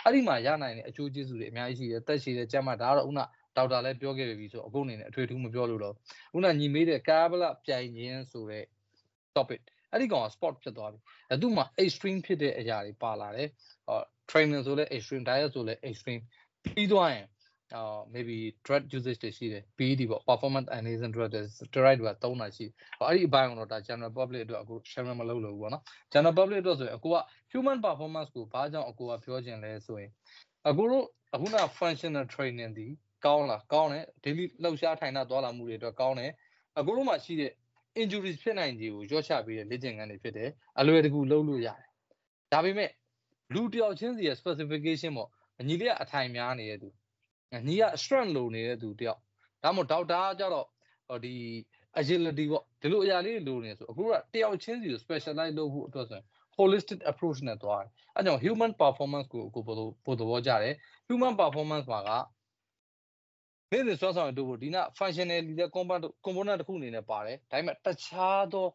အဲ့ဒီမှာရနိုင်တဲ့အကျိုးကျေးဇူးတွေအများကြီးရှိတယ်တက်ရှိတယ်ကျမ်းမာဒါကတော့ခုနဒေါက်တာလည်းပြောခဲ့ပြီဆိုအခုအနေနဲ့အထွေထူးမပြောလို့တော့ခုနညီမေးတဲ့ကာဗလာပြိုင်ခြင်းဆိုတဲ့ topic အဲ့ဒီကောင်က sport ဖြစ်သွားပြီအဲ့သူမှာ extreme ဖြစ်တဲ့အရာတွေပါလာတယ်ဟော training ဆိုလဲ extreme diet ဆိုလဲ extreme ပြီးသွားရင် အာ maybe drug usage တွေရှိတယ် PED ပေါ့ performance enhancing drug တွေ steroid တွေသုံးတာရှိတယ်အဲ့ဒီအပိုင်းကတော့ဒါ general public အတွက်အခု share မလုပ်လို့ဘူးပေါ့နော် general public အတွက်ဆိုရင်အခုက human performance ကိုဘာကြောင့်အခုကပြောခြင်းလဲဆိုရင်အခုတို့အခုန functional training ဒီကောင်းလားကောင်းတယ် daily လှုပ်ရှားထိုင်တာသွားလာမှုတွေအတွက်ကောင်းတယ်အခုတို့မှာရှိတဲ့ injuries ဖြစ်နိုင်ခြေကိုရော့ချပေးတဲ့လေ့ကျင့်ခန်းတွေဖြစ်တယ်အလွယ်တကူလုပ်လို့ရတယ်ဒါပေမဲ့လူတယောက်ချင်းစီရဲ့ specification ပေါ့ညီလေးကအထိုင်များနေတဲ့သူ ညီက strength လိုနေတဲ့သူတယောက်ဒါမှမဟုတ်ဒေါက်တာကျတော့ဒီ agility ပေါ့ဒီလိုအရာလေးလိုနေဆိုအခုကတယောက်ချင်းစီကို specialize လုပ်ဖို့အတွက်ဆိုရင် holistic approach နဲ့သွားတယ်အဲကြောင့် human performance ကိုကိုပို့ပို့သဘောကြတယ် human performance မှာကနေ့စဉ်စွမ်းဆောင်ရတို့ဖို့ဒီနာ functionality တဲ့ component component တစ်ခုအနေနဲ့ပါတယ်ဒါပေမဲ့တခြားသော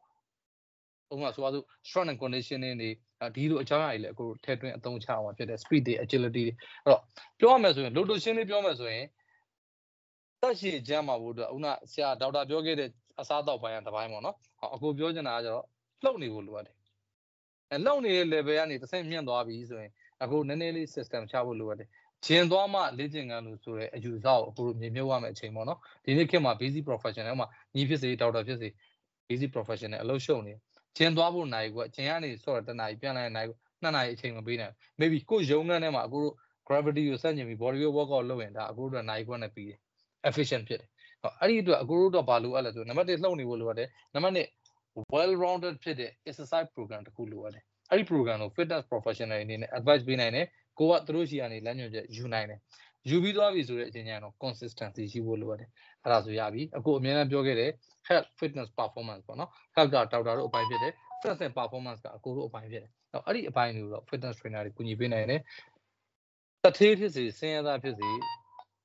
ဥပမာဆိုပါစို့ strength and conditioning တွေဒီလိုအကြောင်းအရာတွေလည်းအခုထည့်သွင်းအသုံးချအောင်ဖြစ်တဲ့ speed တွေ agility တွေအဲ့တော့ပြောရမယ်ဆိုရင်လို့လို့ရှင်းလေးပြောမယ်ဆိုရင်တက်ရှိကြမ်းမှာဖို့အတွက်ခုနဆရာဒေါက်တာပြောခဲ့တဲ့အစားအသောက်ပိုင်းကတစ်ပိုင်းပေါ့နော်ဟောအခုပြောချင်တာကကျတော့လှုပ်နေဖို့လိုအပ်တယ်အဲလှုပ်နေတဲ့ level ကနေတစ်ဆင့်မြင့်သွားပြီဆိုရင်အခုနည်းနည်းလေး system ချဖို့လိုအပ်တယ်ဂျင်သွားမှလေ့ကျင့်ခန်းလို့ဆိုတဲ့အယူဆကိုအခုလိုမြင်မြုပ်ရမယ့်အချိန်ပေါ့နော်ဒီနေ့ခေတ်မှာ basic professional မှာညီဖြစ်စေဒေါက်တာဖြစ်စေ basic professional အလုပ်ရှုံနေ ကျင်သွားဖို့နိုင်ကွကျင်ကနေဆော့တနားကြီးပြန်လာနိုင်နှစ်နာရီအချိန်မပေးနိုင် maybe ကိုရုံငန်းထဲမှာအခုတို့ gravity ကိုစက်ညင်ပြီး body weight workout လုပ်ရင်ဒါအခုတို့နိုင်ခွက်နဲ့ပြီးတယ် efficient ဖြစ်တယ်ဟောအဲ့ဒီအတွက်အခုတို့တော့ဘာလိုအပ်လဲဆိုနံပါတ်1လှုပ်နေဖို့လိုအပ်တယ်နံပါတ်2 well rounded ဖြစ်တဲ့ exercise program တစ်ခုလိုအပ်တယ်အဲ့ဒီ program ကို fitness professional အနေနဲ့ advice ပေးနိုင်တယ်ကိုကသူတို့ရှိကနေလမ်းညွှန်ချက်ယူနိုင်တယ်ယူပြီးသွားပြီဆိုတဲ့အချိန်ကျရင်တော့ consistency ရှိဖို့လိုအပ်တယ် အဲ့ဒါဆိုရပြီအခုအများအားပြောခဲ့တဲ့ health fitness performance ပေါ့နော် health ကဒေါက်တာတို့အပိုင်းဖြစ်တယ် fitness and performance ကအကိုတို့အပိုင်းဖြစ်တယ်အဲ့ဒီအပိုင်းတွေကိုတော့ fitness trainer တွေကူညီပေးနိုင်တယ်တထေးဖြစ်စေဆင်းရဲသားဖြစ်စေ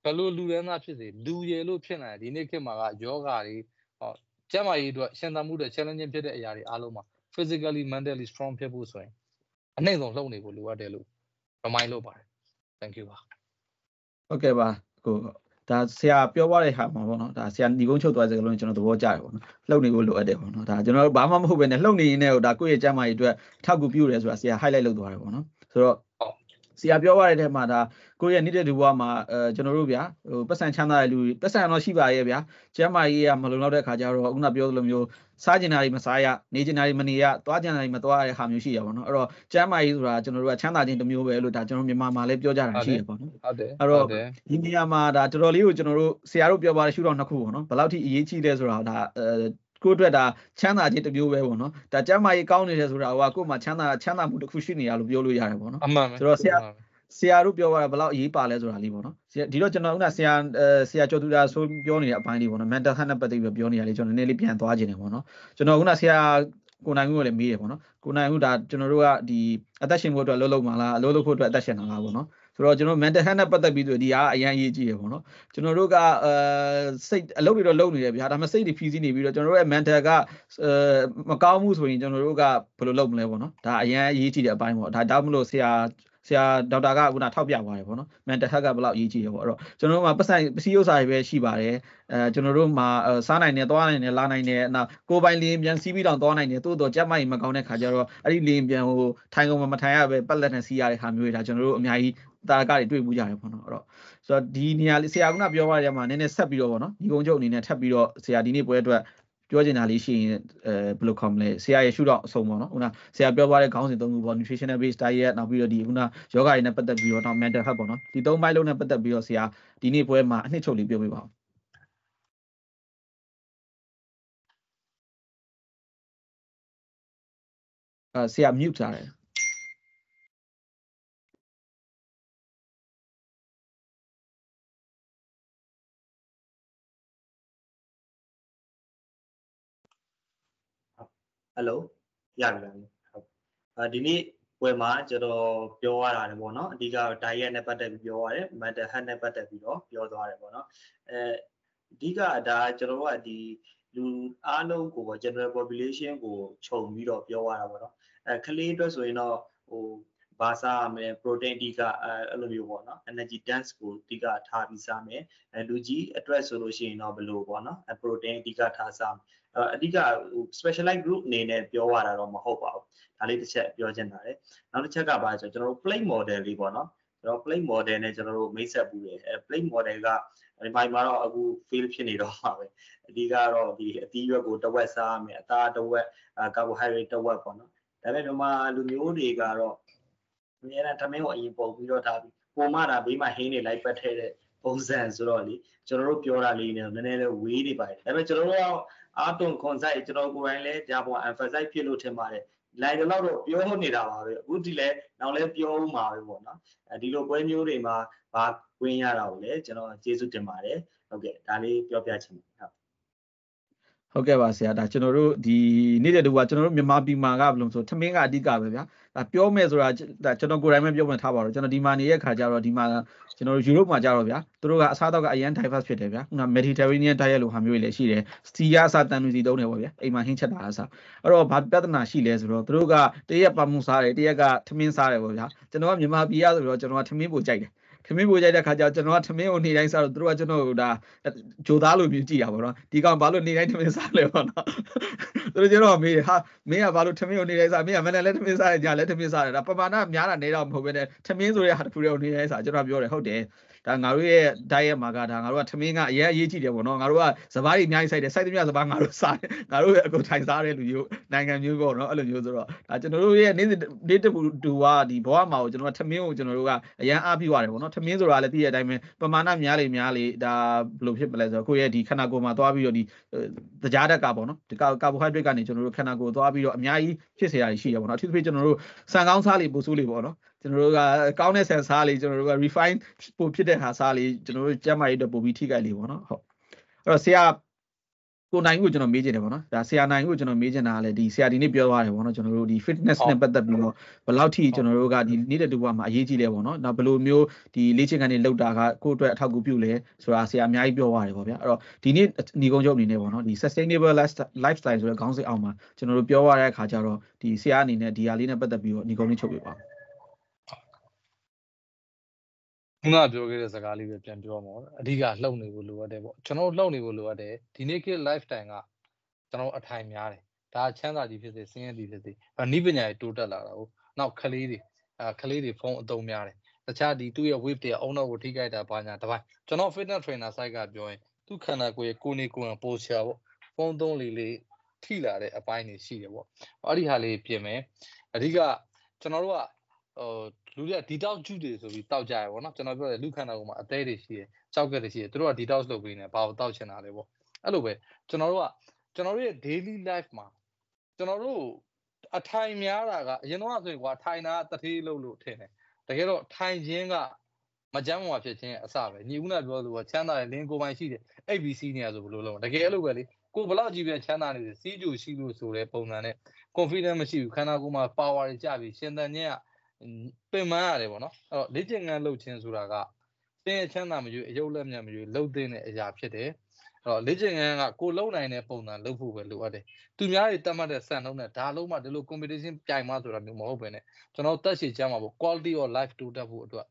ဘလို့လူရန်သားဖြစ်စေလူရည်လို့ဖြစ်နိုင်ဒီနေ့ခေတ်မှာကယောဂါတွေဟောကျန်းမာရေးအတွက်ရှင်းသမှုတွေ challenging ဖြစ်တဲ့အရာတွေအားလုံးမှာ physically mentally strong ဖြစ်ဖို့ဆိုရင်အနှိမ့်ဆုံးလှုပ်နေဖို့လိုအပ်တယ်လို့ remind လုပ်ပါတယ် thank you ပါဟုတ်ကဲ့ပါကို ဒါဆရာပြောသွားတဲ့ဟာမှာပေါ့နော်ဒါဆရာညီကုန်းချုပ်သွားစကားလုံးကျွန်တော်သဘောကျတယ်ပေါ့နော်လှုပ်နေဖို့လိုအပ်တယ်ပေါ့နော်ဒါကျွန်တော်ဘာမှမဟုတ်ပဲねလှုပ်နေရင်လည်းဒါကိုယ့်ရဲ့ကျန်းမာရေးအတွက်ထောက်ကူပြုတယ်ဆိုတာဆရာ highlight လုပ်သွားတယ်ပေါ့နော်ဆိုတော့ဆရာပြောရတဲ့ထဲမှာဒါကိုယ့်ရဲ့နေတဲ့ဒီဘဝမှာအဲကျွန်တော်တို့ဗျာဟိုပတ်စံချမ်းသာတဲ့လူပတ်စံတော့ရှိပါရဲ့ဗျာကျမ်းမာရေးကမလုံလောက်တဲ့ခါကျတော့ခုနပြောသလိုမျိုး စားကျင်တာတွေမစားရနေကျင်တာတွေမနေရသွားကျင်တာတွေမသွားရတဲ့ဟာမျိုးရှိရပါတော့အဲ့တော့ကျမ်းမာရေးဆိုတာကျွန်တော်တို့ကချမ်းသာခြင်းတစ်မျိုးပဲလို့ဒါကျွန်တော်မြန်မာမှာလည်းပြောကြတာရှိရပါတော့ဟုတ်တယ်အဲ့တော့ဒီနေရာမှာဒါတော်တော်လေးကိုကျွန်တော်တို့ဆရာတို့ပြောပါတဲ့ရှုထောင့်နှစ်ခုပေါ့နော်ဘယ်လောက်ထိအရေးကြီးလဲဆိုတာဒါအဲကိုယ့်အတွက်ဒါချမ်းသာခြင်းတစ်မျိုးပဲပေါ့နော်ဒါကျမ်းမာရေးကောင်းနေတယ်ဆိုတာဟိုကကိုယ်မှာချမ်းသာချမ်းသာမှုတစ်ခုရှိနေရလို့ပြောလို့ရတယ်ပေါ့နော်အမှန်ပဲဆိုတော့ဆရာ ဆရာတို့ပြောတာဘယ်လောက်အရေးပါလဲဆိုတာလေးပေါ့နော်ဒီတော့ကျွန်တော်ကဆရာဆရာကျော်သူတာဆိုပြောနေတဲ့အပိုင်းလေးပေါ့နော် mental health နဲ့ပတ်သက်ပြီးပြောနေရလေကျွန်တော်နည်းနည်းလေးပြန်သွားခြင်းတယ်ပေါ့နော်ကျွန်တော်ကဆရာကိုနိုင်ဦးကိုလည်းမေးတယ်ပေါ့နော်ကိုနိုင်ဦးဒါကျွန်တော်တို့ကဒီအသက်ရှင်ဖို့အတွက်လှုပ်လှုပ်မှာလားအလုပ်လုပ်ဖို့အတွက်အသက်ရှင်တာလားပေါ့နော်ဆိုတော့ကျွန်တော် mental health နဲ့ပတ်သက်ပြီးဆိုဒီအားအရင်အရေးကြီးရပေါ့နော်ကျွန်တော်တို့ကအဲစိတ်အလုပ်တွေတော့လုပ်နေတယ်ဗျာဒါပေမဲ့စိတ်တွေဖြီးစည်းနေပြီးတော့ကျွန်တော်တို့ရဲ့ mental ကအဲမကောင်းမှုဆိုရင်ကျွန်တော်တို့ကဘယ်လိုလုပ်မလဲပေါ့နော်ဒါအရင်အရေးကြီးတဲ့အပိုင်းပေါ့ဒါတောက်မလို့ဆရာ ဆရာဒေါက်တာကခုနထောက်ပြသွားတယ်ပေါ့နော် mental health ကဘယ်လောက်အရေးကြီးရပေါ့အဲ့တော့ကျွန်တော်တို့မှာပတ်စံပစ္စည်းဥစ္စာတွေပဲရှိပါတယ်အဲကျွန်တော်တို့မှာစားနိုင်တယ်သွားနိုင်တယ်လာနိုင်တယ်နောက်ကိုယ်ပိုင်လင်းပြန်စီးပြီးတော့သွားနိုင်တယ်တိုးတော့ကြက်မိုက်မကောင်းတဲ့ခါကျတော့အဲ့ဒီလင်းပြန်ဟိုထိုင်ကုန်မထိုင်ရပဲပတ်လက်နဲ့စီးရတဲ့ခါမျိုးတွေဒါကျွန်တော်တို့အများကြီးတာကတွေတွေ့မှုကြတယ်ပေါ့နော်အဲ့တော့ဆိုတော့ဒီနေရာလေးဆရာကပြောပါရမှာနည်းနည်းဆက်ပြီးတော့ပေါ့နော်ဒီကုန်းချုပ်အနေနဲ့ထပ်ပြီးတော့ဆရာဒီနေ့ပွဲအတွက် ပြောချင်တာလေးရှိရင်အဲဘယ်လိုခေါ်မလဲဆရာရဲ့ရှုတော့အဆုံးပေါ့နော်ခုနဆရာပြောသွားတဲ့ခေါင်းစဉ်သုံးခုပေါ့ nutritional based diet နောက်ပြီးတော့ဒီခုနယောဂတွေနဲ့ပတ်သက်ပြီးတော့နောက် mental health ပေါ့နော်ဒီသုံးပိုင်းလုံးနဲ့ပတ်သက်ပြီးတော့ဆရာဒီနေ့ပွဲမှာအနှစ်ချုပ်လေးပြောပြပါဦးအဲဆရာ mute ထားတယ် ဟယ်လိုရပြီလားဟုတ်အဲဒီနေ့ပွဲမှာကျွန်တော်ပြောရတာလေပေါ့နော်အဓိက diet နဲ့ပတ်သက်ပြီးပြောရတယ် mental health နဲ့ပတ်သက်ပြီးတော့ပြောသွားတယ်ပေါ့နော်အဲအဓိကဒါကျွန်တော်တို့ကဒီလူအားလုံးကိုပေါ့ general population ကိုခြုံပြီးတော့ပြောရတာပေါ့နော်အဲကလေးအတွက်ဆိုရင်တော့ဟိုဘာစားရမလဲ protein အဓိကအဲအဲ့လိုမျိုးပေါ့နော် energy dense ကိုအဓိကထားပြီးစားမယ်အဲလူကြီးအတွက်ဆိုလို့ရှိရင်တော့ဘယ်လိုပေါ့နော်အဲ protein အဓိကထားစားမယ် အဓိက specialized group အနေနဲ့ပြောရတာတော့မဟုတ်ပါဘူးဒါလေးတစ်ချက်ပြောချင်တာလေနောက်တစ်ချက်ကပါဆိုကျွန်တော်တို့ plate model လေးပေါ့နော်ကျွန်တော် plate model နဲ့ကျွန်တော်တို့မိတ်ဆက်ပူတယ်အဲ plate model ကဒီမိုင်မှာတော့အခု fail ဖြစ်နေတော့ပါပဲအဓိကတော့ဒီအသီးရွက်ကိုတစ်ဝက်စားရမယ်အသားတစ်ဝက် carbohydrate တစ်ဝက်ပေါ့နော်ဒါပေမဲ့ဒီမှာလူမျိုးတွေကတော့အများနဲ့ထမင်းကိုအရင်ပုံပြီးတော့ထားပြီးပုံမှန်တာဘေးမှာဟင်းနေလိုက်ပတ်ထဲတဲ့ပုံစံဆိုတော့လေကျွန်တော်တို့ပြောတာလေးနဲ့နည်းနည်းလေးဝေးနေပါတယ်ဒါပေမဲ့ကျွန်တော်တို့က အာတွန်ခွန်ဆိုင်ကျွန်တော်ကိုယ်တိုင်လည်းဒါပေါ် emphasize ဖြစ်လို့ထင်ပါတယ်လိုက်တော့တော့ပြောနေတာပါပဲအခုဒီလဲနောက်လဲပြောဦးမှာပဲပေါ့နော်အဲဒီလိုပွဲမျိုးတွေမှာဘာဝင်ရတာကိုလည်းကျွန်တော်ကျေးဇူးတင်ပါတယ်ဟုတ်ကဲ့ဒါလေးပြောပြချင်ပါတယ်ဟုတ် ဟုတ်ကဲ့ပါဆရာဒါကျွန်တော်တို့ဒီနေ့တဲ့တူကကျွန်တော်တို့မြန်မာပြည်မှာကဘယ်လိုဆိုထမင်းကအဓိကပဲဗျာဒါပြောမယ်ဆိုတာဒါကျွန်တော်ကိုယ်တိုင်ပဲပြောမှထားပါတော့ကျွန်တော်ဒီမှာနေတဲ့ခါကျတော့ဒီမှာကျွန်တော်တို့ယူရိုပမှာကြတော့ဗျာသူတို့ကအစားအသောက်ကအရန် diverse ဖြစ်တယ်ဗျာခုန Mediterranean diet လို့ဟာမျိုးတွေလည်းရှိတယ်စီယာစာတန်လူစီတုံးတယ်ပေါ့ဗျာအိမ်မှာဟင်းချက်တာလားစားအဲ့တော့ဘာပြဿနာရှိလဲဆိုတော့သူတို့ကတရက်ပါမှုစားတယ်တရက်ကထမင်းစားတယ်ပေါ့ဗျာကျွန်တော်ကမြန်မာပြည်ရဆိုတော့ကျွန်တော်ကထမင်းပို့ကြိုက်တယ် ထမင်းပို့ကြိုက်တဲ့ခါကျကျွန်တော်ကထမင်းကိုနေတိုင်းစားတော့သူတို့ကကျွန်တော်ကဒါဂျိုသားလိုမျိုးကြည့်ရပါတော့ဒီကောင်ဘာလို့နေတိုင်းထမင်းစားလဲပေါ့နော်သူတို့ကျွန်တော်မေးဟာမင်းကဘာလို့ထမင်းကိုနေတိုင်းစားမင်းကမနေ့လည်းထမင်းစားတယ်ညလည်းထမင်းစားတယ်ဒါပမာဏများတာနေတော့မဟုတ်ဘဲနဲ့ထမင်းဆိုတဲ့ဟာတစ်ခုတည်းကိုနေတိုင်းစားကျွန်တော်ပြောတယ်ဟုတ်တယ် ဒါငါတို့ရဲ့ diet မှာကဒါငါတို့ကထမင်းကအရင်အရေးကြီးတယ်ပေါ့နော်ငါတို့ကစပားတွေအများကြီးစိုက်တယ်စိုက်သမျှစပားငါတို့စားတယ်ငါတို့ရဲ့အကုန်ထိုင်စားတဲ့လူမျိုးနိုင်ငံမျိုးပေါ့နော်အဲ့လိုမျိုးဆိုတော့ဒါကျွန်တော်တို့ရဲ့နေ့နေ့တူတူကဒီဘဝမှာကိုကျွန်တော်ကထမင်းကိုကျွန်တော်တို့ကအရင်အားပြရတယ်ပေါ့နော်ထမင်းဆိုတာလည်းသိတဲ့အတိုင်းပဲပမာဏများလေများလေဒါဘယ်လိုဖြစ်မလဲဆိုတော့ကိုယ့်ရဲ့ဒီခန္ဓာကိုယ်မှာသွားပြီးတော့ဒီတရားတက်ကပေါ့နော်ဒီကာဗိုဟိုက်ဒရိတ်ကနေကျွန်တော်တို့ခန္ဓာကိုယ်သွားပြီးတော့အများကြီးဖြစ်စေရရှိရပေါ့နော်အထူးသဖြင့်ကျွန်တော်တို့ဆန်ကောင်းစားလေပို့ဆိုးလေပေါ့နော် ကျွန်တော်တို့ကကောင်းတဲ့ဆန်စားလေးကျွန်တော်တို့က refine ပို့ဖြစ်တဲ့ဟာစားလေးကျွန်တော်တို့ကျန်းမာရေးအတွက်ပို့ပြီးထိခိုက်လေးပေါ့နော်ဟုတ်အဲ့တော့ဆရာကိုနိုင်ကိုကျွန်တော်မေးချင်တယ်ပေါ့နော်ဒါဆရာနိုင်ကိုကျွန်တော်မေးချင်တာကလည်းဒီဆရာဒီနေ့ပြောသွားတယ်ပေါ့နော်ကျွန်တော်တို့ဒီ fitness နဲ့ပတ်သက်ပြီးတော့ဘယ်လောက်ထိကျွန်တော်တို့ကဒီနေ့တဲ့တူကမှာအရေးကြီးလဲပေါ့နော်နောက်ဘယ်လိုမျိုးဒီလေ့ကျင့်ခန်းတွေလုပ်တာကကိုယ့်အတွက်အထောက်အကူပြုလဲဆိုတာဆရာအများကြီးပြောသွားတယ်ပေါ့ဗျာအဲ့တော့ဒီနေ့ညီကုန်းချုပ်အနေနဲ့ပေါ့နော်ဒီ sustainable lifestyle ဆိုတဲ့ခေါင်းစဉ်အောက်မှာကျွန်တော်တို့ပြောရတဲ့အခါကျတော့ဒီဆရာအနေနဲ့ဒီဟာလေးနဲ့ပတ်သက်ပြီးတော့ညီကုန်းလေးချုပ်ပြပါ ခုနပြောခဲ့တဲ့စကားလေးပဲပြန်ပြောမှာအဓိကလှုပ်နေဖို့လိုအပ်တယ်ပေါ့ကျွန်တော်လှုပ်နေဖို့လိုအပ်တယ်ဒီနေ့ခေတ် lifetime ကကျွန်တော်အထိုင်များတယ်ဒါချမ်းသာကြီးဖြစ်စေဆင်းရဲကြီးဖြစ်စေနိပညာတွေတိုးတက်လာတာဟုတ်နောက်ကလေးတွေအဲကလေးတွေဖုန်းအသုံးများတယ်တခြားဒီသူ့ရဲ့ wave တွေအုံတော့ကိုထိခိုက်တာဘာညာတပိုင်းကျွန်တော် fitness trainer site ကပြောရင်သူ့ခန္ဓာကိုယ်ရဲ့ကိုယ်နေကိုယ်ပိုချာပေါ့ဖုန်းသုံးလေးလေးထိလာတဲ့အပိုင်းတွေရှိတယ်ပေါ့အဲ့ဒီဟာလေးပြင်မယ်အဓိကကျွန်တော်တို့က ဟိုလူတွေက detox juice တွေဆိုပြီးတောက်ကြရပေါ့နော်ကျွန်တော်ပြောတယ်လူခန္ဓာကိုယ်မှာအသေးတွေရှိတယ်ကြောက်ကက်တွေရှိတယ်သူတို့က detox လုပ်ပေးနေဘာကိုတောက်ချင်တာလဲပေါ့အဲ့လိုပဲကျွန်တော်တို့ကကျွန်တော်တို့ရဲ့ daily life မှာကျွန်တော်တို့အထိုင်များတာကအရင်တော့ဆိုရင်ကွာထိုင်တာတထေးလို့လို့ထင်တယ်တကယ်တော့ထိုင်ခြင်းကမကြမ်းမာဖြစ်ခြင်းအစပဲညီဦးနာပြောလို့ချမ်းသာတဲ့လင်းကိုပိုင်ရှိတယ် ABC နေရဆိုဘလို့လုံးတကယ်အဲ့လိုပဲလေကိုဘလောက်ကြီးပြန်ချမ်းသာနေတယ်စီးကြိုရှိလို့ဆိုတဲ့ပုံစံနဲ့ confidence မရှိဘူးခန္ဓာကိုယ်မှာ power တွေကျပြီးရှင်သန်ခြင်းက ပင်ပန်းရတယ်ပေါ့နော်အဲ့တော့လေ့ကျင့်ခန်းလုပ်ခြင်းဆိုတာကသင်ရဲ့ချမ်းသာမရွေးအယုတ်လက်မြတ်မရွေးလှုပ်တဲ့အရာဖြစ်တယ်အဲ့တော့လေ့ကျင့်ခန်းကကိုလုံနိုင်တဲ့ပုံစံလုပ်ဖို့ပဲလိုအပ်တယ်သူများတွေတတ်မှတ်တဲ့စံနှုန်းနဲ့ဒါလုံးမှဒီလို competition ပြိုင်မှဆိုတာမျိုးမဟုတ်ဘဲနဲ့ကျွန်တော်တက်ရှိချမ်းမှာပေါ့ quality of life တိုးတက်ဖို့အတွက်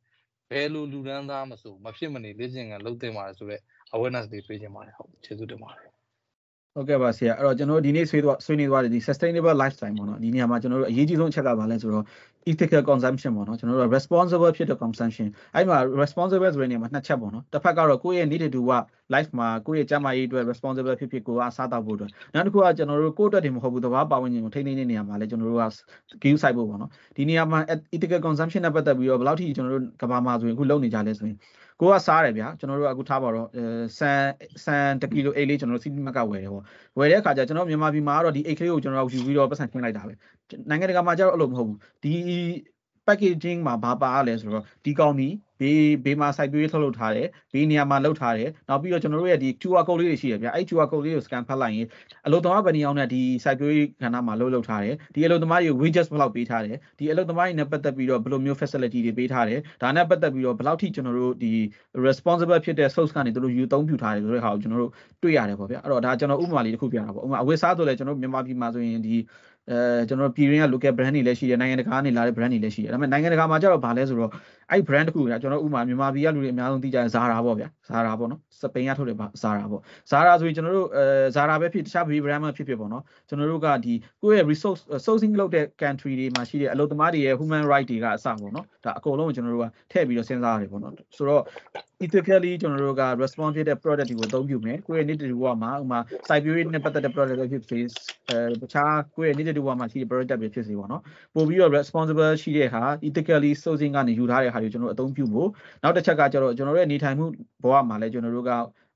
ဘယ်လိုလူဒန်းသားမဆိုမဖြစ်မနေလေ့ကျင့်ခန်းလုပ်သင့်ပါတယ်ဆိုတော့ awareness တွေပေးခြင်းပါတယ်ဟုတ်ကျေးဇူးတင်ပါတယ်ဟုတ်ကဲ့ပါဆရာအဲ့တော့ကျွန်တော်တို့ဒီနေ့ဆွေးသွားဆွေးနွေးသွားတဲ့ဒီ sustainable lifestyle ပေါ့နော်ဒီနေရာမှာကျွန်တော်တို့အရေးကြီးဆုံးအချက်ကဘာလဲဆိုတော့ ethical consumption ပေါ့နော်ကျွန်တော်တို့ responsible ဖြစ်တဲ့ consumption အဲ့မှာ responsible ဆိုတဲ့နေရာမှာနှစ်ချက်ပေါ့နော်တစ်ဖက်ကတော့ကိုယ့်ရဲ့ need to က life မှာကိုယ့်ရဲ့ကျန်းမာရေးအတွက် responsible ဖြစ်ဖြစ်ကိုကအစားတောက်ဖို့အတွက်နောက်တစ်ခုကကျွန်တော်တို့ကိုယ့်အတွက်တင်မဟုတ်ဘူးတဘာပါဝင်ခြင်းကိုထိန်းသိမ်းနေနေရမှာလဲကျွန်တော်တို့က give side ဖို့ပေါ့နော်ဒီနေရာမှာ ethical consumption နဲ့ပတ်သက်ပြီးတော့ဘယ်လောက်ထိကျွန်တော်တို့ကဘာမှာဆိုရင်အခုလုပ်နေကြလဲဆိုရင်ကိုကစားတယ်ဗျာကျွန်တော်တို့အခုထားပါတော့ဆန်ဆန်တကီလိုအိတ်လေးကျွန်တော်တို့စီးမက်ကဝယ်တယ်ပေါ့ဝယ်တဲ့အခါကျကျွန်တော်မြန်မာပြည်မှာကတော့ဒီအိတ်ကလေးကိုကျွန်တော်တို့ယူပြီးတော့ပတ်စံခင်းလိုက်တာပဲနိုင်ငံတကာမှာကျတော့အဲ့လိုမဟုတ်ဘူးဒီ packaging မှာဘာပါလဲဆိုတော့ဒီကောင်ဒီ ဘေးဘေးမှာ site ပေးထုတ်လုပ်ထားတယ်ဘေးနေရာမှာလုပ်ထားတယ်နောက်ပြီးတော့ကျွန်တော်တို့ရဲ့ဒီ QR code လေးတွေရှိတယ်ဗျအဲ့ QR code လေးကို scan ဖတ်လိုက်ရင်အလုပ်သမားဗဏီအောင်နဲ့ဒီ site ပေးကဏ္ဍမှာလုပ်လုပ်ထားတယ်ဒီအလုပ်သမားတွေ wages ဘယ်လောက်ပေးထားတယ်ဒီအလုပ်သမားတွေနဲ့ပတ်သက်ပြီးတော့ဘယ်လိုမျိုး facility တွေပေးထားတယ်ဒါနဲ့ပတ်သက်ပြီးတော့ဘယ်လောက်ထိကျွန်တော်တို့ဒီ responsible ဖြစ်တဲ့ source ကနေတို့ယူသုံးပြထားတယ်ဆိုတဲ့ဟာကိုကျွန်တော်တို့တွေ့ရတယ်ပေါ့ဗျအဲ့တော့ဒါကျွန်တော်ဥပမာလေးတစ်ခုပြတာပေါ့ဥပမာအဝတ်စားဆိုလဲကျွန်တော်မြန်မာပြည်မှာဆိုရင်ဒီအဲကျွန်တော်ပြည်ရင်းက local brand တွေလည်းရှိတယ်နိုင်ငံတကာကနေလာတဲ့ brand တွေလည်းရှိတယ်ဒါပေမဲ့နိုင်ငံတကာမှာကျတော့ဗာလဲဆိုတော့ အဲ့ brand တစ်ခုကကျွန်တော်ဥမာမြန်မာပြည်ကလူတွေအများဆုံးသိကြတဲ့ Zara ပေါ့ဗျာ Zara ပေါ့နော်စပိန်ကထုတ်တဲ့ Zara ပေါ့ Zara ဆိုရင်ကျွန်တော်တို့အဲ Zara ပဲဖြစ်တခြား baby brand မှဖြစ်ဖြစ်ပေါ့နော်ကျွန်တော်တို့ကဒီကိုယ့်ရဲ့ resource sourcing လုပ်တဲ့ country တွေမှာရှိတဲ့အလုပ်သမားတွေရဲ့ human right တွေကအစပေါ့နော်ဒါအကုန်လုံးကိုကျွန်တော်တို့ကထည့်ပြီးတော့စဉ်းစားရတယ်ပေါ့နော်ဆိုတော့ ethically ကျွန်တော်တို့က response ဖြစ်တဲ့ product တွေကိုအသုံးပြုမယ်ကိုယ့်ရဲ့ native ဘဝမှာဥမာ site view နဲ့ပတ်သက်တဲ့ product တွေဖြစ်ဖြစ်အဲတခြားကိုယ့်ရဲ့ native ဘဝမှာရှိတဲ့ product တွေဖြစ်စေပေါ့နော်ပို့ပြီးတော့ responsible ရှိတဲ့ဟာ ethically sourcing ကနေယူထားတဲ့ဟာတွေကျွန်တော်တို့အသုံးပြုဖို့နောက်တစ်ချက်ကကျတော့ကျွန်တော်တို့ရဲ့နေထိုင်မှုဘဝမှာလည်းကျွန်တော်တို့က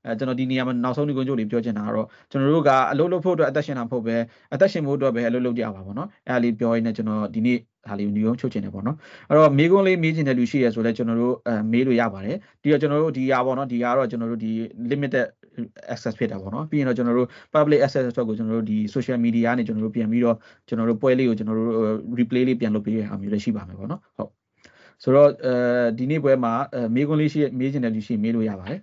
အဲကျွန်တော်ဒီနေရာမှာနောက်ဆုံးဒီကွန်ကြိုလေးပြောချင်တာကတော့ကျွန်တော်တို့ကအလုပ်လုပ်ဖို့အတွက်အသက်ရှင်တာမဟုတ်ပဲအသက်ရှင်ဖို့အတွက်ပဲအလုပ်လုပ်ကြပါပါတော့အဲဒါလေးပြောရင်းနဲ့ကျွန်တော်ဒီနေ့ဒါလေးညီုံချုပ်ချင်တယ်ပေါ့နော်အဲ့တော့မေးခွန်းလေးမေးချင်တဲ့လူရှိရဆိုလဲကျွန်တော်တို့အဲမေးလို့ရပါတယ်ဒီတော့ကျွန်တော်တို့ဒီဟာပေါ့နော်ဒီဟာတော့ကျွန်တော်တို့ဒီ limited access ဖြစ်တာပေါ့နော်ပြီးရင်တော့ကျွန်တော်တို့ public access အတွက်ကိုကျွန်တော်တို့ဒီ social media ကနေကျွန်တော်တို့ပြန်ပြီးတော့ကျွန်တော်တို့ပွဲလေးကိုကျွန်တော်တို့ replay လေးပြန်လုပ်ပေးရအောင်မျိုးလည်းရှိပါမယ်ပေါ့နော်ဟုတ် ဆိုတော့အဲဒီနေ့ပွဲမှာမေးခွန်းလေးရှိမေးချင်တဲ့လူရှိမေးလို့ရပါတယ်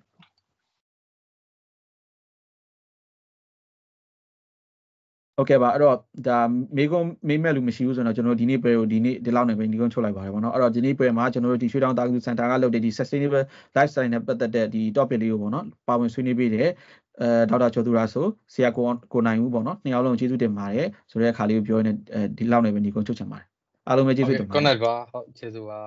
ဟုတ်ကဲ့ပါအဲ့တော့ဒါမေကွန်မေးမဲ့လူမရှိဘူးဆိုတော့ကျွန်တော်ဒီနေ့ပွဲကိုဒီနေ့ဒီလောက်နေပဲဒီကုန်းချုပ်လိုက်ပါတယ်ဗောနော်အဲ့တော့ဒီနေ့ပွဲမှာကျွန်တော်တို့ဒီရွှေတောင်တာကူစင်တာကလုပ်တဲ့ဒီ sustainable lifestyle နဲ့ပတ်သက်တဲ့ဒီ topic လေးကိုဗောနော်ပါဝင်ဆွေးနွေးပေးတယ်အဲဒေါက်တာကျော်သူရာဆိုဆရာကိုကိုနိုင်ဦးဗောနော်နှစ်ယောက်လုံးကျေးဇူးတင်ပါတယ်ဆိုတဲ့အခါလေးကိုပြောရင်းဒီလောက်နေပဲဒီကုန်းချုပ်ချင်ပါတယ် အားလုံးပဲကျေးဇူးတင်ပါတယ် connect ပါဟုတ်ကျေးဇူးပါ